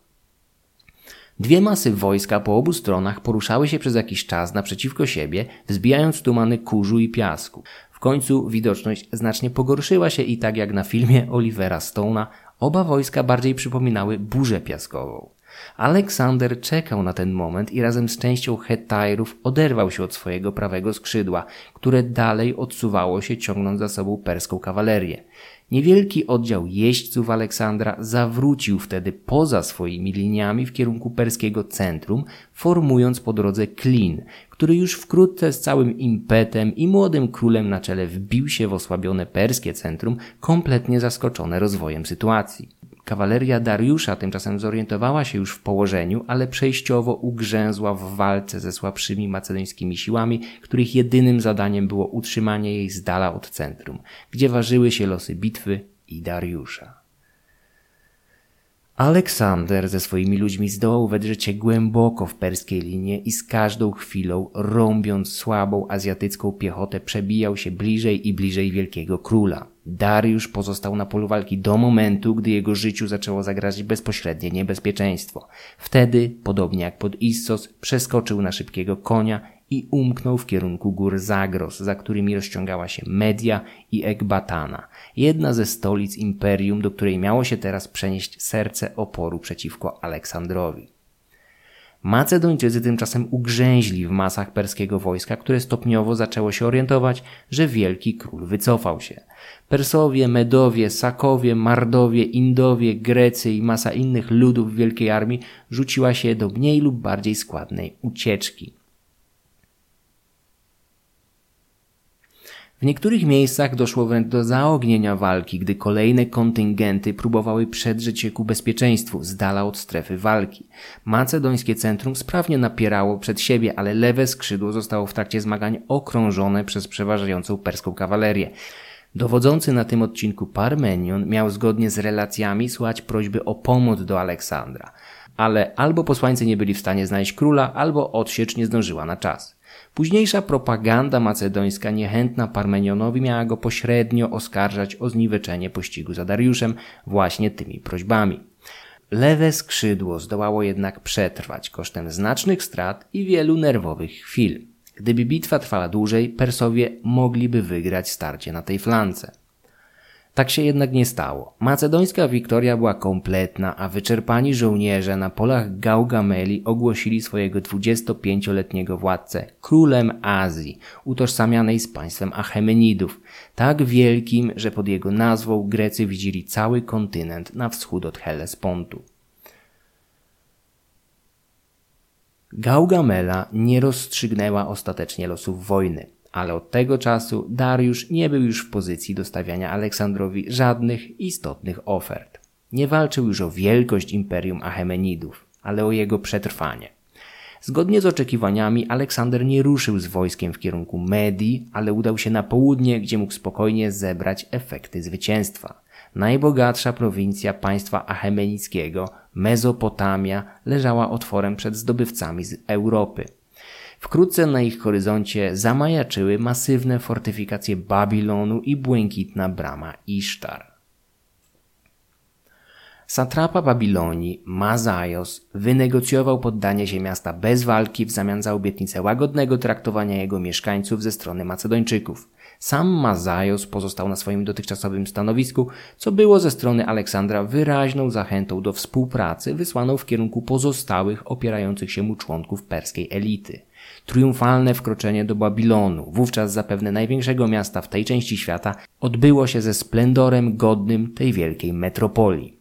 Dwie masy wojska po obu stronach poruszały się przez jakiś czas naprzeciwko siebie, wzbijając tumany kurzu i piasku. W końcu widoczność znacznie pogorszyła się i tak jak na filmie Olivera Stone'a, oba wojska bardziej przypominały burzę piaskową. Aleksander czekał na ten moment i razem z częścią Hetajrów oderwał się od swojego prawego skrzydła, które dalej odsuwało się ciągnąc za sobą perską kawalerię. Niewielki oddział jeźdźców Aleksandra zawrócił wtedy poza swoimi liniami w kierunku perskiego centrum, formując po drodze klin, który już wkrótce z całym impetem i młodym królem na czele wbił się w osłabione perskie centrum, kompletnie zaskoczone rozwojem sytuacji. Kawaleria Dariusza tymczasem zorientowała się już w położeniu, ale przejściowo ugrzęzła w walce ze słabszymi macedońskimi siłami, których jedynym zadaniem było utrzymanie jej z dala od centrum, gdzie ważyły się losy bitwy i Dariusza. Aleksander ze swoimi ludźmi zdołał wedrzeć się głęboko w perskiej linie i z każdą chwilą, rąbiąc słabą azjatycką piechotę, przebijał się bliżej i bliżej wielkiego króla. Dariusz pozostał na polu walki do momentu, gdy jego życiu zaczęło zagrażać bezpośrednie niebezpieczeństwo. Wtedy, podobnie jak pod Issos, przeskoczył na szybkiego konia i umknął w kierunku gór Zagros, za którymi rozciągała się Media i Ekbatana, jedna ze stolic imperium, do której miało się teraz przenieść serce oporu przeciwko Aleksandrowi. Macedończycy tymczasem ugrzęźli w masach perskiego wojska, które stopniowo zaczęło się orientować, że wielki król wycofał się. Persowie, Medowie, Sakowie, Mardowie, Indowie, Grecy i masa innych ludów wielkiej armii rzuciła się do mniej lub bardziej składnej ucieczki. W niektórych miejscach doszło wręcz do zaognienia walki, gdy kolejne kontyngenty próbowały przedrzeć się ku bezpieczeństwu z dala od strefy walki. Macedońskie centrum sprawnie napierało przed siebie, ale lewe skrzydło zostało w trakcie zmagań okrążone przez przeważającą perską kawalerię. Dowodzący na tym odcinku Parmenion miał zgodnie z relacjami słuchać prośby o pomoc do Aleksandra, ale albo posłańcy nie byli w stanie znaleźć króla, albo odsiecz nie zdążyła na czas. Późniejsza propaganda macedońska niechętna Parmenionowi miała go pośrednio oskarżać o zniweczenie pościgu za Dariuszem właśnie tymi prośbami. Lewe skrzydło zdołało jednak przetrwać kosztem znacznych strat i wielu nerwowych chwil. Gdyby bitwa trwała dłużej, Persowie mogliby wygrać starcie na tej flance. Tak się jednak nie stało. Macedońska wiktoria była kompletna, a wyczerpani żołnierze na polach Gaugameli ogłosili swojego 25-letniego władcę królem Azji, utożsamianej z państwem Achemenidów, tak wielkim, że pod jego nazwą Grecy widzieli cały kontynent na wschód od Hellespontu. Gaugamela nie rozstrzygnęła ostatecznie losów wojny ale od tego czasu Dariusz nie był już w pozycji dostawiania Aleksandrowi żadnych istotnych ofert. Nie walczył już o wielkość imperium Achemenidów, ale o jego przetrwanie. Zgodnie z oczekiwaniami Aleksander nie ruszył z wojskiem w kierunku Medii, ale udał się na południe, gdzie mógł spokojnie zebrać efekty zwycięstwa. Najbogatsza prowincja państwa achemenickiego, Mezopotamia, leżała otworem przed zdobywcami z Europy. Wkrótce na ich horyzoncie zamajaczyły masywne fortyfikacje Babilonu i błękitna brama Isztar. Satrapa Babilonii, Mazajos, wynegocjował poddanie się miasta bez walki w zamian za obietnicę łagodnego traktowania jego mieszkańców ze strony Macedończyków. Sam Mazajos pozostał na swoim dotychczasowym stanowisku, co było ze strony Aleksandra wyraźną zachętą do współpracy wysłaną w kierunku pozostałych opierających się mu członków perskiej elity. Triumfalne wkroczenie do Babilonu, wówczas zapewne największego miasta w tej części świata, odbyło się ze splendorem godnym tej wielkiej metropolii.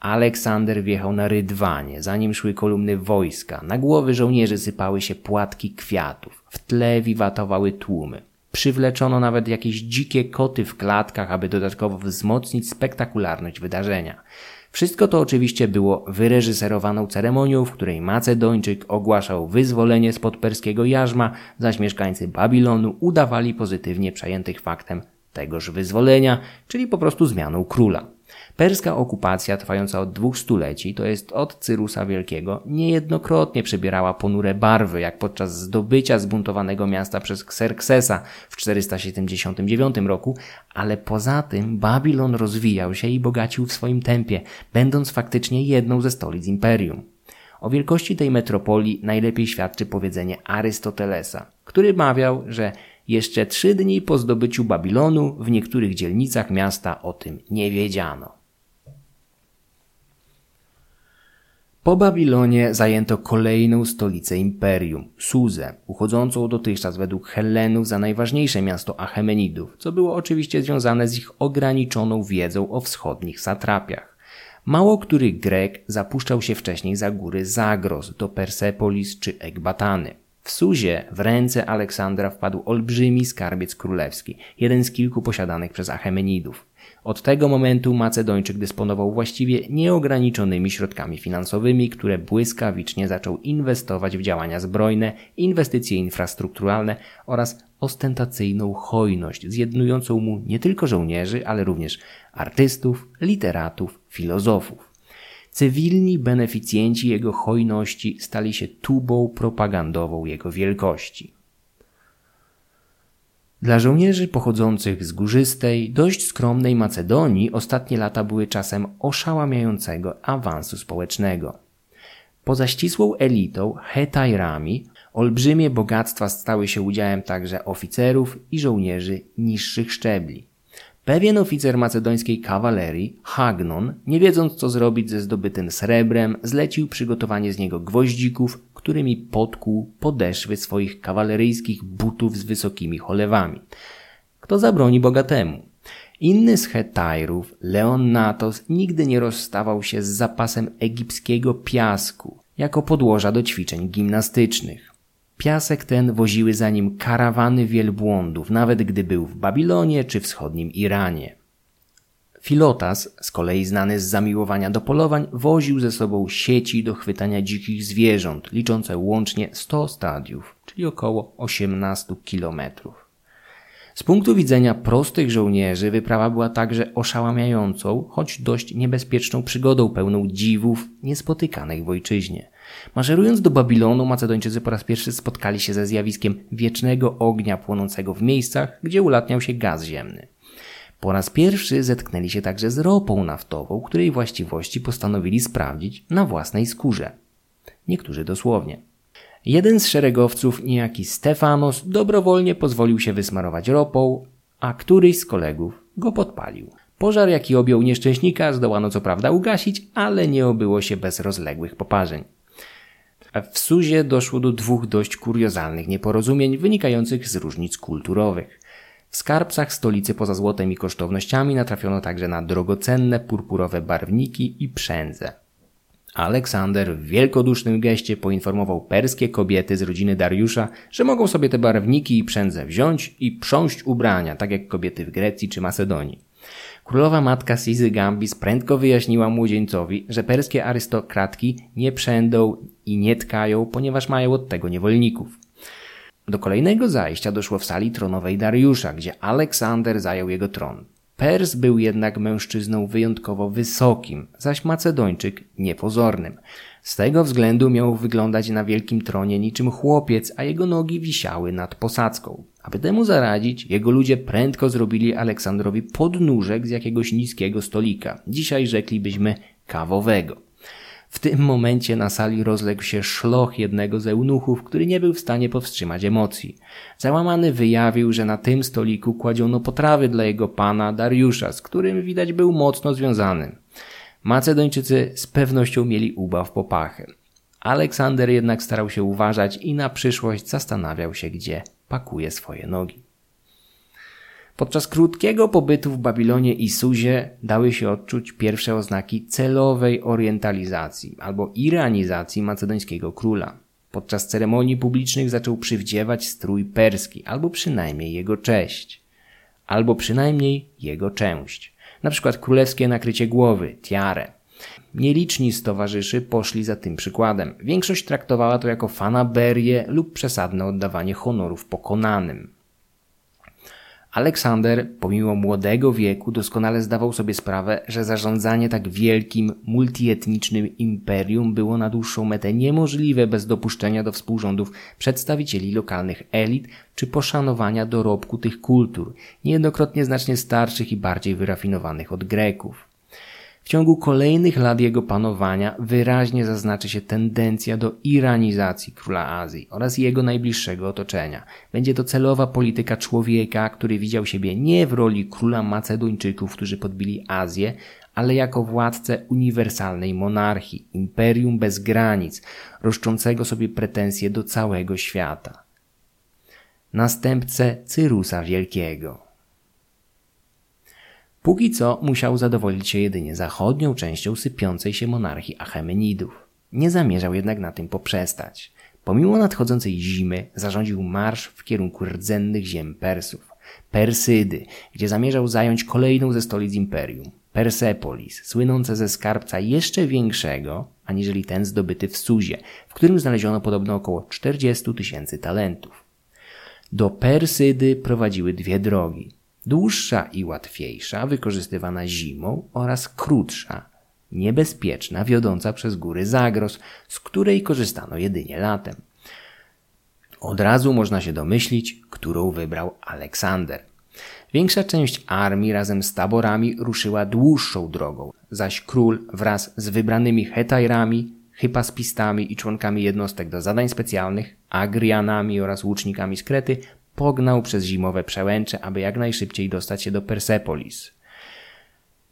Aleksander wjechał na Rydwanie, zanim szły kolumny wojska. Na głowy żołnierzy sypały się płatki kwiatów. W tle wiwatowały tłumy. Przywleczono nawet jakieś dzikie koty w klatkach, aby dodatkowo wzmocnić spektakularność wydarzenia. Wszystko to oczywiście było wyreżyserowaną ceremonią, w której Macedończyk ogłaszał wyzwolenie spod perskiego jarzma, zaś mieszkańcy Babilonu udawali pozytywnie przejętych faktem tegoż wyzwolenia, czyli po prostu zmianą króla. Perska okupacja trwająca od dwóch stuleci, to jest od Cyrusa Wielkiego, niejednokrotnie przebierała ponure barwy, jak podczas zdobycia zbuntowanego miasta przez Xerxesa w 479 roku, ale poza tym Babilon rozwijał się i bogacił w swoim tempie, będąc faktycznie jedną ze stolic imperium. O wielkości tej metropolii najlepiej świadczy powiedzenie Arystotelesa, który mawiał, że jeszcze trzy dni po zdobyciu Babilonu w niektórych dzielnicach miasta o tym nie wiedziano. Po Babilonie zajęto kolejną stolicę imperium, Suzę, uchodzącą dotychczas według Hellenów za najważniejsze miasto Achemenidów, co było oczywiście związane z ich ograniczoną wiedzą o wschodnich satrapiach. Mało który Grek zapuszczał się wcześniej za góry Zagros do Persepolis czy Ekbatany. W Suzie w ręce Aleksandra wpadł olbrzymi skarbiec królewski, jeden z kilku posiadanych przez Achemenidów. Od tego momentu Macedończyk dysponował właściwie nieograniczonymi środkami finansowymi, które błyskawicznie zaczął inwestować w działania zbrojne, inwestycje infrastrukturalne oraz ostentacyjną hojność, zjednującą mu nie tylko żołnierzy, ale również artystów, literatów, filozofów. Cywilni beneficjenci jego hojności stali się tubą propagandową jego wielkości. Dla żołnierzy pochodzących z górzystej, dość skromnej Macedonii ostatnie lata były czasem oszałamiającego awansu społecznego. Poza ścisłą elitą, hetajrami, olbrzymie bogactwa stały się udziałem także oficerów i żołnierzy niższych szczebli. Pewien oficer macedońskiej kawalerii, Hagnon, nie wiedząc co zrobić ze zdobytym srebrem, zlecił przygotowanie z niego gwoździków, którymi podkuł podeszwy swoich kawaleryjskich butów z wysokimi cholewami. Kto zabroni bogatemu? Inny z Hetajrów, Leonnatos, nigdy nie rozstawał się z zapasem egipskiego piasku jako podłoża do ćwiczeń gimnastycznych. Piasek ten woziły za nim karawany wielbłądów, nawet gdy był w Babilonie czy wschodnim Iranie. Filotas, z kolei znany z zamiłowania do polowań, woził ze sobą sieci do chwytania dzikich zwierząt, liczące łącznie 100 stadiów, czyli około 18 kilometrów. Z punktu widzenia prostych żołnierzy wyprawa była także oszałamiającą, choć dość niebezpieczną przygodą pełną dziwów niespotykanych w ojczyźnie. Maszerując do Babilonu, Macedończycy po raz pierwszy spotkali się ze zjawiskiem wiecznego ognia płonącego w miejscach, gdzie ulatniał się gaz ziemny. Po raz pierwszy zetknęli się także z ropą naftową, której właściwości postanowili sprawdzić na własnej skórze. Niektórzy dosłownie. Jeden z szeregowców, niejaki Stefanos, dobrowolnie pozwolił się wysmarować ropą, a któryś z kolegów go podpalił. Pożar, jaki objął nieszczęśnika, zdołano co prawda ugasić, ale nie obyło się bez rozległych poparzeń. W Suzie doszło do dwóch dość kuriozalnych nieporozumień wynikających z różnic kulturowych. W skarbcach stolicy poza złotem i kosztownościami natrafiono także na drogocenne purpurowe barwniki i przędze. Aleksander w wielkodusznym geście poinformował perskie kobiety z rodziny Dariusza, że mogą sobie te barwniki i przędze wziąć i prząść ubrania, tak jak kobiety w Grecji czy Macedonii. Królowa matka Sizy Gambis prędko wyjaśniła młodzieńcowi, że perskie arystokratki nie przędą i nie tkają, ponieważ mają od tego niewolników. Do kolejnego zajścia doszło w sali tronowej Dariusza, gdzie Aleksander zajął jego tron. Pers był jednak mężczyzną wyjątkowo wysokim, zaś Macedończyk niepozornym. Z tego względu miał wyglądać na wielkim tronie niczym chłopiec, a jego nogi wisiały nad posadzką. Aby temu zaradzić, jego ludzie prędko zrobili Aleksandrowi podnóżek z jakiegoś niskiego stolika. Dzisiaj rzeklibyśmy kawowego. W tym momencie na sali rozległ się szloch jednego z eunuchów, który nie był w stanie powstrzymać emocji. Załamany wyjawił, że na tym stoliku kładziono potrawy dla jego pana Dariusza, z którym widać był mocno związany. Macedończycy z pewnością mieli ubaw popachy. Aleksander jednak starał się uważać i na przyszłość zastanawiał się, gdzie pakuje swoje nogi. Podczas krótkiego pobytu w Babilonie i Suzie dały się odczuć pierwsze oznaki celowej orientalizacji albo iranizacji macedońskiego króla. Podczas ceremonii publicznych zaczął przywdziewać strój perski, albo przynajmniej jego cześć, albo przynajmniej jego część. Na przykład królewskie nakrycie głowy, tiarę. Nieliczni z towarzyszy poszli za tym przykładem. Większość traktowała to jako fanaberię lub przesadne oddawanie honorów pokonanym. Aleksander, pomimo młodego wieku, doskonale zdawał sobie sprawę, że zarządzanie tak wielkim, multietnicznym imperium było na dłuższą metę niemożliwe bez dopuszczenia do współrządów przedstawicieli lokalnych elit czy poszanowania dorobku tych kultur, niejednokrotnie znacznie starszych i bardziej wyrafinowanych od Greków. Ciągu kolejnych lat jego panowania wyraźnie zaznaczy się tendencja do iranizacji króla Azji oraz jego najbliższego otoczenia. Będzie to celowa polityka człowieka, który widział siebie nie w roli króla Macedończyków, którzy podbili Azję, ale jako władcę uniwersalnej monarchii, imperium bez granic, roszczącego sobie pretensje do całego świata. Następcę Cyrusa Wielkiego. Póki co musiał zadowolić się jedynie zachodnią częścią sypiącej się monarchii Achemenidów. Nie zamierzał jednak na tym poprzestać. Pomimo nadchodzącej zimy zarządził marsz w kierunku rdzennych ziem Persów. Persydy, gdzie zamierzał zająć kolejną ze stolic imperium. Persepolis, słynące ze skarbca jeszcze większego, aniżeli ten zdobyty w Suzie, w którym znaleziono podobno około 40 tysięcy talentów. Do Persydy prowadziły dwie drogi – dłuższa i łatwiejsza, wykorzystywana zimą oraz krótsza, niebezpieczna, wiodąca przez góry Zagros, z której korzystano jedynie latem. Od razu można się domyślić, którą wybrał Aleksander. Większa część armii razem z taborami ruszyła dłuższą drogą, zaś król wraz z wybranymi hetajrami, hypaspistami i członkami jednostek do zadań specjalnych, agrianami oraz łucznikami z Krety pognał przez zimowe przełęcze, aby jak najszybciej dostać się do Persepolis.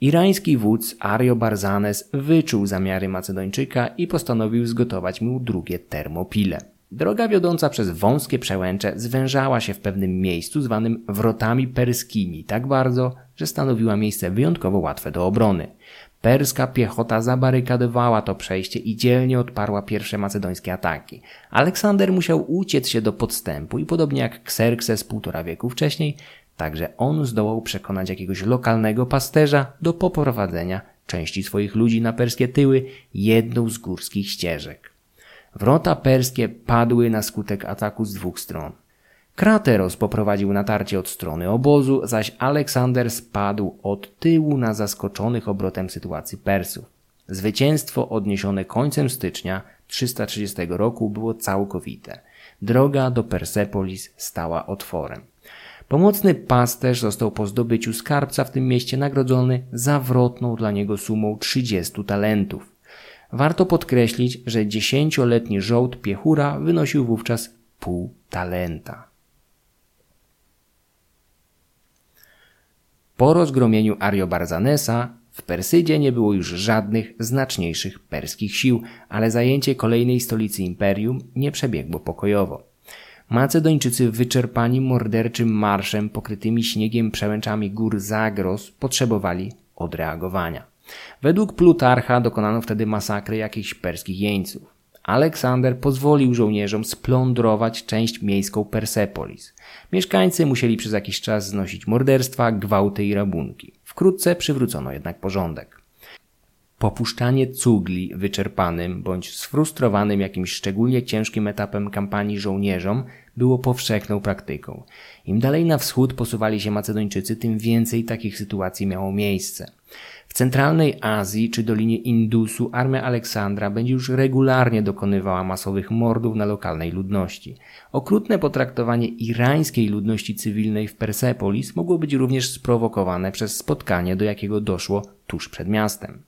Irański wódz Ario Barzanes wyczuł zamiary Macedończyka i postanowił zgotować mu drugie termopile. Droga wiodąca przez wąskie przełęcze zwężała się w pewnym miejscu zwanym wrotami perskimi tak bardzo, że stanowiła miejsce wyjątkowo łatwe do obrony. Perska piechota zabarykadowała to przejście i dzielnie odparła pierwsze macedońskie ataki. Aleksander musiał uciec się do podstępu i podobnie jak Xerxes półtora wieku wcześniej, także on zdołał przekonać jakiegoś lokalnego pasterza do poprowadzenia części swoich ludzi na perskie tyły jedną z górskich ścieżek. Wrota perskie padły na skutek ataku z dwóch stron. Krateros poprowadził natarcie od strony obozu, zaś Aleksander spadł od tyłu na zaskoczonych obrotem sytuacji Persów. Zwycięstwo odniesione końcem stycznia 330 roku było całkowite. Droga do Persepolis stała otworem. Pomocny pasterz został po zdobyciu skarbca w tym mieście nagrodzony zawrotną dla niego sumą 30 talentów. Warto podkreślić, że dziesięcioletni żołd piechura wynosił wówczas pół talenta. Po rozgromieniu Ariobarzanesa w Persydzie nie było już żadnych znaczniejszych perskich sił, ale zajęcie kolejnej stolicy imperium nie przebiegło pokojowo. Macedończycy wyczerpani morderczym marszem pokrytymi śniegiem przełęczami gór Zagros potrzebowali odreagowania. Według Plutarcha dokonano wtedy masakry jakichś perskich jeńców. Aleksander pozwolił żołnierzom splądrować część miejską Persepolis. Mieszkańcy musieli przez jakiś czas znosić morderstwa, gwałty i rabunki. Wkrótce przywrócono jednak porządek. Popuszczanie cugli wyczerpanym bądź sfrustrowanym jakimś szczególnie ciężkim etapem kampanii żołnierzom było powszechną praktyką. Im dalej na wschód posuwali się Macedończycy, tym więcej takich sytuacji miało miejsce. Centralnej Azji czy Dolinie Indusu armia Aleksandra będzie już regularnie dokonywała masowych mordów na lokalnej ludności. Okrutne potraktowanie irańskiej ludności cywilnej w Persepolis mogło być również sprowokowane przez spotkanie, do jakiego doszło tuż przed miastem.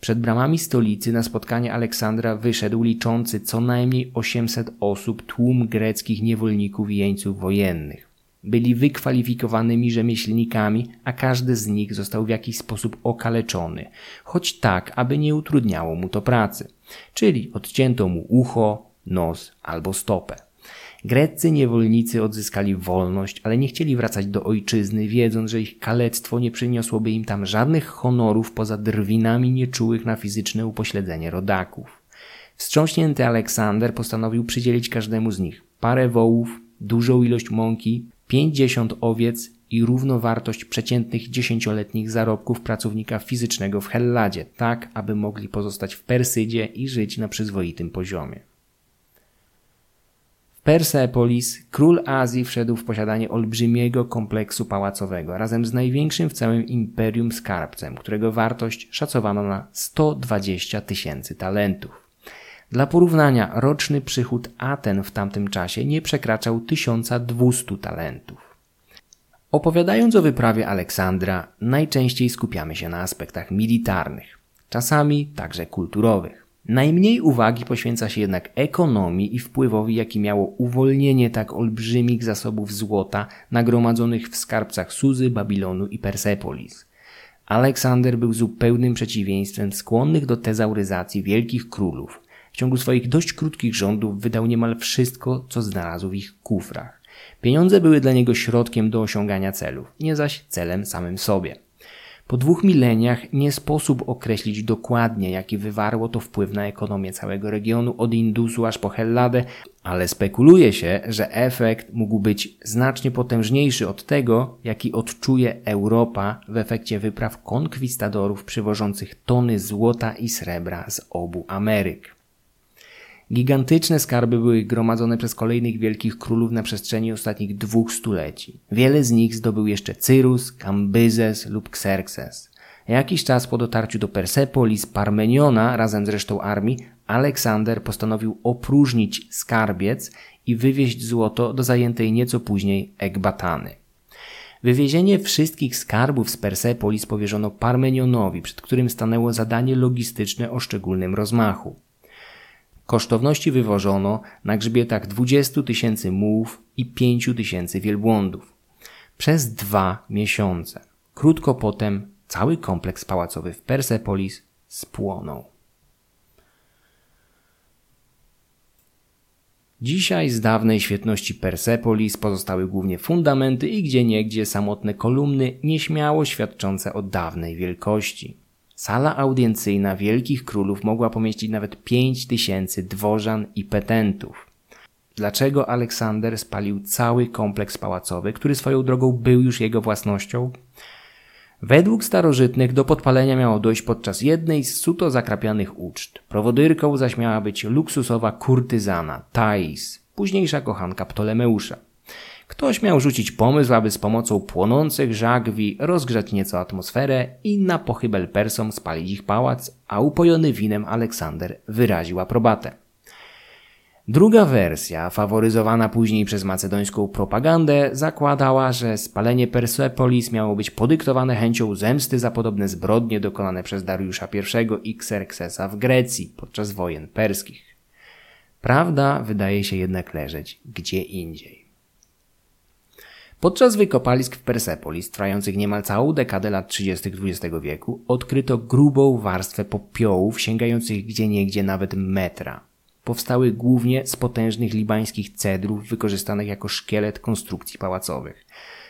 Przed bramami stolicy na spotkanie Aleksandra wyszedł liczący co najmniej 800 osób tłum greckich niewolników i jeńców wojennych. Byli wykwalifikowanymi rzemieślnikami, a każdy z nich został w jakiś sposób okaleczony, choć tak, aby nie utrudniało mu to pracy. Czyli odcięto mu ucho, nos albo stopę. Greccy niewolnicy odzyskali wolność, ale nie chcieli wracać do ojczyzny, wiedząc, że ich kalectwo nie przyniosłoby im tam żadnych honorów poza drwinami nieczułych na fizyczne upośledzenie rodaków. Wstrząśnięty Aleksander postanowił przydzielić każdemu z nich parę wołów, dużą ilość mąki, pięćdziesiąt owiec i równowartość przeciętnych dziesięcioletnich zarobków pracownika fizycznego w Helladzie, tak aby mogli pozostać w Persydzie i żyć na przyzwoitym poziomie. W Persepolis król Azji wszedł w posiadanie olbrzymiego kompleksu pałacowego razem z największym w całym imperium skarbcem, którego wartość szacowano na 120 tysięcy talentów. Dla porównania roczny przychód Aten w tamtym czasie nie przekraczał 1200 talentów. Opowiadając o wyprawie Aleksandra, najczęściej skupiamy się na aspektach militarnych, czasami także kulturowych. Najmniej uwagi poświęca się jednak ekonomii i wpływowi, jaki miało uwolnienie tak olbrzymich zasobów złota nagromadzonych w skarbcach Suzy, Babilonu i Persepolis. Aleksander był zupełnym przeciwieństwem skłonnych do tezauryzacji wielkich królów. W ciągu swoich dość krótkich rządów wydał niemal wszystko, co znalazł w ich kufrach. Pieniądze były dla niego środkiem do osiągania celów, nie zaś celem samym sobie. Po dwóch mileniach nie sposób określić dokładnie, jaki wywarło to wpływ na ekonomię całego regionu od Indusu aż po Helladę, ale spekuluje się, że efekt mógł być znacznie potężniejszy od tego, jaki odczuje Europa w efekcie wypraw konkwistadorów przywożących tony złota i srebra z obu Ameryk. Gigantyczne skarby były gromadzone przez kolejnych wielkich królów na przestrzeni ostatnich dwóch stuleci. Wiele z nich zdobył jeszcze Cyrus, Kambyzes lub Xerxes. Jakiś czas po dotarciu do Persepolis Parmeniona razem z resztą armii Aleksander postanowił opróżnić skarbiec i wywieźć złoto do zajętej nieco później Ekbatany. Wywiezienie wszystkich skarbów z Persepolis powierzono Parmenionowi, przed którym stanęło zadanie logistyczne o szczególnym rozmachu. Kosztowności wywożono na grzbietach 20 tysięcy mułów i 5 tysięcy wielbłądów. Przez dwa miesiące. Krótko potem cały kompleks pałacowy w Persepolis spłonął. Dzisiaj z dawnej świetności Persepolis pozostały głównie fundamenty i gdzieniegdzie samotne kolumny nieśmiało świadczące o dawnej wielkości. Sala audiencyjna wielkich królów mogła pomieścić nawet pięć tysięcy dworzan i petentów. Dlaczego Aleksander spalił cały kompleks pałacowy, który swoją drogą był już jego własnością? Według starożytnych do podpalenia miało dojść podczas jednej z suto zakrapianych uczt. Prowodyrką zaś miała być luksusowa kurtyzana, Thais, późniejsza kochanka Ptolemeusza. Ktoś miał rzucić pomysł, aby z pomocą płonących żagwi rozgrzać nieco atmosferę i na pochybel Persom spalić ich pałac, a upojony winem Aleksander wyraził aprobatę. Druga wersja, faworyzowana później przez macedońską propagandę, zakładała, że spalenie Persepolis miało być podyktowane chęcią zemsty za podobne zbrodnie dokonane przez Dariusza I i Xerxesa w Grecji podczas wojen perskich. Prawda wydaje się jednak leżeć gdzie indziej. Podczas wykopalisk w Persepolis, trwających niemal całą dekadę lat 30. XX wieku, odkryto grubą warstwę popiołów sięgających gdzieniegdzie nawet metra. Powstały głównie z potężnych libańskich cedrów wykorzystanych jako szkielet konstrukcji pałacowych.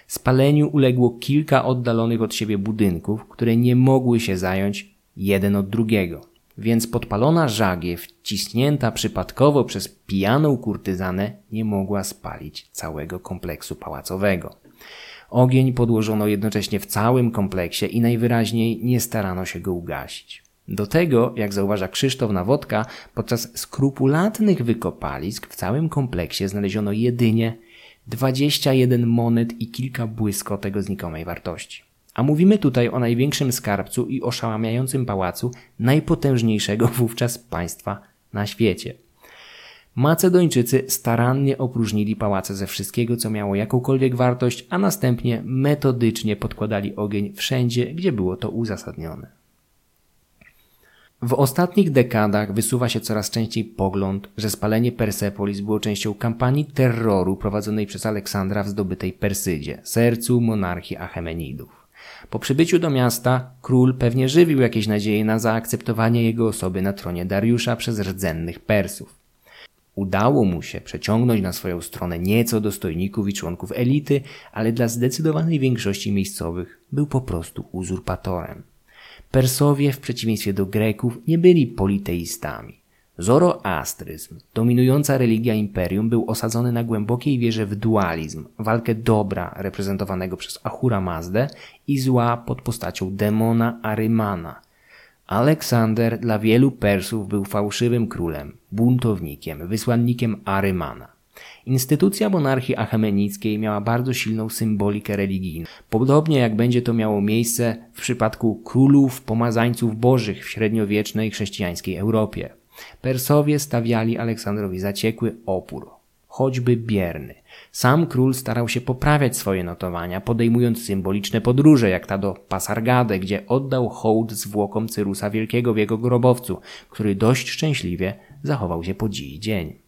Spaleniu uległo kilka oddalonych od siebie budynków, które nie mogły się zająć jeden od drugiego więc podpalona żagiew, ciśnięta przypadkowo przez pijaną kurtyzanę, nie mogła spalić całego kompleksu pałacowego. Ogień podłożono jednocześnie w całym kompleksie i najwyraźniej nie starano się go ugasić. Do tego, jak zauważa Krzysztof Nawodka, podczas skrupulatnych wykopalisk w całym kompleksie znaleziono jedynie 21 monet i kilka błyskotek o znikomej wartości. A mówimy tutaj o największym skarbcu i oszałamiającym pałacu najpotężniejszego wówczas państwa na świecie. Macedończycy starannie opróżnili pałace ze wszystkiego, co miało jakąkolwiek wartość, a następnie metodycznie podkładali ogień wszędzie, gdzie było to uzasadnione. W ostatnich dekadach wysuwa się coraz częściej pogląd, że spalenie Persepolis było częścią kampanii terroru prowadzonej przez Aleksandra w zdobytej Persydzie, sercu monarchii Achemenidów. Po przybyciu do miasta król pewnie żywił jakieś nadzieje na zaakceptowanie jego osoby na tronie Dariusza przez rdzennych Persów. Udało mu się przeciągnąć na swoją stronę nieco dostojników i członków elity, ale dla zdecydowanej większości miejscowych był po prostu uzurpatorem. Persowie, w przeciwieństwie do Greków, nie byli politeistami. Zoroastryzm, dominująca religia imperium, był osadzony na głębokiej wierze w dualizm, walkę dobra reprezentowanego przez Ahura Mazdę i zła pod postacią demona Arymana. Aleksander dla wielu Persów był fałszywym królem, buntownikiem, wysłannikiem Arymana. Instytucja monarchii achemenickiej miała bardzo silną symbolikę religijną, podobnie jak będzie to miało miejsce w przypadku królów pomazańców bożych w średniowiecznej chrześcijańskiej Europie. Persowie stawiali Aleksandrowi zaciekły opór, choćby bierny. Sam król starał się poprawiać swoje notowania, podejmując symboliczne podróże, jak ta do Pasargade, gdzie oddał hołd zwłokom Cyrusa Wielkiego w jego grobowcu, który dość szczęśliwie zachował się po dziś dzień.